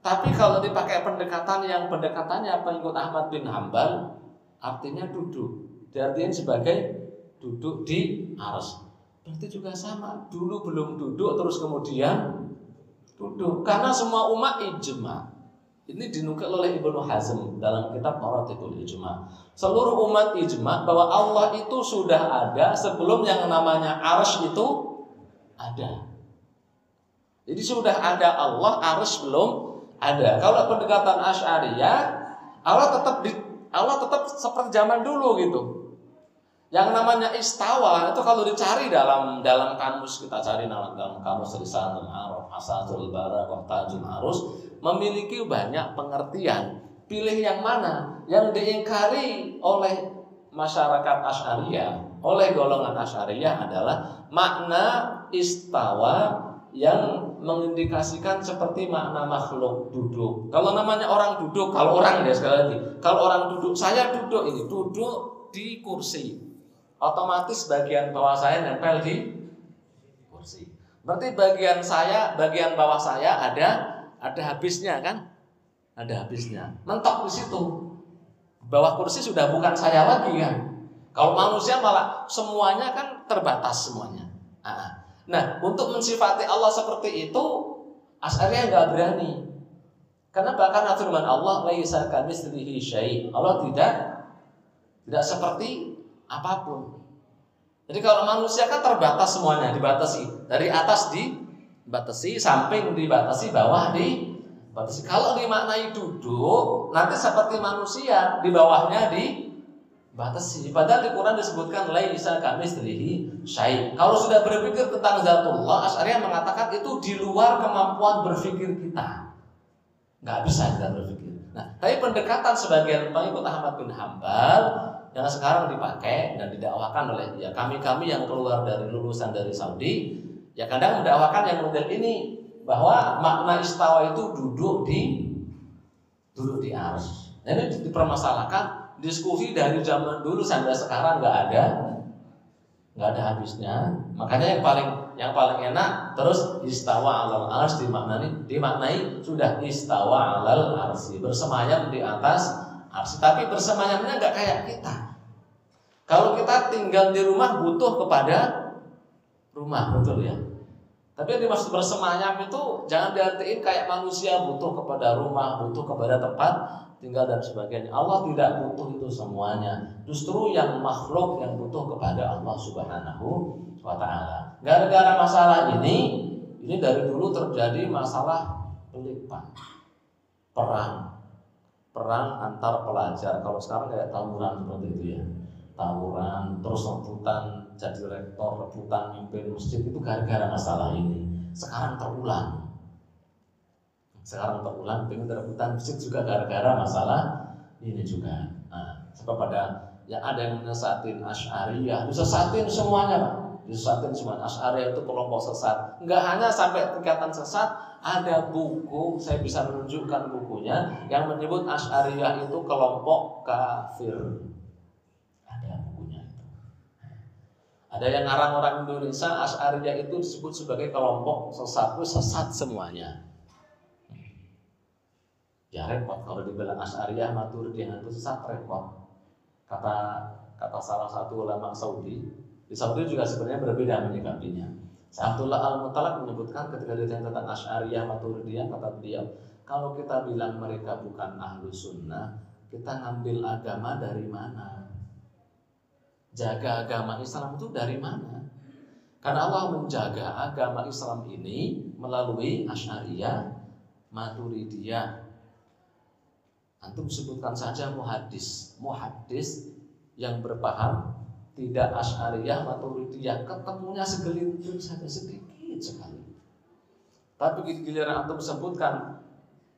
tapi kalau dipakai pendekatan yang pendekatannya pengikut Ahmad bin Hambal, artinya duduk. Diartikan sebagai duduk di aras. Berarti juga sama. Dulu belum duduk, terus kemudian duduk. Karena semua umat ijma. Ini dinukil oleh Ibnu Hazm dalam kitab Maratibul Ijma. Seluruh umat ijma bahwa Allah itu sudah ada sebelum yang namanya arsh itu ada. Jadi sudah ada Allah, arsh belum ada. Kalau pendekatan Asy'ariyah, Allah tetap di Allah tetap seperti zaman dulu gitu. Yang namanya istawa itu kalau dicari dalam dalam kamus kita cari dalam, dalam kamus Risalah Arab, Asatul Barakah, Tajul Arus memiliki banyak pengertian. Pilih yang mana? Yang diingkari oleh masyarakat Asy'ariyah, oleh golongan Asy'ariyah adalah makna istawa yang mengindikasikan seperti makna makhluk duduk. Kalau namanya orang duduk, kalau orang ya sekali lagi, kalau orang duduk, saya duduk ini duduk di kursi, otomatis bagian bawah saya nempel di kursi. Berarti bagian saya, bagian bawah saya ada ada habisnya kan? Ada habisnya. Mentok di situ. Bawah kursi sudah bukan saya lagi kan? Kalau manusia malah semuanya kan terbatas semuanya. Nah, Nah, untuk mensifati Allah seperti itu, Asy'ariyah nggak berani. Kenapa? Karena firman Allah. Allah tidak tidak seperti apa pun. Jadi kalau manusia kan terbatas semuanya, dibatasi. Dari atas dibatasi, samping dibatasi, bawah dibatasi. Kalau dimaknai duduk, nanti seperti manusia, di bawahnya di batasi. Padahal di Quran disebutkan laisa kami sendiri syai. Kalau sudah berpikir tentang zatullah, Asy'ariyah mengatakan itu di luar kemampuan berpikir kita. Nggak bisa kita berpikir. Nah, tapi pendekatan sebagian pengikut Ahmad bin Hambal yang sekarang dipakai dan didakwakan oleh ya kami-kami yang keluar dari lulusan dari Saudi, ya kadang mendakwakan yang model ini bahwa makna istawa itu duduk di duduk di ars. Nah, ini dipermasalahkan diskusi dari zaman dulu sampai sekarang nggak ada nggak ada habisnya. Makanya yang paling yang paling enak terus istawa alal ars dimaknai dimaknai sudah istawa alal arsi bersemayam di atas arsi tapi bersemayamnya nggak kayak kita. Kalau kita tinggal di rumah butuh kepada rumah betul ya? Tapi yang dimaksud bersemayam itu jangan diartikan kayak manusia butuh kepada rumah butuh kepada tempat tinggal dan sebagainya. Allah tidak butuh itu semuanya. Justru yang makhluk yang butuh kepada Allah Subhanahu wa taala. Gara-gara masalah ini, ini dari dulu terjadi masalah pelipan. Perang. Perang antar pelajar. Kalau sekarang kayak tawuran seperti itu ya. Tawuran, terus rebutan jadi rektor, rebutan mimpin masjid itu gara-gara masalah ini. Sekarang terulang sekarang terulang pengen rebutan masjid juga gara-gara masalah ini juga. Nah, sebab pada yang ada yang menyesatin Asy'ariyah, disesatin semuanya, Pak. Disesatin semua. Asy'ariyah itu kelompok sesat. Enggak hanya sampai tingkatan sesat, ada buku, saya bisa menunjukkan bukunya yang menyebut Asy'ariyah itu kelompok kafir. Ada bukunya. Ada yang ngarang orang Indonesia Asy'ariyah itu disebut sebagai kelompok sesat, sesat semuanya ya repot. Kalau dibilang Asy'ariyah Maturidiyah itu sesat repot. Kata kata salah satu ulama Saudi di Saudi juga sebenarnya berbeda menyikapinya. Abdullah Al-Mutalak menyebutkan ketika ditanya tentang Asy'ariyah Maturidiyah kata beliau kalau kita bilang mereka bukan ahlu sunnah kita ngambil agama dari mana? Jaga agama Islam itu dari mana? Karena Allah menjaga agama Islam ini melalui Asy'ariyah Maturidiyah Antum sebutkan saja muhadis. Muhadis yang berpaham tidak asyariyah maturidiyah ketemunya segelintir saja sedikit sekali. Tapi giliran antum sebutkan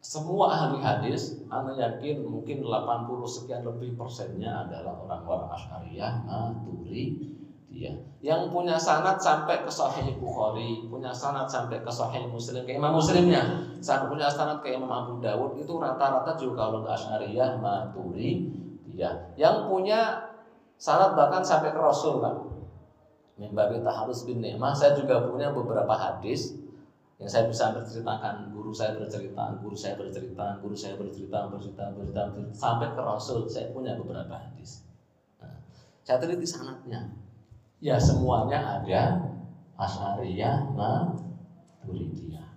semua ahli hadis, anda yakin mungkin 80 sekian lebih persennya adalah orang-orang asyariyah maturidiyah ya yang punya sanat sampai ke Sahih Bukhari, punya sanat sampai ke Sahih Muslim, ke Imam Muslimnya, sampai punya sanat ke Imam Abu Dawud itu rata-rata juga kalau nggak Asy'ariyah, Maturi, ya. Yang punya sanat bahkan sampai ke Rasul kan. Mimbabi Taharus bin Ni'mah, saya juga punya beberapa hadis yang saya bisa berceritakan guru saya bercerita, guru saya bercerita, guru saya bercerita, bercerita, bercerita, bercerita sampai ke Rasul. Saya punya beberapa hadis. Nah, saya teliti sanatnya ya semuanya ada Asyariyah, Maturidiyah.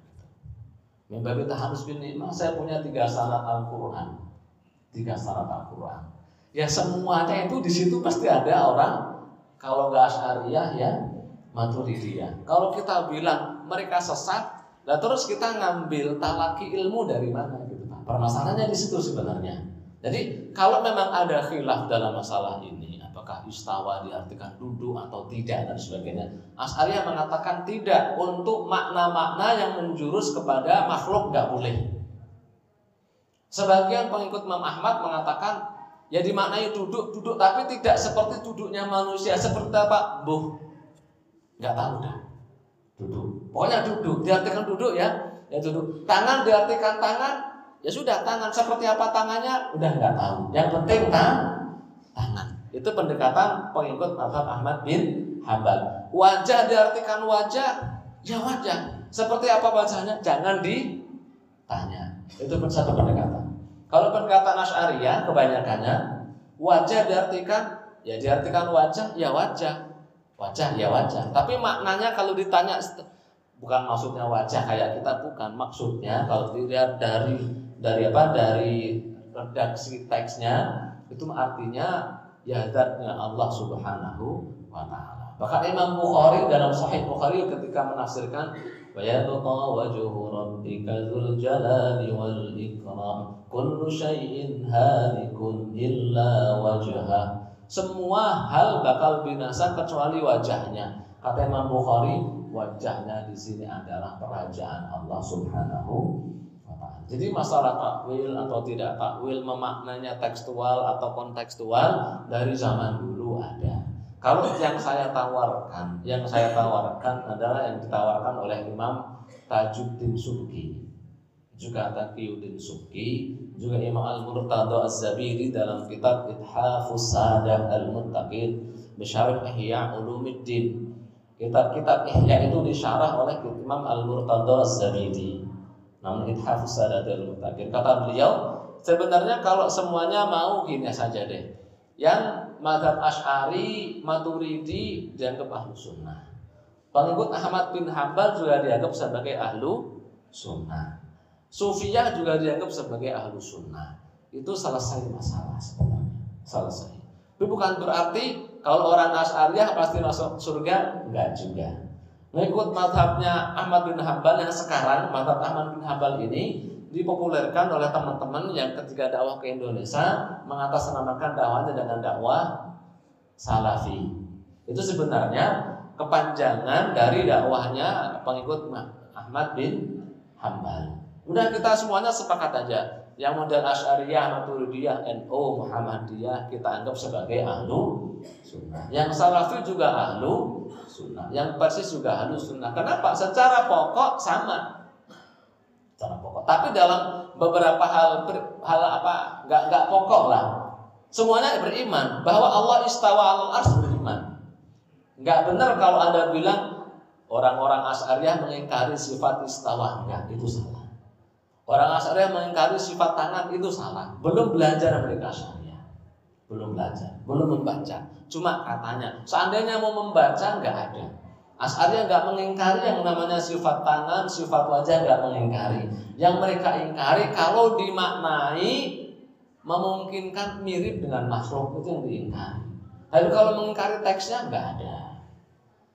Mimbabi harus bin saya punya tiga syarat Al-Quran. Tiga syarat Al-Quran. Ya semuanya itu di situ pasti ada orang kalau nggak Asyariyah ya Maturidiyah. Kalau kita bilang mereka sesat, nah terus kita ngambil talaki ilmu dari mana gitu Permasalahannya di situ sebenarnya. Jadi kalau memang ada khilaf dalam masalah ini, apakah istawa diartikan duduk atau tidak dan sebagainya. As'ariyah mengatakan tidak untuk makna-makna yang menjurus kepada makhluk nggak boleh. Sebagian pengikut Imam Ahmad mengatakan ya dimaknai duduk duduk tapi tidak seperti duduknya manusia seperti apa? Buh. Nggak tahu dah. Duduk. Pokoknya duduk. Diartikan duduk ya. Ya duduk. Tangan diartikan tangan. Ya sudah tangan seperti apa tangannya udah nggak tahu. Yang penting tan tangan. Itu pendekatan pengikut mazhab Ahmad bin Hambal. Wajah diartikan wajah, ya wajah. Seperti apa wajahnya? Jangan ditanya. Itu satu pendekatan. Kalau pendekatan Asy'ariyah kebanyakannya wajah diartikan ya diartikan wajah, ya wajah. Wajah ya wajah. Tapi maknanya kalau ditanya bukan maksudnya wajah kayak kita bukan maksudnya kalau dilihat dari dari apa dari redaksi teksnya itu artinya ya zatnya Allah Subhanahu wa taala. Bahkan Imam Bukhari dalam Sahih Bukhari ketika menafsirkan wa yabqa wajhu rabbika dzul jalali wal ikram kullu syai'in halikun illa wajha. Semua hal bakal binasa kecuali wajahnya. Kata Imam Bukhari, wajahnya di sini adalah kerajaan Allah Subhanahu jadi masalah takwil atau tidak takwil memaknanya tekstual atau kontekstual dari zaman dulu ada. Kalau yang saya tawarkan, yang saya tawarkan adalah yang ditawarkan oleh Imam Tajuddin Subki. juga Taqiyuddin Subki, juga Imam Al-Murtada Az-Zabiri dalam kitab Ithafus Sadah Al-Muttaqin Bisyarif Ihya Ulumiddin. Kitab-kitab Ihya itu disyarah oleh Imam Al-Murtada Az-Zabiri. Namun Ithafus Sadah Al-Muttaqin. Kata beliau, sebenarnya kalau semuanya mau gini saja deh. Yang madhab Ash'ari, Maturidi dianggap ahlu sunnah. Pengikut Ahmad bin Hambal juga dianggap sebagai ahlu sunnah. Sufiyah juga dianggap sebagai ahlu sunnah. Itu selesai masalah sebenarnya. Selesai. Tapi bukan berarti kalau orang Asy'ariyah pasti masuk surga, enggak juga. Mengikut madhabnya Ahmad bin Hambal yang sekarang, madhab Ahmad bin Hambal ini dipopulerkan oleh teman-teman yang ketika dakwah ke Indonesia mengatasnamakan dakwahnya dengan dakwah salafi. Itu sebenarnya kepanjangan dari dakwahnya pengikut Ahmad bin Hambal. Udah kita semuanya sepakat aja. Yang model Asy'ariyah, Maturidiyah, NU, Muhammadiyah kita anggap sebagai ahlu sunnah. Yang Salafi juga ahlu sunnah. Yang Persis juga ahlu sunnah. Kenapa? Secara pokok sama. Secara pokok. Tapi dalam beberapa hal hal apa nggak nggak pokok lah. Semuanya beriman bahwa Allah istawa al ars beriman. Nggak benar kalau anda bilang orang-orang Asy'ariyah mengingkari sifat istawa. Enggak, itu salah. Orang Asy'ariyah mengingkari sifat tangan itu salah. Belum belajar mereka Asy'ariyah. Belum belajar, belum membaca. Cuma katanya, seandainya mau membaca nggak ada. Asy'ariyah nggak mengingkari yang namanya sifat tangan, sifat wajah nggak mengingkari. Yang mereka ingkari kalau dimaknai memungkinkan mirip dengan makhluk itu yang diingkari. Tapi kalau mengingkari teksnya nggak ada.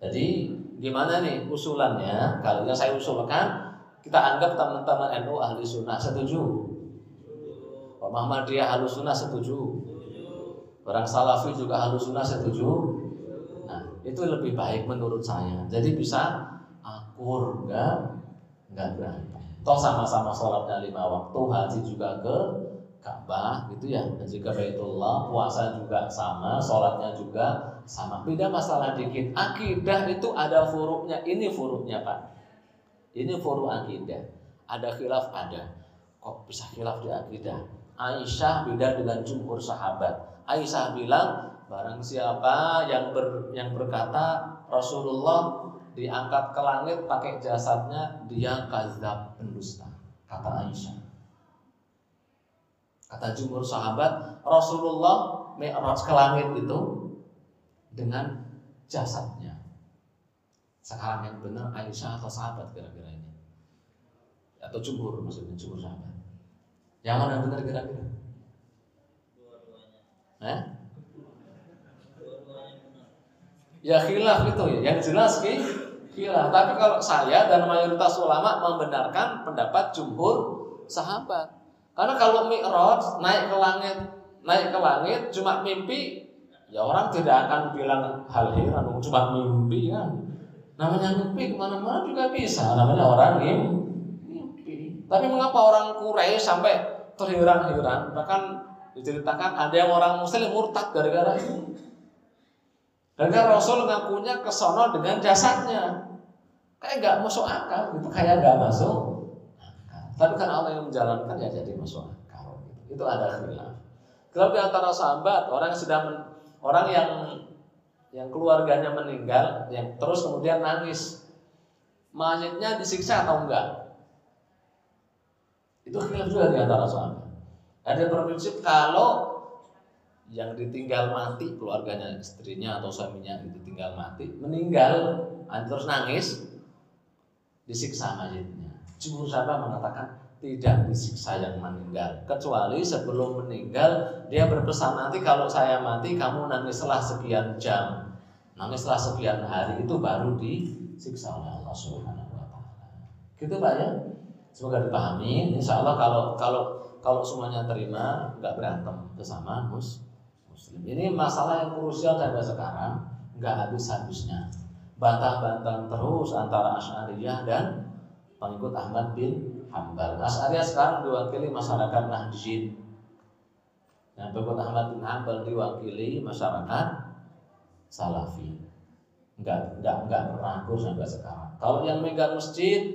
Jadi gimana nih usulannya? Kalau yang saya usulkan kita anggap teman-teman NU ahli sunnah setuju. Pak Muhammadiyah ahli sunnah setuju. Orang Salafi juga ahli sunnah setuju. Nah, itu lebih baik menurut saya. Jadi bisa akur, enggak enggak berantem. Toh sama-sama sholatnya lima waktu, haji juga ke Ka'bah gitu ya. Dan juga Baitullah, puasa juga sama, sholatnya juga sama. Beda masalah dikit. Akidah itu ada furuknya. Ini furuknya Pak. Ini forum akidah. Ada khilaf ada. Kok bisa khilaf di akidah? Aisyah beda dengan jumhur sahabat. Aisyah bilang barang siapa yang ber, yang berkata Rasulullah diangkat ke langit pakai jasadnya dia kazab pendusta kata Aisyah kata jumhur sahabat Rasulullah mi'raj ke langit itu dengan jasadnya sekarang yang benar Aisyah atau sahabat kira-kira ini. Atau jumhur maksudnya jumhur sahabat. Yang mana benar kira-kira? Eh? ya khilaf itu ya. Yang jelas ki khilaf. Tapi kalau saya dan mayoritas ulama membenarkan pendapat jumhur sahabat. Karena kalau mi'raj naik ke langit naik ke langit cuma mimpi ya orang tidak akan bilang hal heran cuma mimpi kan Namanya mimpi ke mana-mana juga bisa. Namanya orang mimpi. Tapi mengapa orang Quraisy sampai terheran-heran? Bahkan diceritakan ada yang orang Muslim murtad gara-gara ini. Gara-gara Rasul ngakunya kesono dengan jasadnya. Kayak nggak masuk akal, itu kayak nggak masuk. Tapi kan Allah yang menjalankan ya jadi masuk akal. Itu ada khilaf. Kalau di antara sahabat orang yang men, orang yang yang keluarganya meninggal, yang terus kemudian nangis, mayatnya disiksa atau enggak? Itu khilaf juga di antara sahabat. Ada berprinsip kalau yang ditinggal mati keluarganya istrinya atau suaminya itu tinggal mati meninggal terus nangis disiksa mayatnya. Jumhur sahabat mengatakan tidak disiksa yang meninggal kecuali sebelum meninggal dia berpesan nanti kalau saya mati kamu nangislah sekian jam Nangislah sekian hari itu baru disiksa oleh Allah Subhanahu wa taala. Gitu Pak ya? Semoga dipahami. Insya Allah kalau kalau kalau semuanya terima nggak berantem bersama mus muslim. Ini masalah yang krusial sampai sekarang nggak habis-habisnya. Bantah-bantah terus antara Asy'ariyah dan pengikut Ahmad bin Hambal. Asy'ariyah sekarang diwakili masyarakat Nahdijin. Yang pengikut Ahmad bin Hambal diwakili masyarakat salafi. Enggak, enggak, enggak pernah sampai sekarang. Kalau yang megang masjid,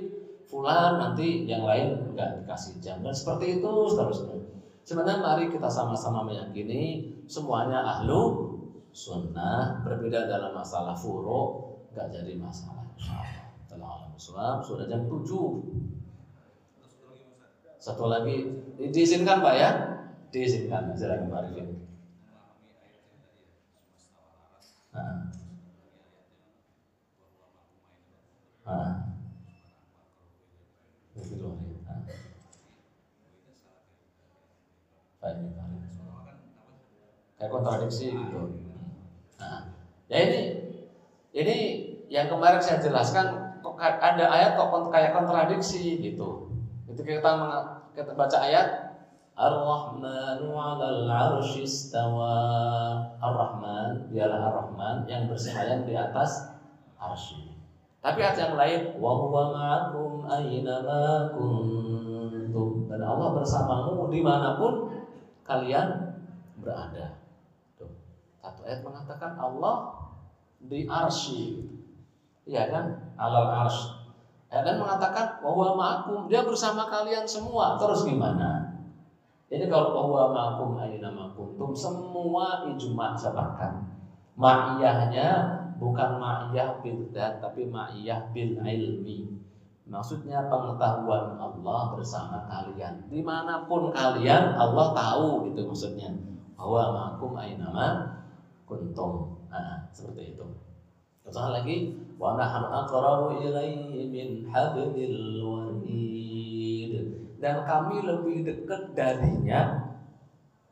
fulan nanti yang lain nggak dikasih jam dan seperti itu seterusnya. Sebenarnya mari kita sama-sama meyakini semuanya ahlu sunnah berbeda dalam masalah furo nggak jadi masalah. Telah sudah jam 7 Satu lagi diizinkan Pak ya? Diizinkan silakan Pak Arifin. Nah. Nah. Kayak kontradiksi gitu. Nah, ya ini ini yang kemarin saya jelaskan ada ayat kok kayak kontradiksi gitu. Itu kita baca ayat Ar-Rahmanu 'alal 'arsy istawa. Ar-Rahman, dialah Ar-Rahman yang bersemayam di atas arsy. Tapi ayat yang lain wa huwa ma'akum aina ma kuntum. Dan Allah bersamamu di mana pun kalian berada. Tuh. Satu ayat mengatakan Allah di arsy. Iya kan? Alal arsy. Ya, dan mengatakan bahwa ma'akum dia bersama kalian semua. Terus gimana? Jadi kalau bahwa ma'akum aina kuntum semua ijma sepakat. Ma'iyahnya bukan ma'iyah bil tapi ma'iyah bil ilmi. Maksudnya pengetahuan Allah bersama kalian. Di mana pun kalian Allah tahu gitu maksudnya. Bahwa ma'akum aina kuntum. Nah, seperti itu. Contoh lagi, wa nahnu aqrabu ilaihi min hablil warid. Dan kami lebih dekat darinya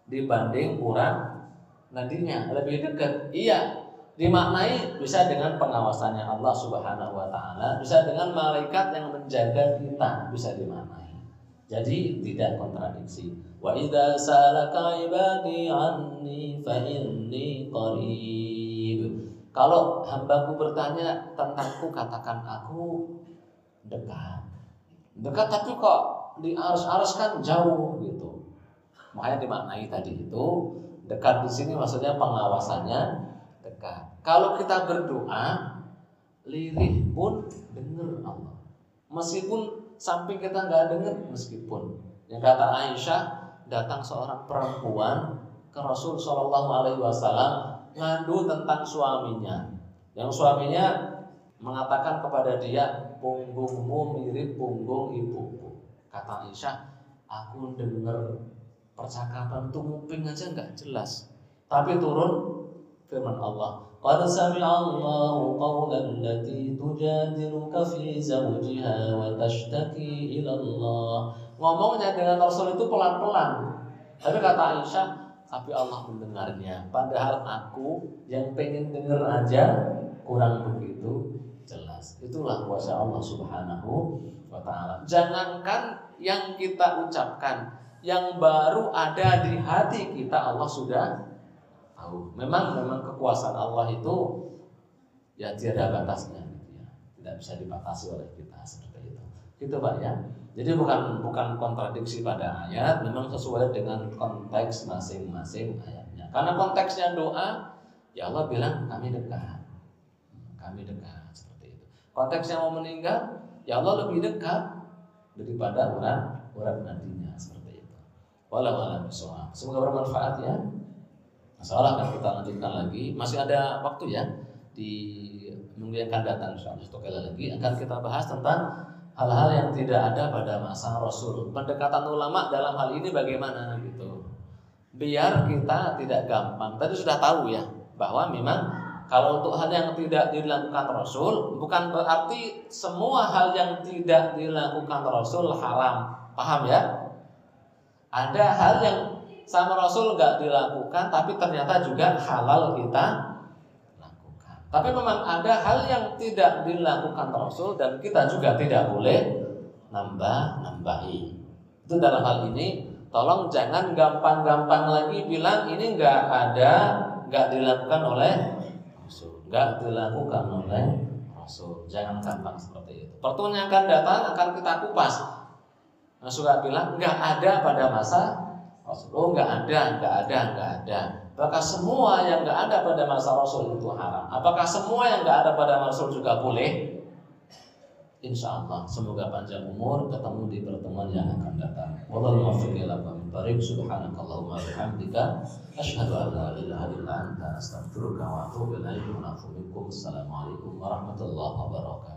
dibanding urat nadinya. Lebih dekat. Iya, dimaknai bisa dengan pengawasannya Allah Subhanahu wa taala, bisa dengan malaikat yang menjaga kita, bisa dimaknai. Jadi tidak kontradiksi. Wa idza salaka ibadi anni fa inni qarib. Kalau hambaku bertanya tentangku, katakan aku dekat. Dekat tapi kok di arus-arus kan jauh gitu. Makanya dimaknai tadi itu dekat di sini maksudnya pengawasannya dekat. Kalau kita berdoa, lirih pun dengar Allah. Meskipun samping kita nggak dengar, meskipun yang kata Aisyah datang seorang perempuan ke Rasul Shallallahu Alaihi Wasallam ngadu tentang suaminya. Yang suaminya mengatakan kepada dia, punggungmu mirip punggung ibuku. Kata Aisyah, aku dengar percakapan itu nguping aja nggak jelas. Tapi turun firman Allah. Qad sami'allahu qawlan allati tujadiluka fi zawjiha wa tashtaki ila Allah. Ngomongnya dengan Rasul itu pelan-pelan. Tapi kata Aisyah, tapi Allah mendengarnya. Padahal aku yang pengen denger aja kurang begitu jelas. Itulah kuasa Allah Subhanahu wa taala. Jangankan yang kita ucapkan, yang baru ada di hati kita Allah sudah tahu. Memang memang kekuasaan Allah itu ya tiada batasnya ya. Tidak bisa dibatasi oleh kita seperti itu. Gitu Pak ya. Jadi bukan bukan kontradiksi pada ayat, memang sesuai dengan konteks masing-masing ayatnya. Karena konteksnya doa, ya Allah bilang kami dekat, kami dekat seperti itu. Konteksnya mau meninggal, ya Allah lebih dekat daripada urat urat nantinya seperti itu. Walau alam Semoga bermanfaat ya. Masalah akan kita lanjutkan lagi. Masih ada waktu ya di minggu yang akan datang insyaallah lagi akan kita bahas tentang hal-hal yang tidak ada pada masa Rasul. Pendekatan ulama dalam hal ini bagaimana gitu. Biar kita tidak gampang. Tadi sudah tahu ya bahwa memang kalau untuk hal yang tidak dilakukan Rasul bukan berarti semua hal yang tidak dilakukan Rasul haram. Paham ya? Ada hal yang sama Rasul nggak dilakukan tapi ternyata juga halal kita tapi memang ada hal yang tidak dilakukan Rasul dan kita juga tidak boleh nambah-nambahi. Itu dalam hal ini tolong jangan gampang-gampang lagi bilang ini nggak ada, nggak dilakukan oleh Rasul, nggak dilakukan oleh Rasul. Jangan gampang seperti itu. Pertemuan yang akan datang akan kita kupas. Suka bilang nggak ada pada masa Rasul. Oh nggak ada, nggak ada, nggak ada. Apakah semua yang nggak ada pada masa Rasul itu haram? Apakah semua yang nggak ada pada Rasul juga boleh? Insya Allah semoga panjang umur ketemu di pertemuan yang akan datang. Wallahu muwaffiq barik subhanakallahumma bihamdika asyhadu an la ilaha illa anta astaghfiruka wa atubu ilaik wa Assalamualaikum warahmatullahi wabarakatuh.